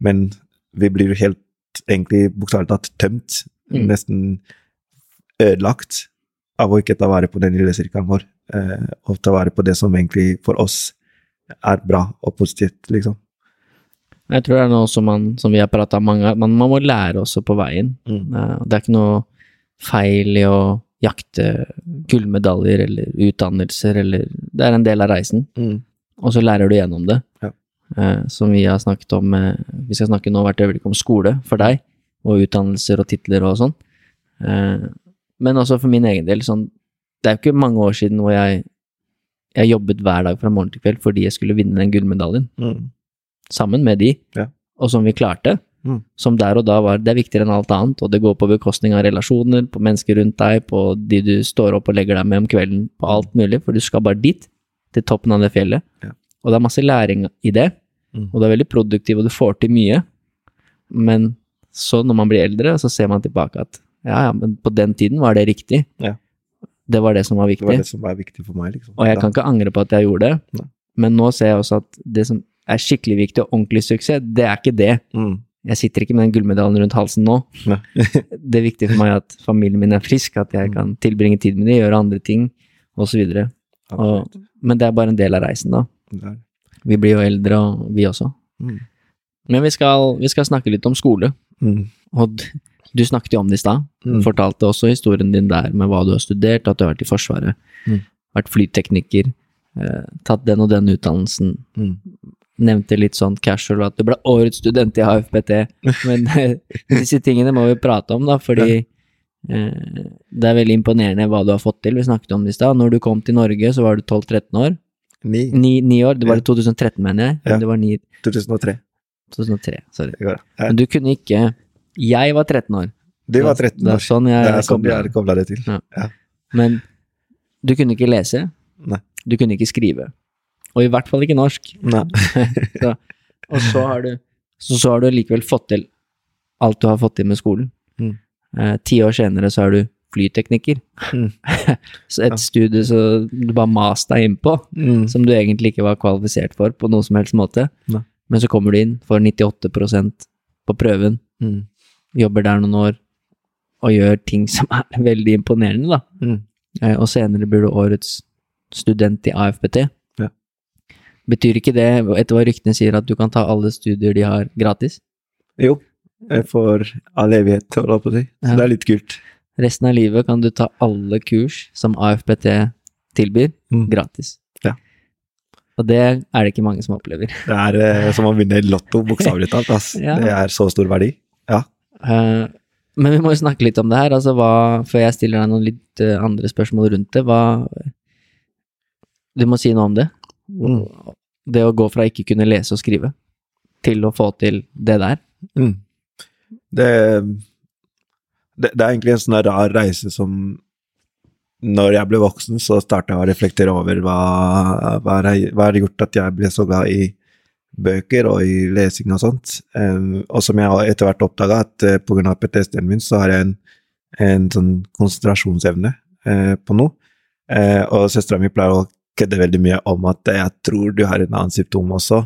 Men vi blir helt, egentlig bokstavelig talt, tømt. Mm. Nesten ødelagt av å ikke ta vare på den lille sirkelen vår. Eh, og ta vare på det som egentlig for oss er bra og positivt, liksom. Jeg tror det er noe som, man, som vi har prata mange ganger, man, man må lære også på veien. Mm. Eh, Det er ikke noe feil i å jakte gullmedaljer eller utdannelser, eller Det er en del av reisen, Mm. og så lærer du gjennom det. Ja. Eh, som vi har snakket om Vi skal snakke nå hvert øyeblikk om skole for deg, og utdannelser og titler og sånn. Eh, men også for min egen del, sånn Det er jo ikke mange år siden hvor jeg jeg jobbet hver dag fra morgen til kveld fordi jeg skulle vinne den gullmedaljen, Mm. sammen med de, Ja. og som vi klarte. Mm. Som der og da var Det er viktigere enn alt annet, og det går på bekostning av relasjoner, på mennesker rundt deg, på de du står opp og legger deg med om kvelden, på alt mulig, for du skal bare dit, til toppen av det fjellet. Ja. Og det er masse læring i det, Mm. og du er veldig produktiv, og du får til mye. Men så, når man blir eldre, så ser man tilbake at ja, ja, men på den tiden var det riktig. Ja. Det var det som var viktig. Det var det som var viktig for meg, liksom. Og jeg Da- kan ikke angre på at jeg gjorde det, Nei. men nå ser jeg også at det som er skikkelig viktig og ordentlig suksess, det er ikke det. Mm. Jeg sitter ikke med den gullmedaljen rundt halsen nå. <laughs> Det er viktig for meg at familien min er frisk, at jeg Mm. kan tilbringe tid med dem, gjøre andre ting, osv. Men det er bare en del av reisen, da. Det er. Vi blir jo eldre, og vi også. Mm. Men vi skal, vi skal snakke litt om skole. Mm. Og du snakket jo om det i stad. Mm. Fortalte også historien din der med hva du har studert, at du har vært i Forsvaret. Mm. Vært flytekniker. Eh, tatt den og den utdannelsen. Mm. Nevnte litt sånn casual at du ble årets student i AFPT. Men eh, disse tingene må vi prate om, da, fordi eh, det er veldig imponerende hva du har fått til. Vi snakket om det i stad. Når du kom til Norge, så var du 12-13 år. Ni. Ni, ni år. Det var i 2013, mener jeg. Ja. Det var ni, 2003. 2003. Sorry. Men du kunne ikke Jeg var 13 år. Du var Det- 13 Det er sånn Det jeg er sånn vi er kobla det til. Ja. Ja. Men du kunne ikke lese. Nei. Du kunne ikke skrive. Og i hvert fall ikke norsk. <laughs> Så, og så har du så, så har du likevel fått til alt du har fått til med skolen. Mm. Eh, ti år senere så er du flytekniker. Mm. <laughs> så et Ja. studie så du bare maste deg innpå, Mm. som du egentlig ikke var kvalifisert for på noen som helst måte. Ne. Men så kommer du inn, får 98% på prøven, Mm. Jobber der noen år, og gjør ting som er <laughs> veldig imponerende, da. Mm. Eh, og senere blir du årets student i AFPT. Ja. Betyr ikke det, etter hva ryktene sier, at du kan ta alle studier de har gratis? Jo, får all evighet, holder jeg på å si. Så Ja. det er litt kult. Resten av livet kan du ta alle kurs som AFPT tilbyr, Mm. gratis. Ja. Og det er det ikke mange som opplever. Det er eh, som å vinne Lotto, bokstavelig talt. Altså. <laughs> Ja. Det er så stor verdi. Eh, men vi må jo snakke litt om det her, altså hva, før jeg stiller deg noen litt uh, andre spørsmål rundt det. Hva Du må si noe om det. Mm. Det å gå fra ikke kunne lese og skrive til å få til det der. Mm. Det, det, det er egentlig en sånn rar reise som Når jeg ble voksen, så starta jeg å reflektere over hva, hva, hva har gjort at jeg ble så glad i bøker og i lesing og sånt. Um, og som jeg har etter hvert oppdaga, at uh, pga. PTSD-en min, så har jeg en, en sånn konsentrasjonsevne uh, på noe. Uh, og søstera mi pleier å kødde veldig mye om at jeg tror du har en annen symptom også.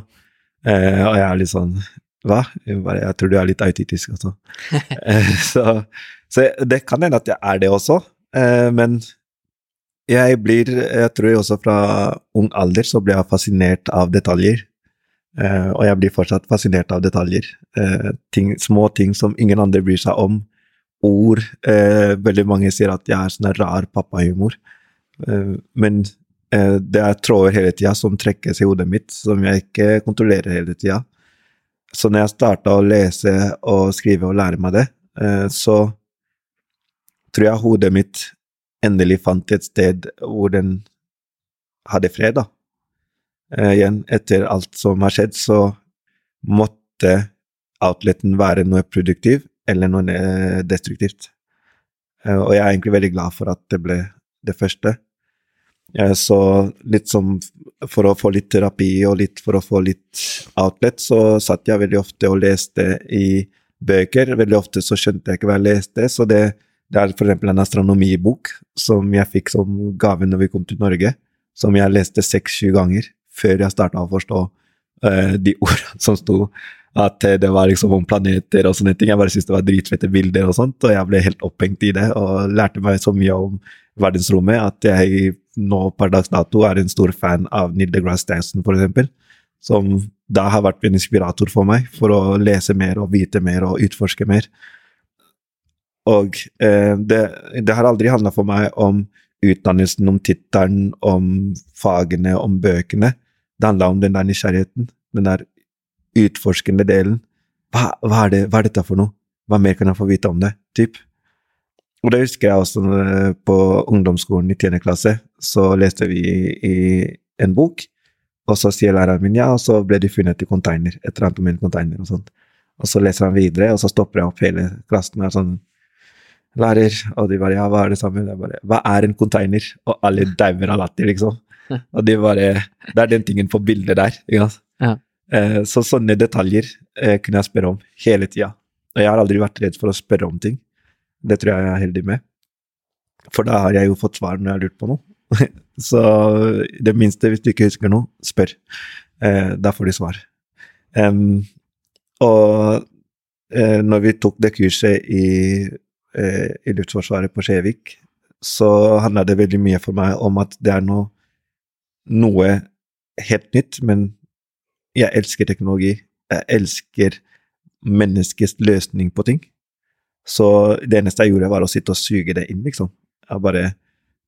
Uh, og jeg er litt sånn Hva? Jeg, bare, jeg tror du er litt autistisk også. <laughs> Eh, så, så det kan hende at jeg er det også, eh, men jeg blir Jeg tror også fra ung alder så ble jeg fascinert av detaljer. Eh, og jeg blir fortsatt fascinert av detaljer. Uh, ting, små ting som ingen andre bryr seg om. Ord. Uh, veldig mange sier at jeg er sånn rar pappahumor. Men det er tråder hele tida som trekkes i hodet mitt, som jeg ikke kontrollerer hele tida. Så når jeg starta å lese og skrive og lære meg det, så tror jeg hodet mitt endelig fant et sted hvor den hadde fred, da. Eh, igjen, etter alt som har skjedd, så måtte outleten være noe produktiv eller noe eh, destruktivt. Eh, og jeg er egentlig veldig glad for at det ble det første. Eh, så litt som for å få litt terapi og litt for å få litt outlet, så satt jeg veldig ofte og leste i bøker. Veldig ofte så skjønte jeg ikke hva jeg leste, så det, det er for eksempel en astronomibok som jeg fikk som gave når vi kom til Norge, som jeg leste seks-sju ganger før jeg starta å forstå uh, de ordene som sto. At uh, det var liksom om planeter og sånne ting. Jeg bare syntes det var dritfette bilder og sånt, og jeg ble helt opphengt i det og lærte meg så mye om verdensrommet at jeg nå per dags dato er en stor fan av Neil deGrasse for eksempel. Som da har vært en inspirator for meg for å lese mer og vite mer og utforske mer. Og eh, det, det, har aldri handla for meg om utdannelsen, om tittelen, om fagene, om bøkene. Det handla om den der nysgjerrigheten, den der utforskende delen. Hva, hva, er det, hva, er dette for noe? Hva mer kan jeg få vite om det? Typ. Og det husker jeg også på ungdomsskolen i 10. klasse. Så leste vi i en bok, og så sier læreren min ja, og så ble de funnet i container. Et eller annet om en container og sånt. Og så leser han videre, og så stopper jeg opp hele klassen og er sånn Lærer, og de bare ja, hva er det samme? Det er bare, hva er en container? Og alle dauer av latter, liksom. <laughs> Og de bare Det er den tingen på bildet der. ikke sant? Ja. Eh, så sånne detaljer eh, kunne jeg spørre om hele tida. Og jeg har aldri vært redd for å spørre om ting. Det tror jeg jeg er heldig med. For da har jeg jo fått svar når jeg har lurt på noe. <laughs> så det minste, hvis du ikke husker noe, spør. Eh, da får du svar. Um, og når vi tok det kurset i, eh, i Luftforsvaret på Skjevik, så handla det veldig mye for meg om at det er noe, noe helt nytt, men jeg elsker teknologi. Jeg elsker menneskets løsning på ting. Så det eneste jeg gjorde, var å sitte og suge det inn, liksom. Jeg bare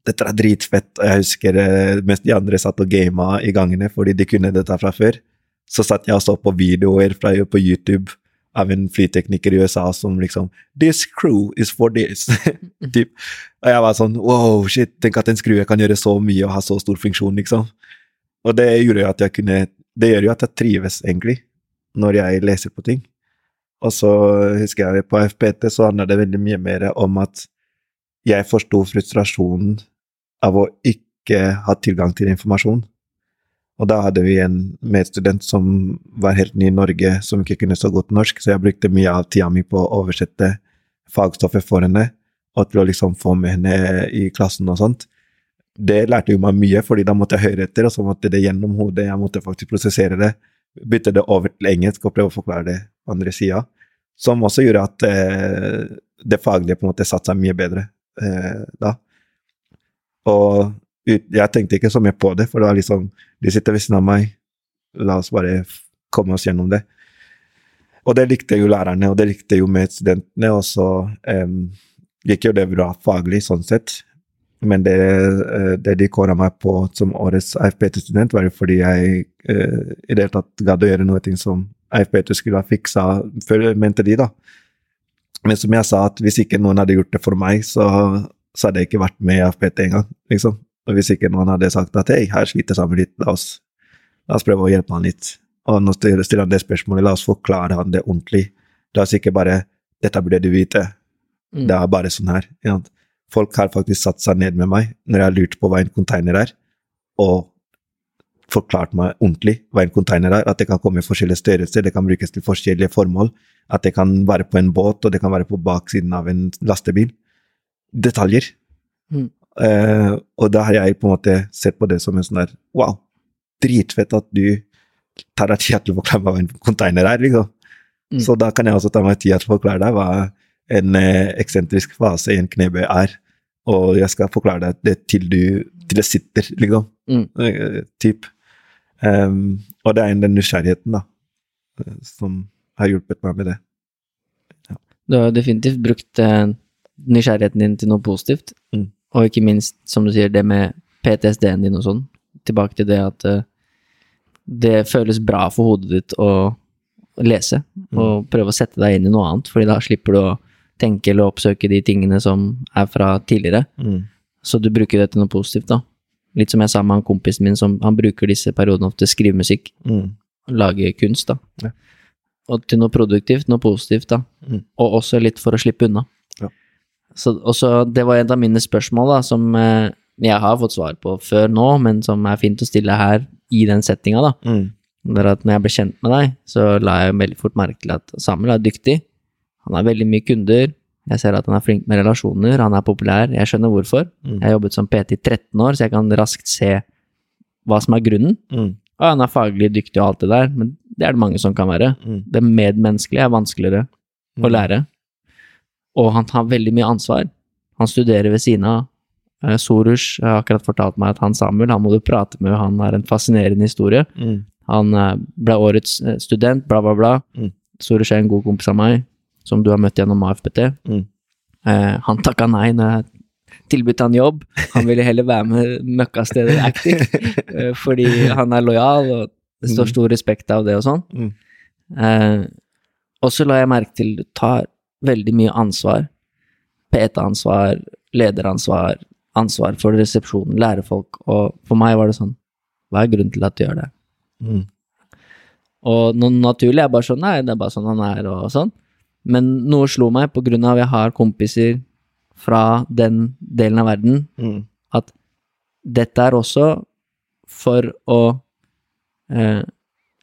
Dette er dritfett. Og jeg husker eh, mens de andre satt og gama i gangene fordi de kunne dette fra før, så satt jeg og så på videoer fra, på YouTube av en flytekniker i USA som liksom This crew is for this. <laughs> typ. Og jeg var sånn Wow, shit, tenk at en skrue kan gjøre så mye og ha så stor funksjon, liksom. Og det gjorde jo at jeg kunne Det gjør jo at jeg trives, egentlig, når jeg leser på ting. Og så husker jeg på FPT så handler det veldig mye mer om at jeg forsto frustrasjonen av å ikke ha tilgang til informasjon. Og da hadde vi en medstudent som var helt ny i Norge, som ikke kunne så godt norsk, så jeg brukte mye av tida mi på å oversette fagstoffet for henne, og til å liksom få med henne i klassen og sånt. Det lærte jo meg mye, fordi da måtte jeg høre etter, og så måtte det gjennom hodet, jeg måtte faktisk prosessere det, bytte det over til engelsk og prøve å forklare det på andre sida. Som også gjorde at eh, det faglige på en måte satte seg mye bedre eh, da. Og jeg tenkte ikke så mye på det, for det var liksom De sitter ved siden av meg, la oss bare komme oss gjennom det. Og det likte jo lærerne, og det likte jo medstudentene, og så um, gikk jo det bra faglig, sånn sett. Men det, eh, det de kåra meg på som årets AFPT-student, var jo fordi jeg uh, i det hele tatt gadd å gjøre noe som AFPT skulle ha fiksa mente de, da. Men som jeg sa, at hvis ikke noen hadde gjort det for meg, så, så hadde jeg ikke vært med i AFPT engang, liksom. Og hvis ikke noen hadde sagt at hei, her sliter Samuel litt, la oss, la oss prøve å hjelpe han litt. Og nå stiller han det spørsmålet, la oss forklare han det ordentlig. La oss ikke bare 'dette burde du vite'. Mm. Det er bare sånn her. Ja. Folk har faktisk satt seg ned med meg når jeg har lurt på hva en container er, og forklart meg ordentlig hva en container er. At det kan komme i forskjellige størrelser, det kan brukes til forskjellige formål. At det kan være på en båt, og det kan være på baksiden av en lastebil. Detaljer. Mm. Uh, og da har jeg på en måte sett på det som en sånn der Wow, dritfett at du tar deg tid til å forklare meg hva en container er, liksom. Mm. Så da kan jeg også ta meg tid til å forklare deg hva en uh, eksentrisk fase i en knebøy er. Og jeg skal forklare deg det til du til det sitter, liksom. Mm. Uh, typ. Um, og det er den nysgjerrigheten, da, som har hjulpet meg med det. Ja. Du har definitivt brukt nysgjerrigheten din til noe positivt. Mm. Og ikke minst, som du sier, det med PTSD-en din og sånn. Tilbake til det at uh, det føles bra for hodet ditt å lese, mm. og prøve å sette deg inn i noe annet, fordi da slipper du å tenke eller oppsøke de tingene som er fra tidligere. Mm. Så du bruker det til noe positivt, da. Litt som jeg sa med han kompisen min, som han bruker disse periodene ofte til å skrive musikk. Mm. Lage kunst, da. Ja. Og til noe produktivt, noe positivt, da. Mm. Og også litt for å slippe unna. Så, også, det var et av mine spørsmål da, som eh, jeg har fått svar på før nå, men som er fint å stille her i den settinga. Mm. Det er at når jeg ble kjent med deg, så la jeg veldig fort merke til at Samuel er dyktig. Han har veldig mye kunder. Jeg ser at han er flink med relasjoner, han er populær. Jeg skjønner hvorfor. Mm. Jeg har jobbet som PT i 13 år, så jeg kan raskt se hva som er grunnen. Mm. Og han er faglig dyktig og alt det der, men det er det mange som kan være. Mm. Det medmenneskelige er vanskeligere å Mm. lære. Og han har veldig mye ansvar. Han studerer ved siden av. Sorus. Sorush har akkurat fortalt meg at han Samuel, han må du prate med, han har en fascinerende historie. Mm. Han eh, ble årets eh, student, bla, bla, bla. Mm. Sorush er en god kompis av meg, som du har møtt gjennom AFPT. Mm. Eh, han takka nei når jeg tilbød han jobb. Han ville heller være med møkkasteder Actic, <laughs> eh, fordi han er lojal, og det står Mm. stor respekt av det og sånn. Mm. Eh, og så la jeg merke til du tar veldig mye ansvar. PT-ansvar, lederansvar, ansvar for resepsjonen, lære folk, og for meg var det sånn Hva er grunnen til at du gjør det? Mm. Og noe naturlig er bare sånn, nei, det er bare sånn han er, og sånn. Men noe slo meg på grunn av jeg har kompiser fra den delen av verden, Mm. at dette er også for å eh,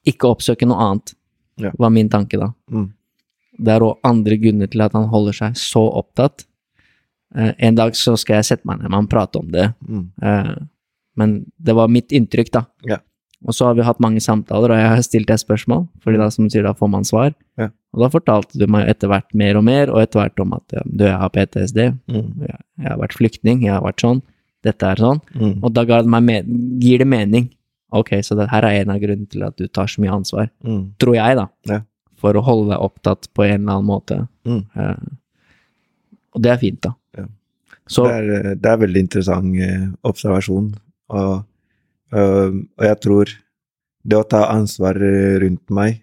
ikke oppsøke noe annet, Ja. var min tanke da. Mm. Det er òg andre grunner til at han holder seg så opptatt. Eh, en dag så skal jeg sette meg ned med han prate om det, Mm. eh, men det var mitt inntrykk, da. Ja. Og så har vi hatt mange samtaler, og jeg har stilt deg spørsmål, fordi da, som du sier, da får man svar. Ja. Og da fortalte du meg etter hvert mer og mer, og etter hvert om at ja, du, jeg har PTSD, Mm. jeg, jeg har vært flyktning, jeg har vært sånn, dette er sånn. Mm. Og da det gir det mening. Ok, så det her er en av grunnene til at du tar så mye ansvar. Mm. Tror jeg, da. Ja. For å holde deg opptatt på en eller annen måte. Mm. Uh, og det er fint, da. Ja. Så Det er, det er veldig interessant eh, observasjon, og, uh, og jeg tror det å ta ansvar eh, rundt meg,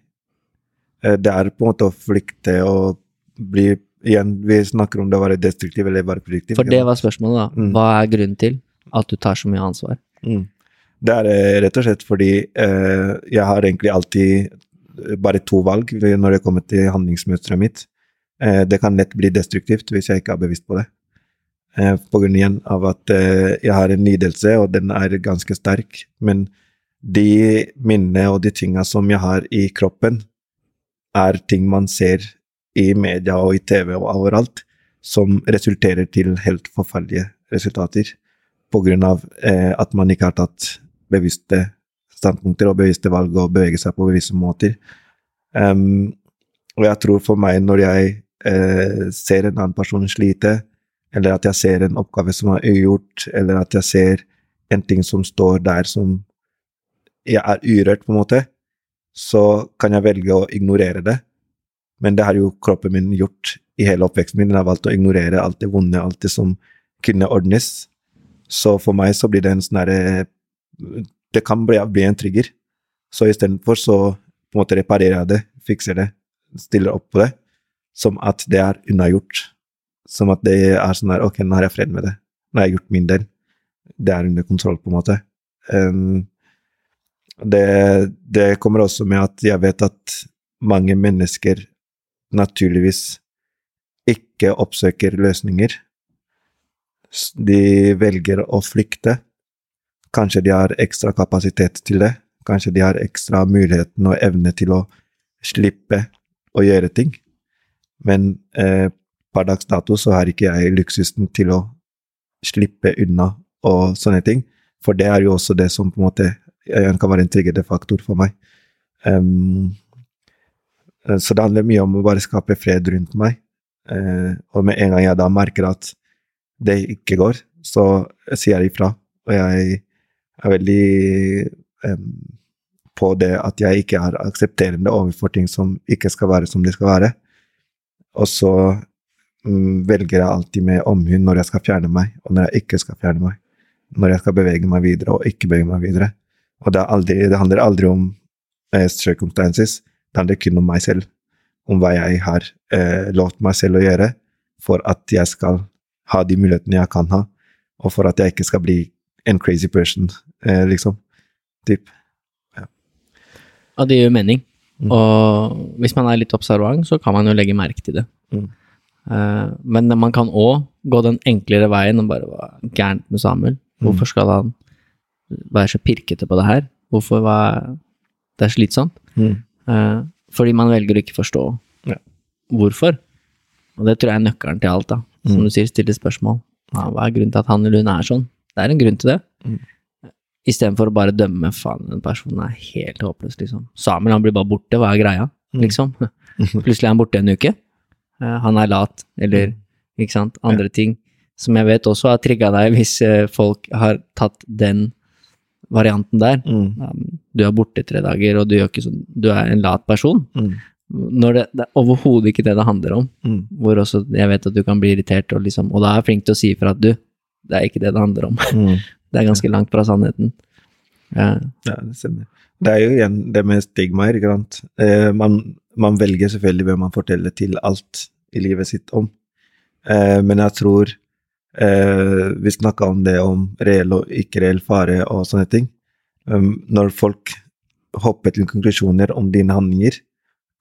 eh, det er på en måte å flykte og bli Igjen, vi snakker om det å være destruktiv eller være produktiv. For det var spørsmålet, da. Mm. Hva er grunnen til at du tar så mye ansvar? Mm. Det er eh, rett og slett fordi eh, jeg har egentlig alltid eh, bare to valg når det kommer til handlingsmønsteret mitt. Eh, det kan lett bli destruktivt hvis jeg ikke er bevisst på det. Eh, på grunn av at eh, jeg har en lidelse, og den er ganske sterk. Men de minnene og de tinga som jeg har i kroppen, er ting man ser i media og i TV og overalt, som resulterer til helt forferdelige resultater på grunn av at man ikke har tatt bevisste standpunkter og bevisste valg og bevege seg på bevisste måter. Um, og jeg tror for meg, når jeg uh, ser en annen person slite, eller at jeg ser en oppgave som er ugjort, eller at jeg ser en ting som står der som jeg er urørt, på en måte, så kan jeg velge å ignorere det. Men det har jo kroppen min gjort i hele oppveksten min. Den har valgt å ignorere alt det vonde, alt det som kunne ordnes. Så for meg så blir det en sånn derre Det kan bli, bli en trigger. Så istedenfor så på en måte reparerer jeg det, fikser det, stiller opp på det, som at det er unnagjort. Som at det er sånn der Ok, nå har jeg fred med det. Nå har jeg gjort min del. Det er under kontroll, på en måte. Um, det, det kommer også med at jeg vet at mange mennesker naturligvis ikke oppsøker løsninger. De velger å flykte. Kanskje de har ekstra kapasitet til det. Kanskje de har ekstra muligheten og evne til å slippe å gjøre ting. Men eh, per dags dato så har ikke jeg luksusen til å slippe unna og sånne ting. For det er jo også det som på en måte kan være en triggende faktor for meg. Eh, så det handler mye om å bare skape fred rundt meg. Uh, og med en gang jeg da merker at det ikke går, så sier jeg ifra. Og jeg er veldig um, på det at jeg ikke er aksepterende overfor ting som ikke skal være som de skal være. Og så um, velger jeg alltid med omhu når jeg skal fjerne meg, og når jeg ikke skal fjerne meg. Når jeg skal bevege meg videre og ikke bevege meg videre. Og det, aldri, det handler aldri om eh, circumstances, det handler kun om meg selv. Om hva jeg har eh, lovt meg selv å gjøre for at jeg skal ha de mulighetene jeg kan ha, og for at jeg ikke skal bli en crazy person, eh, liksom. Typ. Ja, det gjør mening. Mm. Og hvis man er litt observant, så kan man jo legge merke til det. Mm. Uh, men man kan òg gå den enklere veien og bare Hva er gærent med Samuel? Mm. Hvorfor skal han være så pirkete på det her? Hvorfor var det er slitsomt? Mm. Uh, fordi man velger å ikke forstå Ja. hvorfor. Og det tror jeg er nøkkelen til alt, da. Som Mm. du sier, stille spørsmål. Ja, hva er grunnen til at han eller hun er sånn? Det er en grunn til det. Mm. Istedenfor å bare dømme faen, den personen er helt håpløs, liksom. Samuel, han blir bare borte, hva er greia, liksom? <laughs> Plutselig er han borte en uke. Eh, han er lat, eller ikke sant, andre ting. Som jeg vet også har trigga deg hvis eh, folk har tatt den varianten der. Mm. Um, Du er borte tre dager, og du, sånn, du er en lat person. Mm. Når det, det er overhodet ikke det det handler om. Mm. Hvor også jeg vet at du kan bli irritert, og, liksom, og da er jeg flink til å si ifra at du, det er ikke det det handler om. <laughs> Det er ganske langt fra sannheten. Ja. Ja, det stemmer. Det er jo igjen det med stigmaer, ikke sant. Eh, man, man velger selvfølgelig hvem man forteller til alt i livet sitt om. Eh, men jeg tror eh, Vi snakka om det om reell og ikke reell fare og sånne ting. Um, når folk hopper til konklusjoner om dine handlinger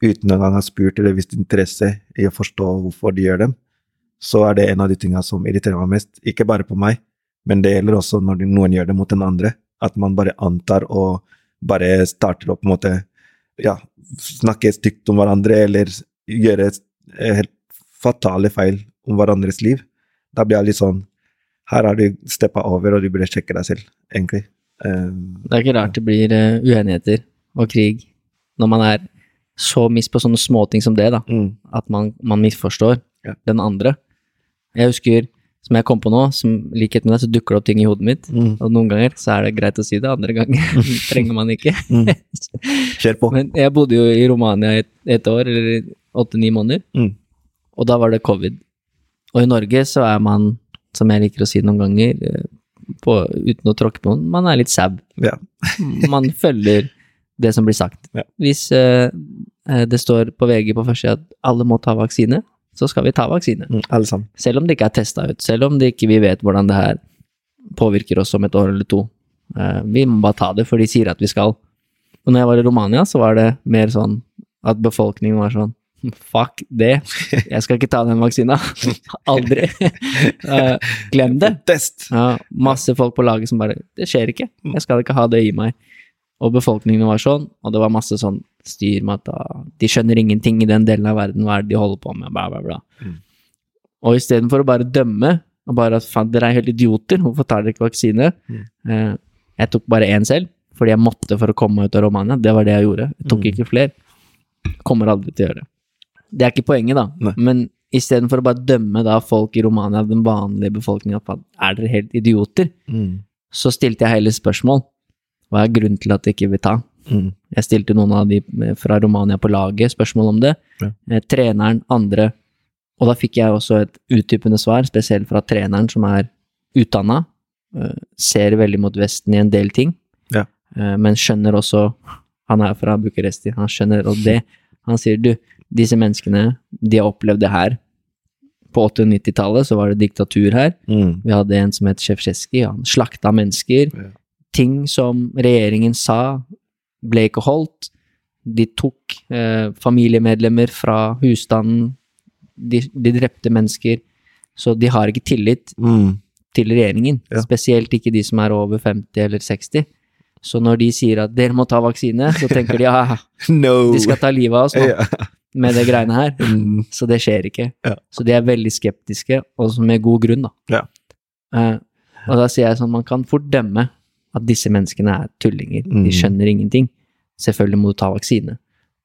uten engang å ha spurt eller vist interesse i å forstå hvorfor de gjør dem, så er det en av de tinga som irriterer meg mest. Ikke bare på meg, men det gjelder også når noen gjør det mot den andre. At man bare antar og bare starter å på en måte ja, snakke stygt om hverandre eller gjøre eh, helt fatale feil om hverandres liv. Da blir jeg litt sånn Her har du steppa over, og du burde sjekke deg selv, egentlig. Um, Det er ikke rart det blir eh, uenigheter og krig når man er så miss på sånne småting som det, da. mm, At man, man misforstår Ja. den andre. Jeg husker, som jeg kom på nå, som likhet med deg, så dukker det opp ting i hodet mitt. mm, Og noen ganger så er det greit å si det, andre ganger <laughs> trenger man ikke. mm. <laughs> Kjør på. Men jeg bodde jo i Romania et, et år, eller åtte-ni måneder, Mm, og da var det covid. Og i Norge så er man, som jeg liker å si noen ganger, eh, på, uten å tråkke på noen, man er litt sau. ja. <laughs> Man følger det som blir sagt. Ja. Hvis eh, det står på VG på første at alle må ta vaksine, så skal vi ta vaksine. Mm, alle sammen. Selv om det ikke er testa ut, selv om det ikke vi vet hvordan det her påvirker oss om et år eller to. Eh, vi må bare ta det, for de sier at vi skal. Og når jeg var i Romania, så var det mer sånn at befolkningen var sånn Fuck det, jeg skal ikke ta den vaksina. <laughs> Aldri. <laughs> Eh, glem det. Test! Ja, masse folk på laget som bare Det skjer ikke. Jeg skal ikke ha det i meg. Og befolkningen var sånn, og det var masse sånn styr med at da, de skjønner ingenting i den delen av verden, hva er det de holder på med, bla, bla, bla. Mm. Og istedenfor å bare dømme, og bare at faen, dere er helt idioter, hvorfor tar dere ikke vaksine? Mm. Eh, jeg tok bare én selv, fordi jeg måtte for å komme meg ut av Romania. Det var det jeg gjorde. Jeg tok Mm. ikke flere. Kommer aldri til å gjøre det. Det er ikke poenget, da. Nei. Men istedenfor å bare dømme da folk i Romania, den vanlige befolkninga, er dere helt idioter? Mm, Så stilte jeg heller spørsmål. Hva er grunnen til at de ikke vil ta? Mm, Jeg stilte noen av de fra Romania på laget spørsmål om det. Ja. Eh, Treneren, andre. Og da fikk jeg også et utdypende svar, spesielt fra treneren som er utdanna. Ser veldig mot Vesten i en del ting, Ja. eh, men skjønner også Han er fra Bucuresti, han skjønner også det. Han sier du, disse menneskene, de har opplevd det her. På 80- og 90-tallet så var det diktatur her. mm. Vi hadde en som het Sjefsjeski, han slakta mennesker. Ja. Ting som regjeringen sa, ble ikke holdt. De tok eh, familiemedlemmer fra husstanden. De, de drepte mennesker. Så de har ikke tillit Mm. til regjeringen. Ja. Spesielt ikke de som er over 50 eller 60. Så når de sier at dere må ta vaksine, så tenker de ja, <laughs> No! de skal ta livet av oss nå <laughs> Ja. med det greiene her. Mm, Så det skjer ikke. Ja. Så de er veldig skeptiske, og med god grunn, da. Ja. Eh, og da sier jeg sånn, man kan fort dømme at disse menneskene er tullinger. Mm. De skjønner ingenting. Selvfølgelig må du ta vaksine.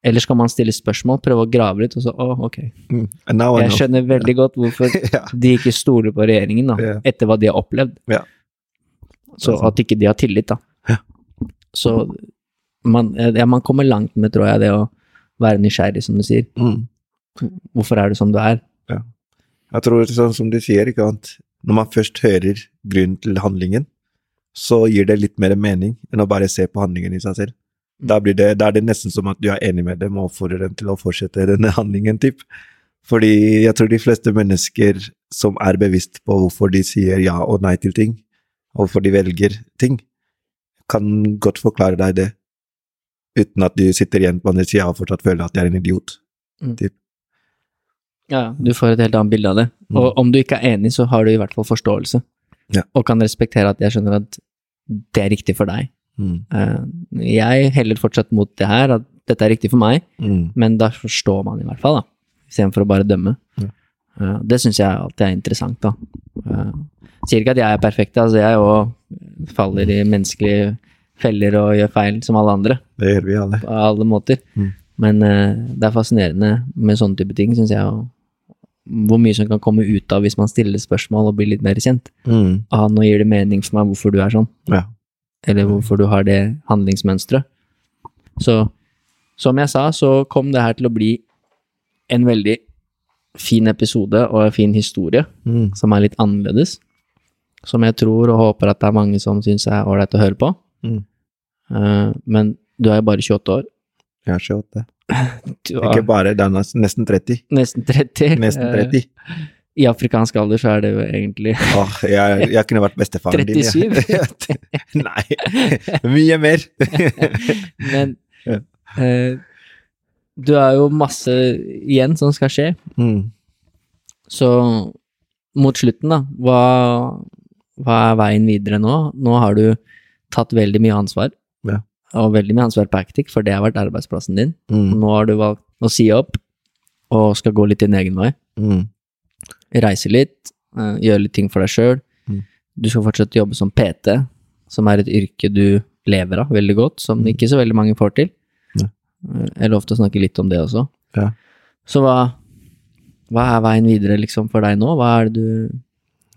Eller skal man stille spørsmål, prøve å grave litt, og så å, ok. mm. Jeg skjønner veldig godt hvorfor <laughs> yeah. de ikke stoler på regjeringen, da, yeah. etter hva de har opplevd. Yeah. Så at ikke de har tillit, da. Ja. Så man, ja, man kommer langt med, tror jeg, det å være nysgjerrig, som du sier. Mm. Hvorfor er du som du er? Jeg tror sånn som du sier, ikke sant, når man først hører grunnen til handlingen, så gir det litt mer mening enn å bare se på handlingen i seg selv. Da, blir det, da er det nesten som at du er enig med dem og oppfordrer dem til å fortsette denne <laughs> handlingen, typ. Fordi jeg tror de fleste mennesker som er bevisst på hvorfor de sier ja og nei til ting, og hvorfor de velger ting, kan godt forklare deg det, uten at du sitter igjen på andre sida og fortsatt føler at de er en idiot. Mm. Typ. Ja, du får et helt annet bilde av det. Mm. Og om du ikke er enig, så har du i hvert fall forståelse. Ja. Og kan respektere at jeg skjønner at det er riktig for deg. Mm. Jeg heller fortsatt mot det her, at dette er riktig for meg, Mm. men da forstår man i hvert fall, da. Istedenfor å bare dømme. Ja. Eh, det syns jeg alltid er interessant, da. Eh, sier ikke at jeg er perfekt, altså jeg òg faller i menneskelige feller og gjør feil som alle andre, Det gjør vi alle. på alle måter. Mm. Men det er fascinerende med sånne type ting, syns jeg. Og hvor mye som kan komme ut av hvis man stiller spørsmål og blir litt mer kjent. Mm. Ah, nå gir det mening for meg hvorfor du er sånn. Ja. Eller hvorfor du har det handlingsmønsteret. Så som jeg sa, så kom det her til å bli en veldig fin episode og en fin historie, Mm. som er litt annerledes. Som jeg tror og håper at det er mange som syns er ålreit å høre på. Mm. Uh, men du er jo bare 28 år. Jeg er 28. <laughs> Du Ikke bare, det er nesten 30. nesten 30. Nesten Eh, 30. I afrikansk alder så er det jo egentlig <laughs> Åh, jeg, jeg kunne vært bestefaren din. 37? <laughs> Nei, mye mer. <laughs> Men eh, du er jo masse igjen som skal skje. Mm. Så mot slutten, da, hva, hva er veien videre nå? Nå har du tatt veldig mye ansvar, Ja. og veldig mye ansvar på Actic, for det har vært arbeidsplassen din. Mm. Nå har du valgt å si opp, og skal gå litt din egen vei. Mm. Reise litt, eh, gjøre litt ting for deg sjøl. Mm. Du skal fortsatt jobbe som PT, som er et yrke du lever av veldig godt, som ikke så veldig mange får til. Ja. Eh, Jeg lovte å snakke litt om det også. Ja. Så hva, hva er veien videre liksom for deg nå? Hva er det du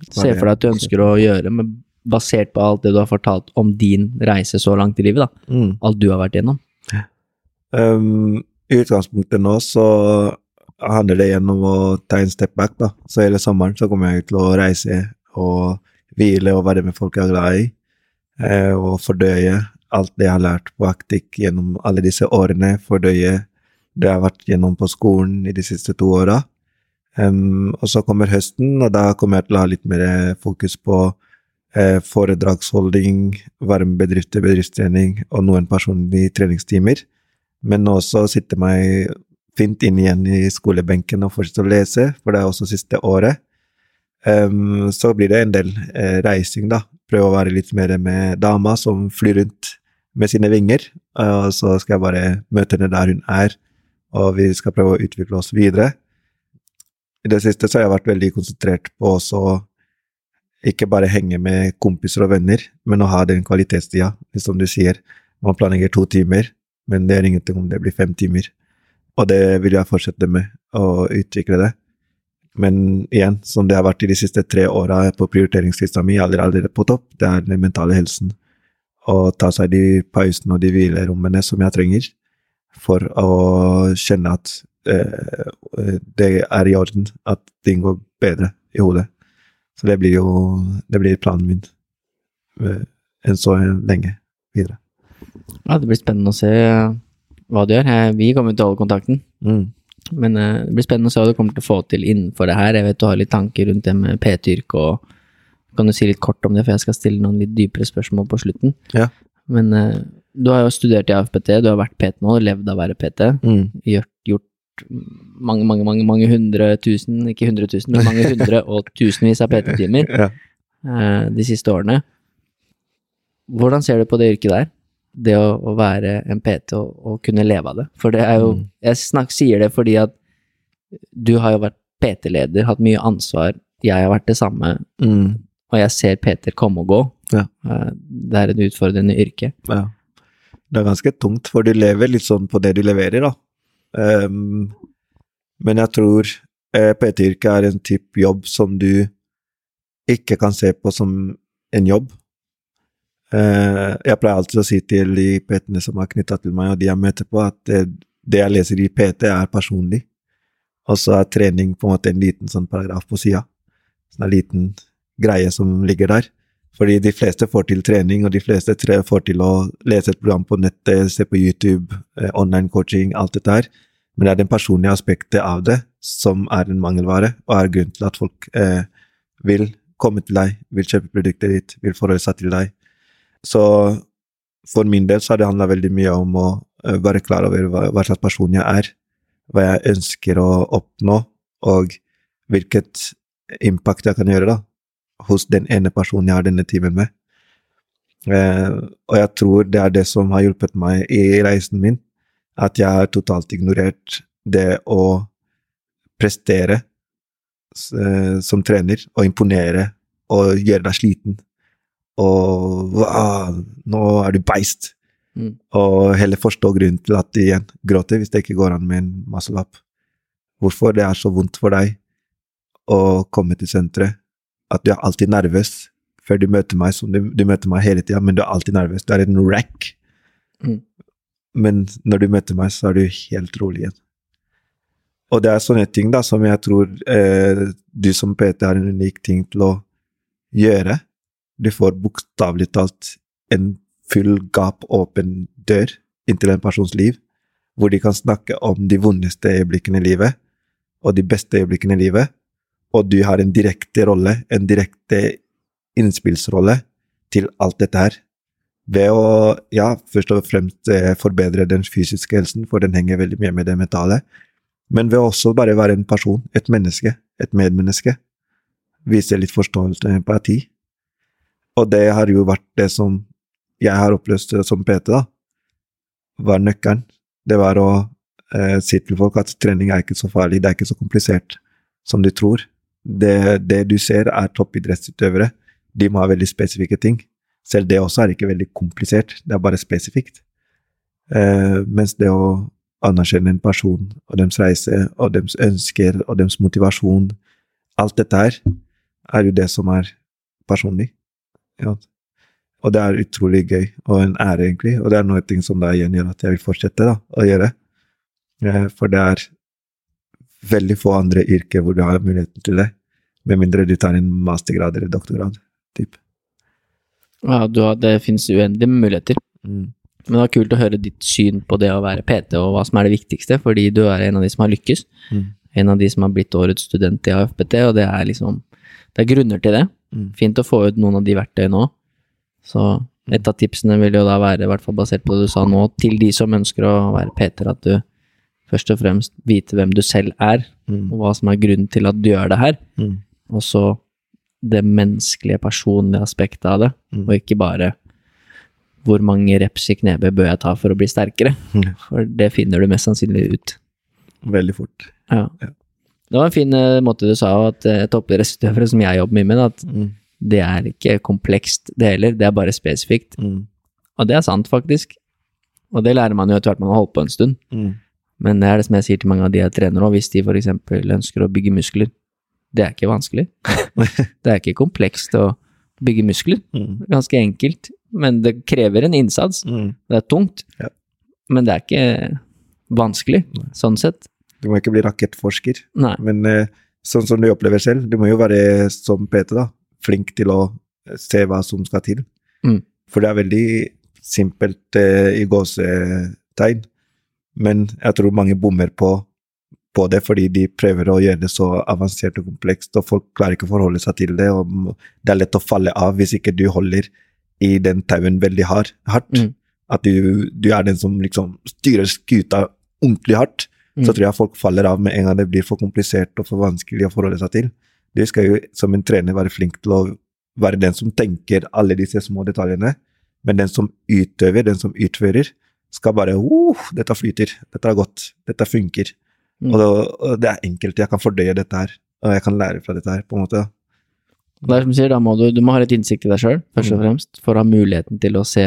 er ser for deg at du ønsker å gjøre, med, basert på alt det du har fortalt om din reise så langt i livet, da? Mm. Alt du har vært gjennom? Um, I utgangspunktet nå så handler det gjennom å ta en step back, da. Så hele sommeren så kommer jeg til å reise og hvile og være med folk jeg er glad i, eh, og fordøye alt det jeg har lært på Actic gjennom alle disse årene, fordøye det jeg har vært gjennom på skolen i de siste to åra. Um, og så kommer høsten, og da kommer jeg til å ha litt mer fokus på eh, foredragsholding, være med bedrifter, bedriftstrening og noen personlige treningstimer men også sitte meg fint inn igjen i skolebenken og fortsette å lese, for det er også siste året. Um, så blir det en del eh, reising, da. Prøve å være litt mer med dama som flyr rundt med sine vinger, og så skal jeg bare møte henne der hun er, og vi skal prøve å utvikle oss videre. I det siste så har jeg vært veldig konsentrert på også ikke bare henge med kompiser og venner, men å ha den kvalitetstida, som du sier. Man planlegger to timer, men det er ingenting om det blir fem timer. Og det vil jeg fortsette med, å utvikle det. Men igjen, som det har vært i de siste tre åra på prioriteringslista mi, aldri, aldri på topp, det er den mentale helsen. Å ta seg de pausene og de hvilerommene som jeg trenger, for å kjenne at eh, det er i orden, at ting går bedre i hodet. Så det blir jo det blir planen min eh, enn så lenge videre. Ja, det blir spennende å se hva du gjør. Vi kommer til å holde kontakten. Mm. Men uh, det blir spennende å se hva du kommer til å få til innenfor det her. Jeg vet du har litt tanker rundt det med PT-yrket, og kan du si litt kort om det, for jeg skal stille noen litt dypere spørsmål på slutten. Ja. Men uh, du har jo studert i AFPT, du har vært PT nå, levd av å være PT. Mm. Gjort, gjort mange, mange, mange, mange hundre tusen, ikke hundre tusen, men mange hundre <laughs> og tusenvis av PT-timer Ja. uh, de siste årene. Hvordan ser du på det yrket der? Det å, å være en PT og, og kunne leve av det? For det er jo Mm. Jeg snak, sier det fordi at du har jo vært PT-leder, hatt mye ansvar. Jeg har vært det samme, Mm. og jeg ser PT-er komme og gå. Ja. Eh, Det er et utfordrende yrke. Ja. Det er ganske tungt, for du lever litt sånn på det du leverer, da. Um, men jeg tror eh, PT-yrket er en type jobb som du ikke kan se på som en jobb. Eh, jeg pleier alltid å si til de PT-ene som er knytta til meg, og de jeg møter på, at det, det jeg leser i PT, er personlig. Og så er trening på en måte en liten sånn paragraf på sida. En liten greie som ligger der. Fordi de fleste får til trening, og de fleste får til å lese et program på nettet, se på YouTube, eh, online coaching, alt dette her. Men det er den personlige aspektet av det som er en mangelvare, og er grunnen til at folk eh, vil komme til deg, vil kjøpe produktet ditt, vil forholde seg til deg. Så for min del så har det handla veldig mye om å eh, være klar over hva, hva slags person jeg er, hva jeg ønsker å oppnå, og hvilket impact jeg kan gjøre, da hos den ene personen jeg har denne timen med. Eh, og jeg tror det er det som har hjulpet meg i reisen min, at jeg har totalt ignorert det å prestere eh, som trener og imponere og gjøre deg sliten. Og ah, nå er du beist. Mm. Og heller forstå grunnen til at de igjen gråter hvis det ikke går an med en muscle-up. Hvorfor det er så vondt for deg å komme til senteret. At du er alltid nervøs før du møter meg, som du, du møter meg hele tida, men du er alltid nervøs. Du er en rack. Mm. Men når du møter meg, så er du helt rolig igjen. Og det er sånne ting da, som jeg tror eh, du som PT har en unik ting til å gjøre. Du får bokstavelig talt en full gap åpen dør inntil en persons liv, hvor de kan snakke om de vondeste øyeblikkene i livet, og de beste øyeblikkene i livet, og du har en direkte rolle, en direkte innspillsrolle til alt dette her. Ved å, ja, først og fremst eh, forbedre den fysiske helsen, for den henger veldig mye med det mentale, men ved også bare være en person, et menneske, et medmenneske. Vise litt forståelse og empati. Og det har jo vært det som jeg har oppløst som PT, da, var nøkkelen. Det var å eh, si til folk at trening er ikke så farlig, det er ikke så komplisert som du tror. Det, det du ser, er toppidrettsutøvere. De må ha veldig spesifikke ting. Selv det også er ikke veldig komplisert, det er bare spesifikt. Eh, mens det å anerkjenne en person og deres reise og deres ønsker og deres motivasjon, alt dette her, er jo det som er personlig. Ja. Og det er utrolig gøy, og en ære, egentlig. Og det er noe ting som da igjen gjør at jeg vil fortsette da, å gjøre. Eh, For det er veldig få andre yrker hvor du har muligheten til det. Med mindre du tar en mastergrad eller doktorgrad. Typ. Ja, du har, det finnes uendelige muligheter. Mm. Men det var kult å høre ditt syn på det å være PT, og hva som er det viktigste, fordi du er en av de som har lykkes. Mm. En av de som har blitt årets student i AFPT, og det er liksom Det er grunner til det. Mm. Fint å få ut noen av de verktøyene òg. Så et av tipsene vil jo da være, i hvert fall basert på det du sa nå, til de som ønsker å være PT-er, at du først og fremst vite hvem du selv er, Mm. og hva som er grunnen til at du gjør det her. Mm. Og så det menneskelige, personlige aspektet av det, Mm. og ikke bare hvor mange reps i knebøy bør jeg ta for å bli sterkere, Mm. <laughs> for det finner du mest sannsynlig ut. Veldig fort. Ja. Ja. Det var en fin eh, måte du sa at uh, toppidrettsutøvere som jeg jobber mye med, at Mm. det er ikke komplekst det heller, det er bare spesifikt. Mm. Og det er sant, faktisk. Og det lærer man jo etter hvert man har holdt på en stund. Mm. Men det er det som jeg sier til mange av de jeg trener nå, hvis de f.eks. ønsker å bygge muskler. Det er ikke vanskelig. <laughs> det er ikke komplekst å bygge muskler. Mm. Ganske enkelt, men det krever en innsats. Mm. Det er tungt, Ja. men det er ikke vanskelig, sånn sett. Du må ikke bli rakettforsker. Nei. Men eh, sånn som du opplever selv, du må jo være som PT, da, flink til å eh, se hva som skal til. Mm. For det er veldig simpelt eh, i gåsetegn, men jeg tror mange bommer på, på det fordi de prøver å gjøre det så avansert og komplekst, og folk klarer ikke å forholde seg til det, og det er lett å falle av hvis ikke du holder i den tauen veldig hard, hardt. Mm. At du, du er den som liksom styrer skuta ordentlig hardt Mm. så tror jeg folk faller av med en gang det blir for komplisert og for vanskelig å forholde seg til. Du skal jo som en trener være flink til å være den som tenker alle disse små detaljene, men den som utøver, den som utfører, skal bare uh, dette flyter, dette er godt, dette funker. Mm. Og, det, og det er enkelt, jeg kan fordøye dette her, og jeg kan lære fra dette her, på en måte. Det er som du sier, da må du, du må ha litt innsikt i deg sjøl, først og Mm. fremst, for å ha muligheten til å se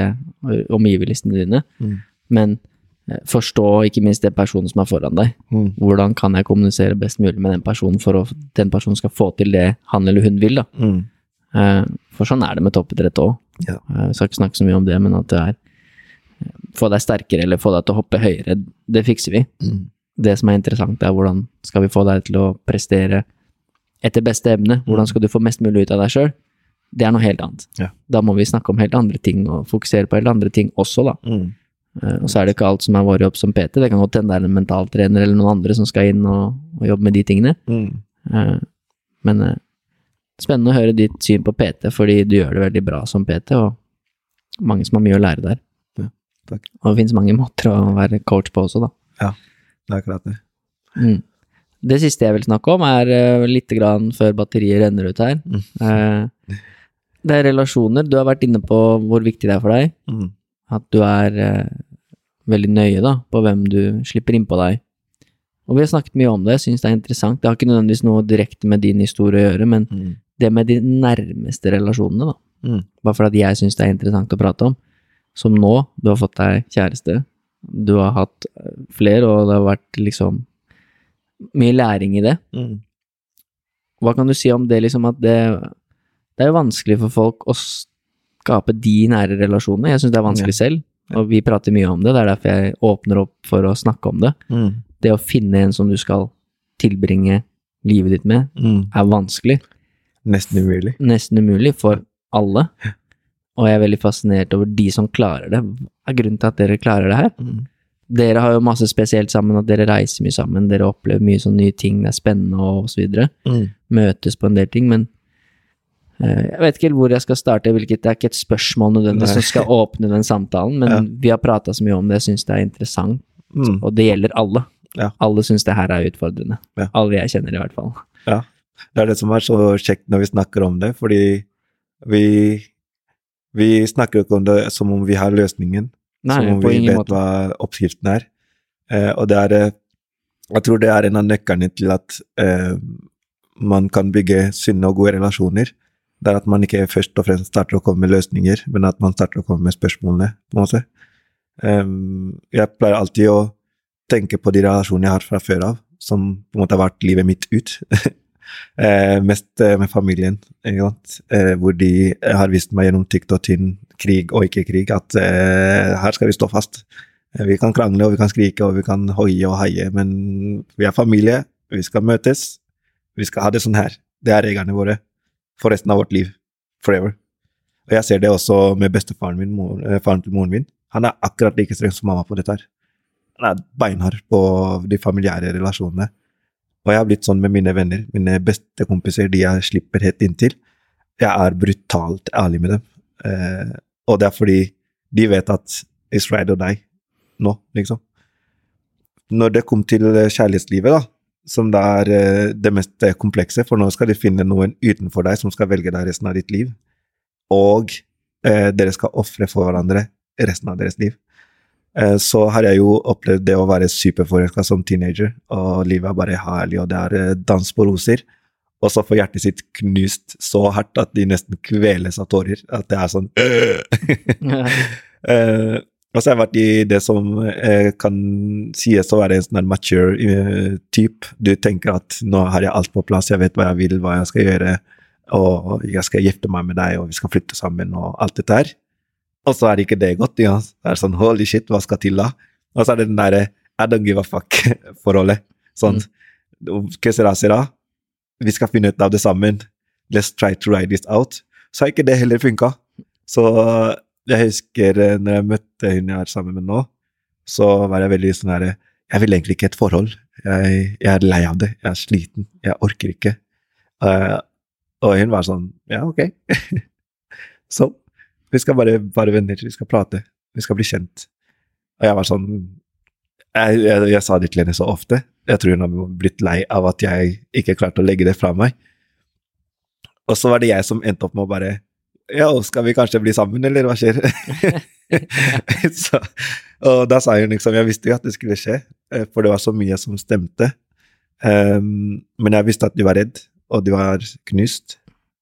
omgivelsene dine, Mm. men forstå ikke minst den personen som er foran deg. Mm. Hvordan kan jeg kommunisere best mulig med den personen for at den personen skal få til det han eller hun vil, da. Mm. Eh, For sånn er det med toppidrett òg. Ja. Jeg skal ikke snakke så mye om det, men at det er eh, Få deg sterkere eller få deg til å hoppe høyere, det fikser vi. Mm. Det som er interessant, er hvordan skal vi få deg til å prestere etter beste evne? Hvordan skal du få mest mulig ut av deg sjøl? Det er noe helt annet. Ja. Da må vi snakke om helt andre ting, og fokusere på helt andre ting også, da. Eh, Og så er det ikke alt som er vår jobb som PT. Det kan godt hende det er en mentaltrener eller noen andre som skal inn og, og jobbe med de tingene. Mm. Eh, Men eh, spennende å høre ditt syn på PT, fordi du gjør det veldig bra som PT, og mange som har mye å lære der. Ja. Og det finnes mange måter å være coach på også, da. Ja, Det er akkurat det. Mm. Det siste jeg vil snakke om, er litt grann før batteriet renner ut her. Mm. Det er relasjoner. Du har vært inne på hvor viktig det er for deg. Mm. At du er eh, veldig nøye da, på hvem du slipper innpå deg. Og vi har snakket mye om det, jeg syns det er interessant. Det har ikke nødvendigvis noe direkte med din historie å gjøre, men Mm. det med de nærmeste relasjonene, da. Mm. Bare fordi jeg syns det er interessant å prate om. Som nå, du har fått deg kjæreste, du har hatt eh, flere, og det har vært liksom mye læring i det. Mm. Hva kan du si om det, liksom, at det Det er jo vanskelig for folk å skape de nære relasjonene. Jeg syns det er vanskelig selv, og vi prater mye om det. Det er derfor jeg åpner opp for å snakke om det. Mm. Det å finne en som du skal tilbringe livet ditt med, Mm. er vanskelig. Nesten umulig. Nesten umulig for alle. Og jeg er veldig fascinert over de som klarer det. Hva er grunnen til at dere klarer det her? Mm. Dere har jo masse spesielt sammen, at dere reiser mye sammen, dere opplever mye sånne nye ting, det er spennende og så videre. Mm. Møtes på en del ting, men jeg vet ikke helt hvor jeg skal starte, hvilket det er ikke et spørsmål nødvendigvis som skal åpne den samtalen, men Ja. vi har prata så mye om det, jeg syns det er interessant, Mm. og det gjelder alle. Ja. Alle syns det her er utfordrende. Ja. Alle jeg kjenner, i hvert fall. Ja. Det er det som er så kjekt når vi snakker om det, fordi vi, vi snakker ikke om det som om vi har løsningen. Nei, som om vi vet måte. hva oppskriften er. Eh, og det er eh, Jeg tror det er en av nøklene til at eh, man kan bygge sunne og gode relasjoner. Det er at man ikke først og fremst starter å komme med løsninger, men at man starter å komme med spørsmålene. på en måte. Um, jeg pleier alltid å tenke på de relasjonene jeg har fra før av, som på en måte har vært livet mitt ut. <laughs> eh, mest eh, med familien? Eh, hvor de har vist meg gjennom tykt og tynn, krig og ikke krig, at eh, her skal vi stå fast. Eh, Vi kan krangle og vi kan skrike og vi kan hoie og heie, men vi er familie, vi skal møtes, vi skal ha det sånn her. Det er reglene våre for resten av vårt liv. Forever. Og jeg ser det også med bestefaren min, mor, eh, faren til moren min. Han er akkurat like streng som mamma på dette her. Han er beinhard på de familiære relasjonene. Og jeg har blitt sånn med mine venner, mine beste kompiser, de jeg slipper helt inntil. Jeg er brutalt ærlig med dem. Eh, og det er fordi de vet at it's right or die nå, liksom. Når det kom til kjærlighetslivet, da, som det er eh, det mest eh, komplekse, for nå skal de finne noen utenfor deg som skal velge deg resten av ditt liv, og eh, dere skal ofre for hverandre resten av deres liv. Eh, så har jeg jo opplevd det å være superforelska som teenager, og livet er bare herlig, og det er eh, dans på roser. Og så får hjertet sitt knust så hardt at de nesten kveles av tårer. At det er sånn <laughs> <laughs> Eh, og så har jeg vært i det som eh, kan sies å være en sånn mature eh, type. Du tenker at nå har jeg alt på plass, jeg vet hva jeg vil, hva jeg skal gjøre, og jeg skal gifte meg med deg, og vi skal flytte sammen, og alt dette her. Og så er ikke det godt. Ja. Det er sånn holy shit, hva skal til da? Og så er det den derre I don't give a fuck-forholdet. <laughs> Sånn que sera, sera. Vi skal finne ut av det sammen. Let's try to ride this out. Så har ikke det heller funka. Så jeg husker eh, når jeg møtte hun jeg er sammen med nå, så var jeg veldig sånn herre Jeg vil egentlig ikke et forhold. Jeg, jeg er lei av det. Jeg er sliten. Jeg orker ikke. Uh, og hun var sånn Ja, ok. <laughs> så vi skal bare være venner. Vi skal prate. Vi skal bli kjent. Og jeg var sånn jeg, jeg, jeg sa det til henne så ofte. Jeg tror hun har blitt lei av at jeg ikke klarte å legge det fra meg. Og så var det jeg som endte opp med å bare Ja, skal vi kanskje bli sammen, eller hva skjer? <laughs> <laughs> så, og da sa hun liksom Jeg visste jo at det skulle skje, eh, for det var så mye som stemte. Um, men jeg visste at du var redd, og du var knust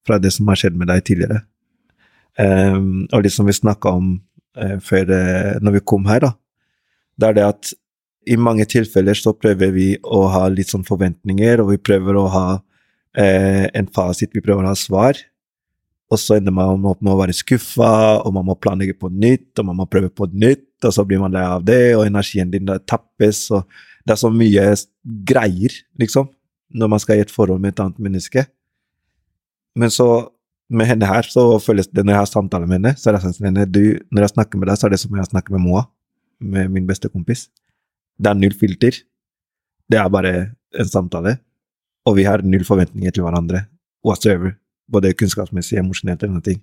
fra det som har skjedd med deg tidligere. Um, og det som vi snakka om uh, før uh, når vi kom her, da, det er det at i mange tilfeller så prøver vi å ha litt sånn forventninger, og vi prøver å ha uh, en fasit, vi prøver å ha svar. Og så ender man opp med å være skuffa, og man må planlegge på nytt, og man må prøve på nytt, og så blir man lei av det, og energien din tappes, og det er så mye greier, liksom, når man skal i et forhold med et annet menneske. Men så, med henne her, så føles det når jeg har samtale med henne, så er det sånn henne, du, når jeg snakker med deg, så er det som jeg snakker med Moa, med min beste kompis. Det er null filter. Det er bare en samtale, og vi har null forventninger til hverandre whatsoever både kunnskapsmessig, emosjonelt og noe.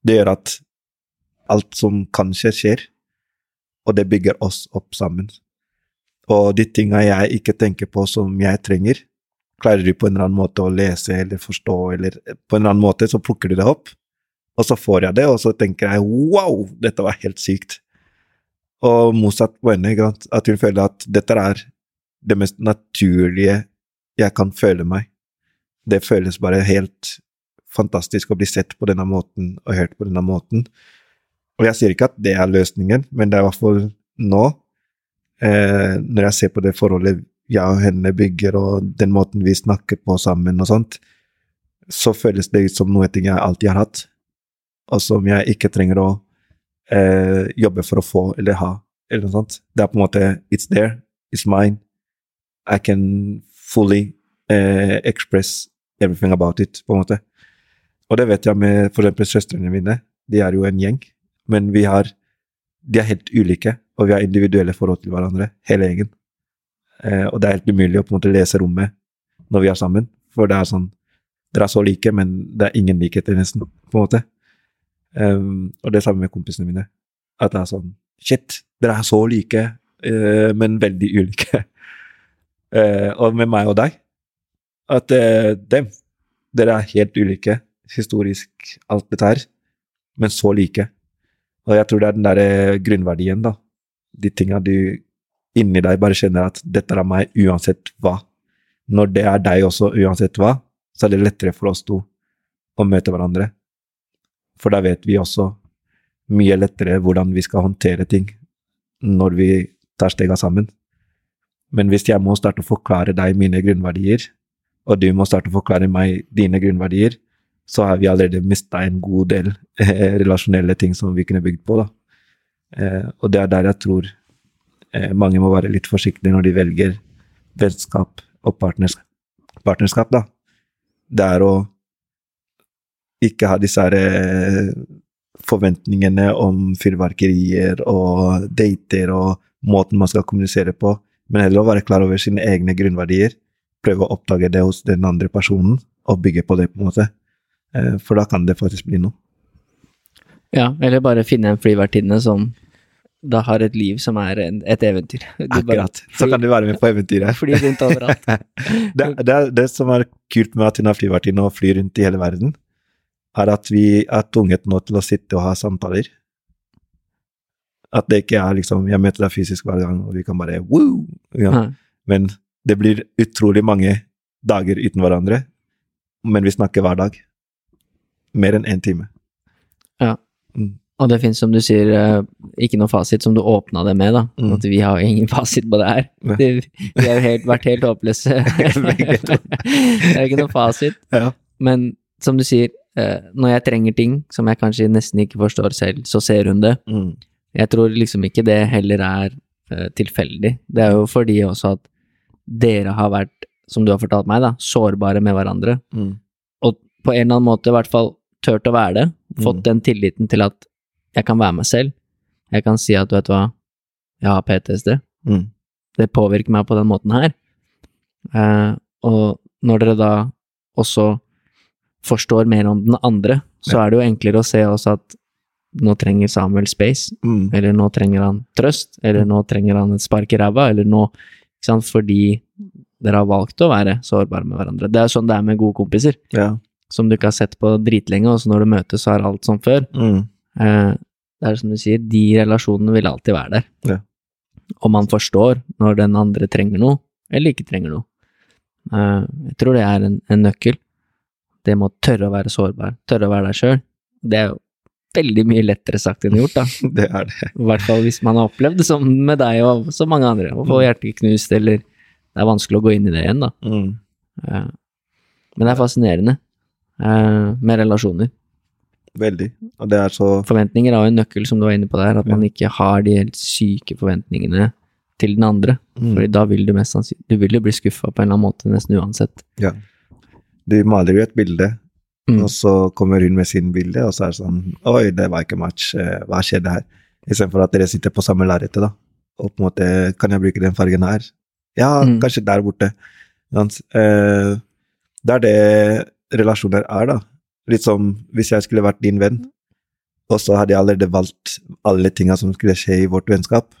Det gjør at alt som kanskje skjer, og det bygger oss opp sammen. Og de tinga jeg ikke tenker på som jeg trenger, klarer du på en eller annen måte å lese eller forstå, eller på en eller annen måte så plukker du det opp, og så får jeg det, og så tenker jeg wow, dette var helt sykt. Og motsatt henne, at hun føler at dette er det mest naturlige jeg kan føle meg. Det føles bare helt fantastisk å bli sett på denne måten og hørt på denne måten. Og jeg sier ikke at det er løsningen, men det er i hvert fall nå, eh, når jeg ser på det forholdet jeg og henne bygger, og den måten vi snakker på sammen og sånt, så føles det ut som noe ting jeg alltid har hatt, og som jeg ikke trenger å eh, jobbe for å få eller ha, eller noe sånt. Det er på en måte It's there. It's mine. I can fully eh, express everything about it, på en måte. Og det vet jeg med eksempel søstrene mine. De er jo en gjeng, men vi har De er helt ulike, og vi har individuelle forhold til hverandre, hele gjengen. Eh, og det er helt umulig å på en måte lese rommet når vi er sammen, for det er sånn Dere er så like, men det er ingen likheter, nesten, på en måte. Um, og det samme med kompisene mine. At det er sånn Shit, dere er så like, uh, men veldig ulike. uh, og med meg og deg At uh, dem Dere er helt ulike historisk, alt dette her, men så like. Og jeg tror det er den derre grunnverdien, da. De tinga du inni deg bare kjenner at 'dette er meg uansett hva'. Når det er deg også, uansett hva, så er det lettere for oss to å møte hverandre. For da vet vi også mye lettere hvordan vi skal håndtere ting når vi tar stega sammen. Men hvis jeg må starte å forklare deg mine grunnverdier, og du må starte å forklare meg dine grunnverdier, så har vi allerede mista en god del eh, relasjonelle ting som vi kunne bygd på. da. Eh, og det er der jeg tror eh, mange må være litt forsiktige når de velger vennskap og partnerskap. partnerskap da. Det er å ikke ha disse her, eh, forventningene om fyrverkerier og dater og måten man skal kommunisere på, men heller å være klar over sine egne grunnverdier, prøve å oppdage det hos den andre personen og bygge på det, på en måte. Eh, for da kan det faktisk bli noe. Ja, eller bare finne en flyvertinne som da har et liv som er en, et eventyr. <laughs> Akkurat. Så kan du være med på eventyret. <laughs> Fly rundt overalt. <laughs> det, det, det som er kult med at hun har flyvertinne og flyr rundt i hele verden, er at vi er tvunget nå til å sitte og ha samtaler. At det ikke er liksom Jeg møter deg fysisk hver gang, og vi kan bare woo! Ja. Men det blir utrolig mange dager uten hverandre, men vi snakker hver dag. Mer enn én en time. Ja. Mm. Og det finnes, som du sier, eh, ikke noe fasit, som du åpna det med, da. Mm. At vi har ingen <laughs> fasit på det her. Det, vi har jo helt, vært helt håpløse. <laughs> <laughs> det er ikke noe fasit. Ja. Men som du sier, eh, når jeg trenger ting som jeg kanskje nesten ikke forstår selv, så ser hun det. Mm. Jeg tror liksom ikke det heller er uh, tilfeldig. Det er jo fordi også at dere har vært, som du har fortalt meg, da, sårbare med hverandre. Mm. Og på en eller annen måte i hvert fall turt å være det. Fått mm. den tilliten til at jeg kan være meg selv. Jeg kan si at vet du hva, jeg har PTSD. Mm. Det påvirker meg på den måten her. Eh, og når dere da også forstår mer om den andre, så ja. er det jo enklere å se også at nå trenger Samuel space, mm. eller nå trenger han trøst, eller nå trenger han et spark i ræva, eller nå ikke sant, Fordi dere har valgt å være sårbare med hverandre. Det er jo sånn det er med gode kompiser, ja. Som du ikke har sett på dritlenge, og så når du møtes, så er alt som før. Mm. Eh, det er som du sier, de relasjonene vil alltid være der. Ja. Og man forstår når den andre trenger noe, eller ikke trenger noe. Eh, jeg tror det er en, en nøkkel. Det med å tørre å være sårbar, tørre å være deg sjøl. Det er jo veldig mye lettere sagt enn gjort, da. <laughs> det er det. I hvert fall hvis man har opplevd det som med deg og så mange andre. Å få mm. hjertet knust, eller Det er vanskelig å gå inn i det igjen, da. Mm. Eh, men det er fascinerende med relasjoner. Veldig. Og det er så Forventninger er jo en nøkkel, som du var inne på der, at ja. man ikke har de helt syke forventningene til den andre. Mm. Fordi da vil du mest sannsynlig Du vil jo bli skuffa på en eller annen måte, nesten uansett. Ja. Du maler jo et bilde, mm. og så kommer hun med sin bilde, og så er det sånn Oi, det var ikke match. Eh, hva skjedde her? Istedenfor at dere sitter på samme lerretet, da. Og på en måte Kan jeg bruke den fargen her? Ja, mm. kanskje der borte. Eh, det er det relasjoner er, da. Litt som hvis jeg skulle vært din venn, og så hadde jeg allerede valgt alle tinga som skulle skje i vårt vennskap,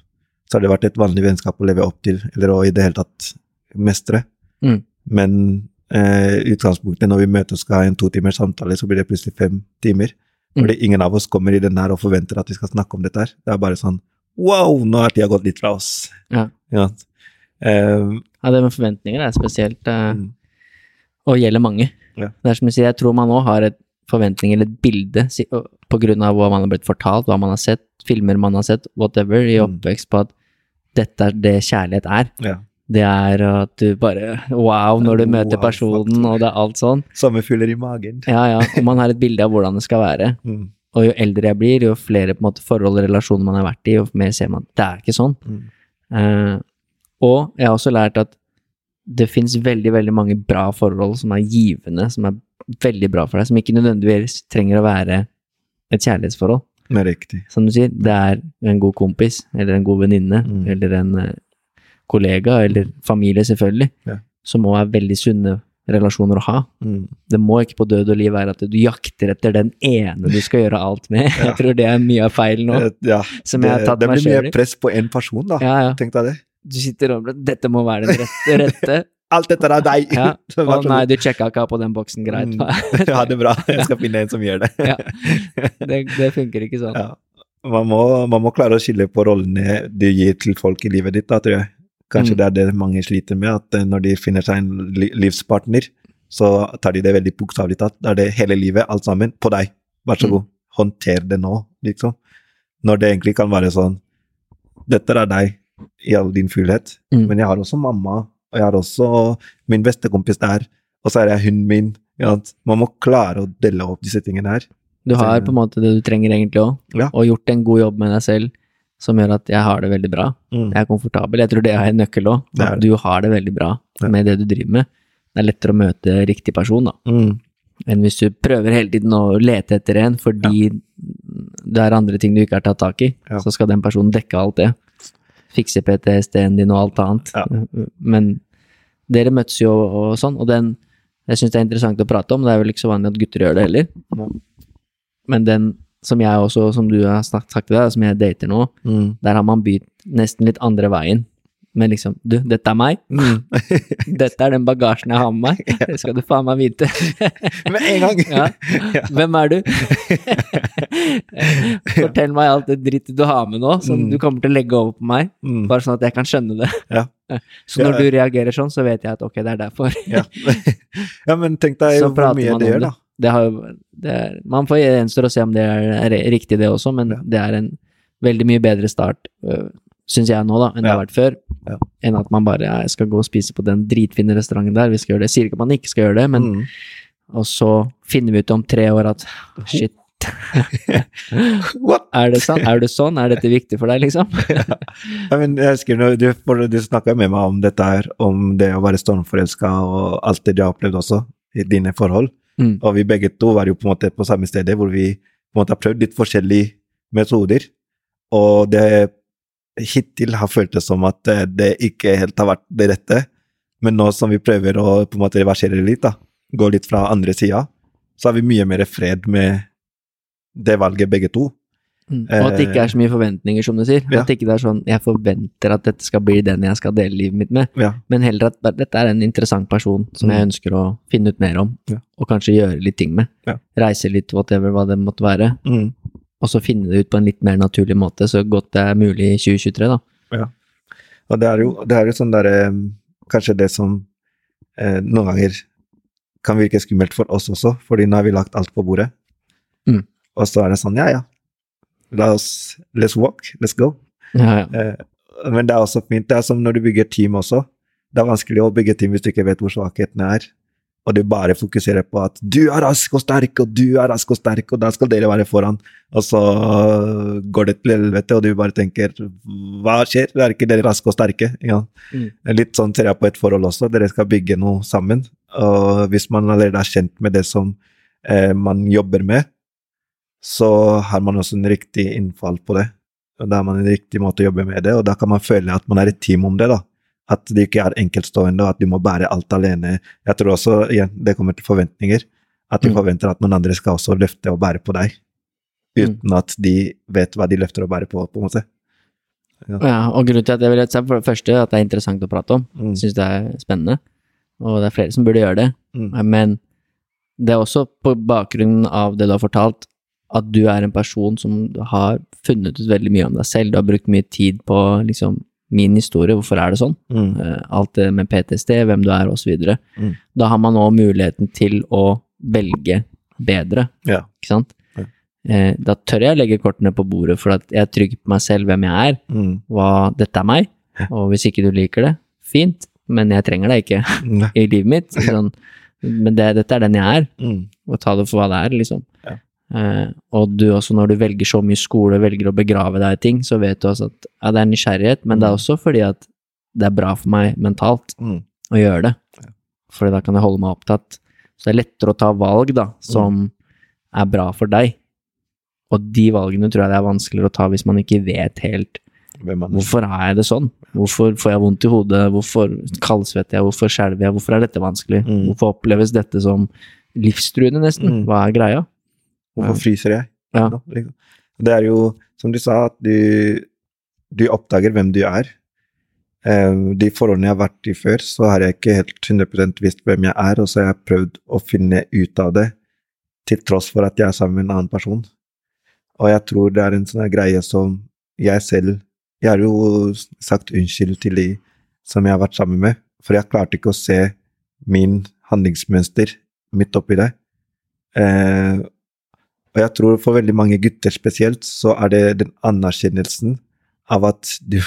så hadde det vært et vanlig vennskap å leve opp til, eller å i det hele tatt mestre. Mm. Men eh, utgangspunktet når vi møtes og skal ha en to timers samtale, så blir det plutselig fem timer. Mm. Fordi ingen av oss kommer i den her og forventer at vi skal snakke om dette her. Det er bare sånn Wow, nå har tida gått litt fra oss. Ja. Ja. Eh, Ja, det med forventninger er spesielt, uh, mm, og gjelder mange. Ja. Det er som du sier, jeg tror man nå har et forventning eller et bilde på grunn av hva man har blitt fortalt, hva man har sett, filmer man har sett, whatever, i Mm. oppvekst på at dette er det kjærlighet er. ja. Det er at du bare wow når du møter Wow, personen, og det er alt sånn. Sommerfugler i magen. Ja, ja, og man har et bilde av hvordan det skal være. Mm, Og jo eldre jeg blir, jo flere på en måte forhold og relasjoner man har vært i, jo mer ser man at det er ikke sånn. mm, Uh, og jeg har også lært at det fins veldig, veldig mange bra forhold som er givende, som er veldig bra for deg, som ikke nødvendigvis trenger å være et kjærlighetsforhold. men riktig. Som du sier, det er en god kompis, eller en god venninne, Mm. eller en eh, kollega, eller familie, selvfølgelig, Ja. som òg er veldig sunne relasjoner å ha. Mm, Det må ikke på død og liv være at du jakter etter den ene du skal gjøre alt med. <laughs> Jeg tror det er mye av feil nå, ja, det, det blir mye press på én person, da. Ja, ja. Tenk deg det. Du sitter og Dette må være den rette. rette. <laughs> Alt dette er deg! Ja. <laughs> Å så nei, du sjekka ikke på den boksen, greit. Mm, <laughs> ja, det er bra. Jeg skal finne en som gjør det. Ja. Det, det funker ikke sånn. Ja. Man, må, man må klare å skille på rollene du gir til folk i livet ditt, da, tror jeg. Kanskje Mm. det er det mange sliter med, at eh, når de finner seg en livspartner, så tar de det veldig bokstavelig tatt. Da er det hele livet, alt sammen, på deg. Vær så Mm. god, håndter det nå, liksom. Når det egentlig kan være sånn Dette er deg i all din fullhet, Mm. men jeg har også mamma, og jeg har også min beste kompis der, og så er jeg hunden min. Ja, man må klare å dele opp disse tingene her. Du har på en måte det du trenger egentlig òg, Ja. og gjort en god jobb med deg selv som gjør at jeg har det veldig bra. Mm. Jeg er komfortabel. Jeg tror det er en nøkkel òg, at du har det veldig bra Ja. med det du driver med. Det er lettere å møte riktig person da, Mm. enn hvis du prøver hele tiden å lete etter en fordi det er andre ting du ikke har tatt tak i. Så skal den personen dekke alt det. Fikse PTSD-en din og alt annet. Ja. Men dere møtes jo og sånn, og den Jeg syns det er interessant å prate om, det er vel ikke så vanlig at gutter gjør det heller. Ja. Men den som jeg også, som du har sagt til deg, som jeg dater nå, Mm. der har man begynt nesten litt andre veien. Men liksom, du, dette er meg. Mm. <laughs> Dette er den bagasjen jeg har med meg. <laughs> Det skal du faen meg vite. <laughs> Med en gang! Ja. Hvem er du? Fortell meg alt det drittet du har med nå, som Mm. du kommer til å legge over på meg. Mm. Bare sånn at jeg kan skjønne det. Ja. Så når du reagerer sånn, så vet jeg at ok, det er derfor. Ja. ja, men tenk deg Så hvor mye det gjør, det. da. Det har det er, man får gjenstår å se om det er, riktig, det også, men det er en veldig mye bedre start, øh, syns jeg nå, da, enn det har vært før. Ja. Enn at man bare ja, skal gå og spise på den dritfine restauranten der, vi skal gjøre det. Sier ikke at man ikke skal gjøre det, men Mm. Og så finner vi ut om tre år at shit, <laughs> What? <laughs> er det sånn? Er du sånn? Er dette viktig for deg, liksom? <laughs> Ja, men jeg husker du, du snakka med meg om dette her, om det å være stormforelska og alt det du har opplevd også, i dine forhold. Mm. Og vi begge to var jo på en måte på samme sted, hvor vi på en måte har prøvd litt forskjellige metoder. Og det hittil har føltes som at eh, det ikke helt har vært det rette. Men nå som vi prøver å på en måte reversere det litt, da, gå litt fra andre sida, så har vi mye mer fred med det valget begge to. Mm. Og at det ikke er så mye forventninger, som du sier. Ja. At det ikke er sånn jeg forventer at dette skal bli den jeg skal dele livet mitt med, Ja. men heller at dette er en interessant person som Mm. jeg ønsker å finne ut mer om, Ja. og kanskje gjøre litt ting med. Reise litt, whatever, hva det måtte være. Mm. Og så finne det ut på en litt mer naturlig måte, så godt det er mulig i 2023, da. Ja. Og det er jo, det er jo sånn derre Kanskje det som eh, noen ganger kan virke skummelt for oss også, fordi nå har vi lagt alt på bordet. Mm. Og så er det sånn, ja ja, la oss Let's walk, let's go. Ja, ja. Eh, men det er også fint. Det er som når du bygger team også. Det er vanskelig å bygge team hvis du ikke vet hvor svakhetene er. Og du bare fokuserer på at du er rask og sterk, og du er rask og sterk, og da skal dere være foran. Og så går det til helvete, og du bare tenker hva skjer, er ikke dere raske og sterke? Ja. Mm. Litt sånn ser jeg på et forhold også, dere skal bygge noe sammen. Og hvis man allerede er kjent med det som eh, man jobber med, så har man også en riktig innfall på det. Og Da har man en riktig måte å jobbe med det, og da kan man føle at man er et team om det. da. At det ikke er enkeltstående, og at du må bære alt alene. Jeg tror også igjen, det kommer til forventninger. At du Mm. forventer at noen andre skal også løfte og bære på deg. Uten at de vet hva de løfter og bærer på, på en måte. Ja, og grunnen til at jeg vil si for det første at det er interessant å prate om, Mm. syns det er spennende, og det er flere som burde gjøre det, Mm. men det er også på bakgrunnen av det du har fortalt, at du er en person som har funnet ut veldig mye om deg selv, du har brukt mye tid på liksom min historie, hvorfor er det sånn? Mm. Eh, alt det med PTSD, hvem du er, osv. Mm. Da har man òg muligheten til å velge bedre, Ja. ikke sant? Ja. Eh, da tør jeg legge kortene på bordet, for at jeg er trygg på meg selv, hvem jeg er, Mm. hva dette er meg, og hvis ikke du liker det, fint, men jeg trenger deg ikke <laughs> i livet mitt. <laughs> Sånn, men det, dette er den jeg er, Mm. og ta det for hva det er, liksom. Eh, og du også, når du velger så mye skole, velger å begrave deg i ting, så vet du også at ja, det er nysgjerrighet, men det er også fordi at det er bra for meg mentalt Mm. å gjøre det. Ja. For da kan jeg holde meg opptatt. Så det er lettere å ta valg, da, som er bra for deg. Og de valgene tror jeg det er vanskeligere å ta hvis man ikke vet helt. Hvorfor er jeg det sånn? Hvorfor får jeg vondt i hodet? Hvorfor kaldsvetter jeg? Hvorfor skjelver jeg? Hvorfor er dette vanskelig? Mm. Hvorfor oppleves dette som livstruende, nesten? Mm. Hva er greia? Hvorfor fryser jeg? Ja. liksom? Det er jo, som du sa, at du, du oppdager hvem du er. Eh, de forholdene jeg har vært i før, så har jeg ikke helt 100% visst hvem jeg er, og så har jeg prøvd å finne ut av det, til tross for at jeg er sammen med en annen person. Og jeg tror det er en sånn greie som jeg selv Jeg har jo sagt unnskyld til de som jeg har vært sammen med, for jeg klarte ikke å se min handlingsmønster midt oppi det. Eh, og jeg tror for veldig mange gutter spesielt, så er det den anerkjennelsen av at du,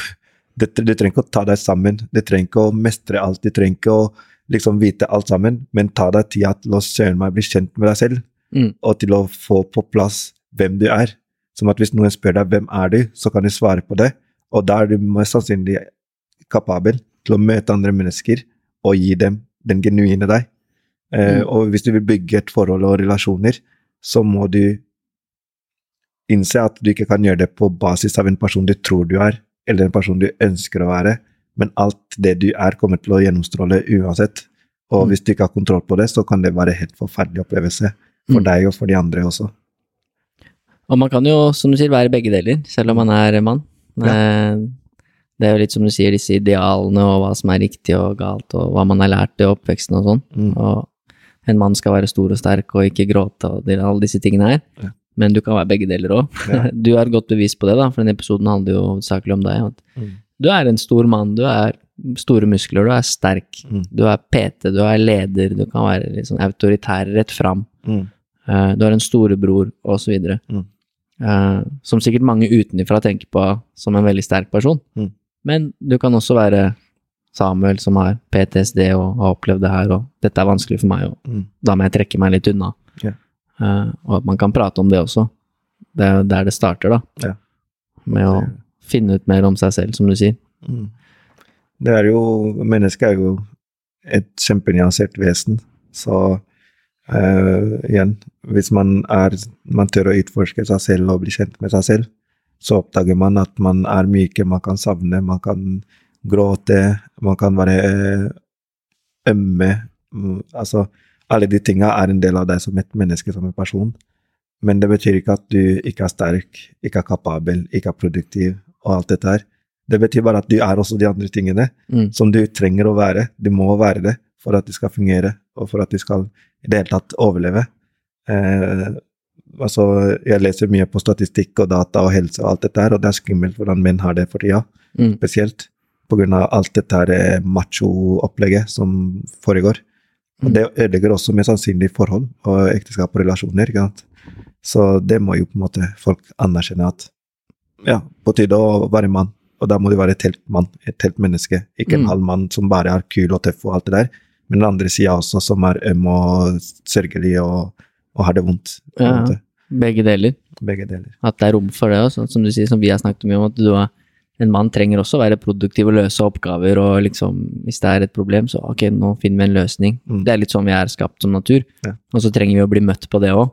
du, du trenger ikke å ta deg sammen, du trenger ikke å mestre alt, du trenger ikke å liksom vite alt sammen, men ta deg tida til å søren meg bli kjent med deg selv, Mm. og til å få på plass hvem du er. Som at hvis noen spør deg hvem er du, så kan du svare på det, og da er du mest sannsynlig kapabel til å møte andre mennesker og gi dem den genuine deg. Mm. Uh, Og hvis du vil bygge et forhold og relasjoner, så må du innse at du ikke kan gjøre det på basis av en person du tror du er, eller en person du ønsker å være, men alt det du er, kommer til å gjennomstråle uansett. Og Mm. hvis du ikke har kontroll på det, så kan det være helt forferdelig opplevelse for Mm. deg og for de andre også. Og man kan jo, som du sier, være begge deler, selv om man er mann. Ja. Det er jo litt som du sier, disse idealene og hva som er riktig og galt, og hva man har lært i oppveksten og sånn. Mm. Og en mann skal være stor og sterk og ikke gråte og alle disse tingene her. Ja. Men du kan være begge deler òg. Ja. <laughs> Du er et godt bevis på det, da, for denne episoden handler jo hovedsakelig om deg. Mm. du er en stor mann, du er store muskler, du er sterk. Mm. Du er PT, du er leder, du kan være litt sånn autoritær rett fram. Mm. Uh, du har en storebror, videre. Mm. Uh, som sikkert mange utenfra tenker på som en veldig sterk person. Mm. Men du kan også være Samuel som har PTSD og har opplevd det her, og dette er vanskelig for meg, og Mm. da må jeg trekke meg litt unna. Yeah. Uh, og at man kan prate om det også. Det er der det starter, da. Yeah. Med å finne ut mer om seg selv, som du sier. Mm. Det er jo Mennesket er jo et kjempenyansert vesen, så uh, igjen Hvis man, er, man tør å utforske seg selv og bli kjent med seg selv, så oppdager man at man er myke, man kan savne, man kan gråte, man kan være eh, ømme mm, Altså, alle de tinga er en del av deg som et menneske, som en person. Men det betyr ikke at du ikke er sterk, ikke er kapabel, ikke er produktiv og alt dette her. Det betyr bare at du er også de andre tingene Mm. som du trenger å være. Du må være det for at det skal fungere, og for at du skal i det hele tatt overleve. Eh, altså, jeg leser mye på statistikk og data og helse og alt dette her, og det er skummelt hvordan menn har det for tida, Mm. spesielt av alt dette eh, macho-opplegget som foregår. Og Mm. det ødelegger også med sannsynlig forhold og ekteskap og relasjoner. ikke sant? Så det må jo på en måte folk anerkjenne at ja, på tide å være mann. Og da må du være et helt mann, et helt menneske. Ikke en Mm. halv mann som bare er kul og tøff og alt det der, men den andre sida også, som er øm og sørgelig og, og har det vondt. Ja, ja. Begge deler. Begge deler. At det er rom for det også, som du sier, som vi har snakket mye om, at du er, en mann trenger også å være produktiv og løse oppgaver, og liksom, hvis det er et problem, så ok, nå finner vi en løsning. Mm. Det er litt sånn vi er skapt som natur, Ja. og så trenger vi å bli møtt på det òg,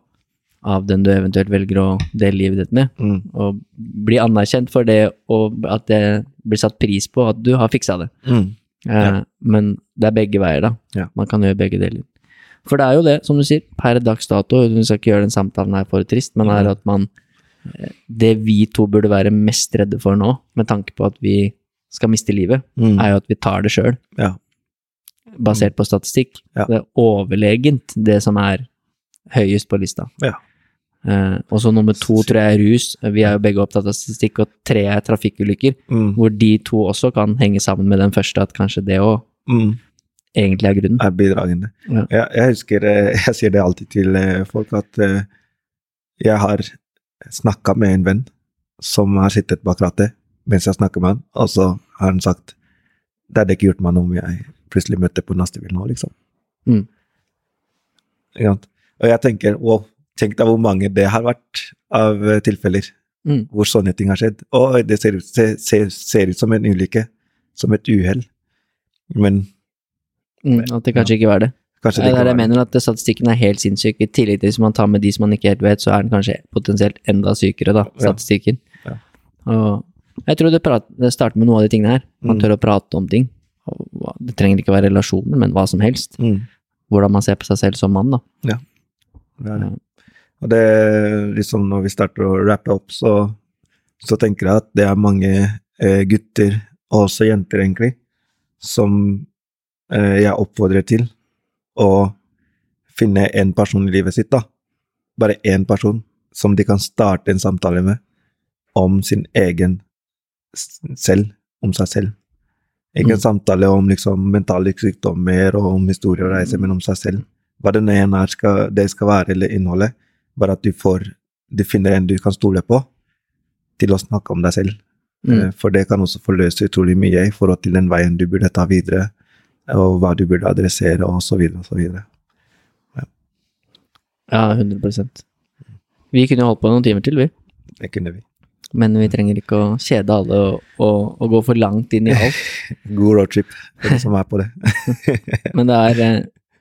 av den du eventuelt velger å dele livet ditt med, Mm. og bli anerkjent for det, og at det blir satt pris på at du har fiksa det. Mm. Eh, Men det er begge veier, da. Ja. Man kan gjøre begge deler. For det er jo det, som du sier, per dags dato, du skal ikke gjøre den samtalen her for trist, men er Mhm. at man eh, Det vi to burde være mest redde for nå, med tanke på at vi skal miste livet, Mm. er jo at vi tar det sjøl, Ja. basert på statistikk. Ja. Det er overlegent det som er høyest på lista. Ja. Eh, og så nummer to tror jeg er rus. Vi er jo begge opptatt av statistikk, og tre er trafikkulykker. Mm. Hvor de to også kan henge sammen med den første, at kanskje det òg Mm. egentlig er grunnen. er bidragende. Ja. Jeg, jeg husker eh, <laughs> Jeg sier det alltid til eh, folk at eh, jeg har snakka med en venn som har sittet bak rattet mens jeg snakker med han, og så har han sagt Det hadde ikke gjort meg noe om jeg plutselig møtte på lastebil nå, liksom. Mm. Og jeg tenker wow, tenk deg hvor mange det har vært av eh, tilfeller Mm. hvor sånne ting har skjedd. Og det ser ut, ser, ser, ser ut som en ulykke, som et uhell. Men Mm, at det kanskje ikke var det. Kanskje Det der jeg mener at statistikken er helt sinnssyk. I tillegg til hvis man tar med de som man ikke helt vet, så er den kanskje potensielt enda sykere, da, statistikken. Ja. Og jeg tror det, prater, det starter med noe av de tingene her. Man Mm. tør å prate om ting. Det trenger ikke å være relasjoner, men hva som helst. Mm. Hvordan man ser på seg selv som mann, da. Det er det. Og det liksom når vi starter å rappe opp, så, så tenker jeg at det er mange eh, gutter, og også jenter egentlig, som eh, jeg oppfordrer til å finne en person i livet sitt, da. Bare én person som de kan starte en samtale med om sin egen selv, om seg selv. Ikke en Mm. samtale om liksom mentale sykdommer og om historie og reise, men om seg selv. Hva det er skal, det skal være, eller innholdet. Bare at du får Du finner en du kan stole på, til å snakke om deg selv. Mm. Eh, For det kan også forløse utrolig mye i forhold til den veien du burde ta videre, og hva du burde adressere, og så videre og så videre. Ja, 100% Vi kunne holdt på noen timer til, vi. Det kunne vi. Men vi trenger ikke å kjede alle og, og, og gå for langt inn i alt. <laughs> God roadtrip for de som er på det. <laughs> Men det er eh,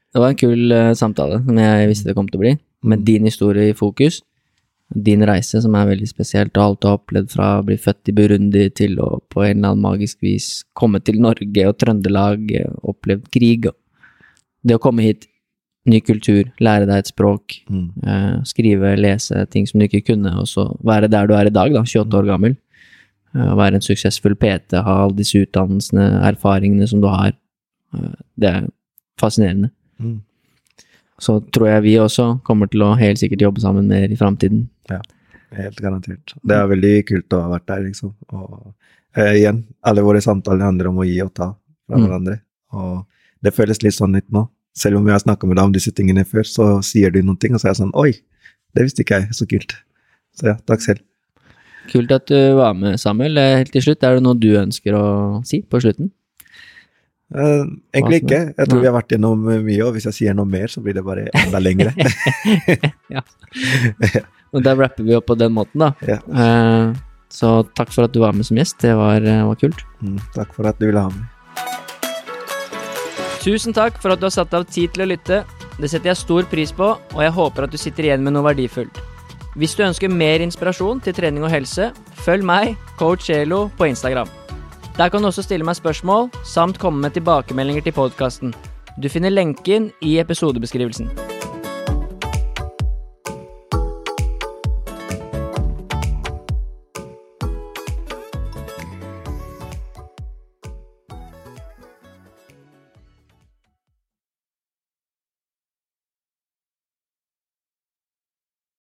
Det var en kul eh, samtale, som jeg visste det kom til å bli. Med din historie i fokus. Din reise, som er veldig spesielt, og alt du har opplevd fra å bli født i Burundi til å på en eller annen magisk vis komme til Norge og Trøndelag, opplevd krig Det å komme hit, ny kultur, lære deg et språk, Mm. eh, skrive, lese ting som du ikke kunne, og så være der du er i dag, da, 28 år gammel. Eh, være en suksessfull PT, ha alle disse utdannelsene, erfaringene som du har. Eh, det er fascinerende. Mm. Så tror jeg vi også kommer til å helt sikkert jobbe sammen mer i framtiden. Helt garantert. Det er veldig kult å ha vært der, liksom. Og eh, igjen, alle våre samtaler handler om å gi og ta fra Mm. hverandre. Og det føles litt sånn ut nå. Selv om jeg har snakka med deg om disse tingene før, så sier du noen ting, og så er jeg sånn Oi, det visste ikke jeg. Så kult. Så ja, takk selv. Kult at du var med, Samuel. Helt til slutt, er det noe du ønsker å si på slutten? Eh, egentlig ikke. Jeg tror vi har vært gjennom eh, mye, og hvis jeg sier noe mer, så blir det bare enda lengre. <laughs> ja. <laughs> Og da rapper vi opp på den måten, da. ja. Uh, Så takk for at du var med som gjest. Det var, var kult. mm, takk for at du ville ha meg. Tusen takk for at du har satt av tid til å lytte. Det setter jeg stor pris på, og jeg håper at du sitter igjen med noe verdifullt. Hvis du ønsker mer inspirasjon til trening og helse, følg meg, coach Elo, på Instagram. Der kan du også stille meg spørsmål, samt komme med tilbakemeldinger til podkasten. Du finner lenken i episodebeskrivelsen.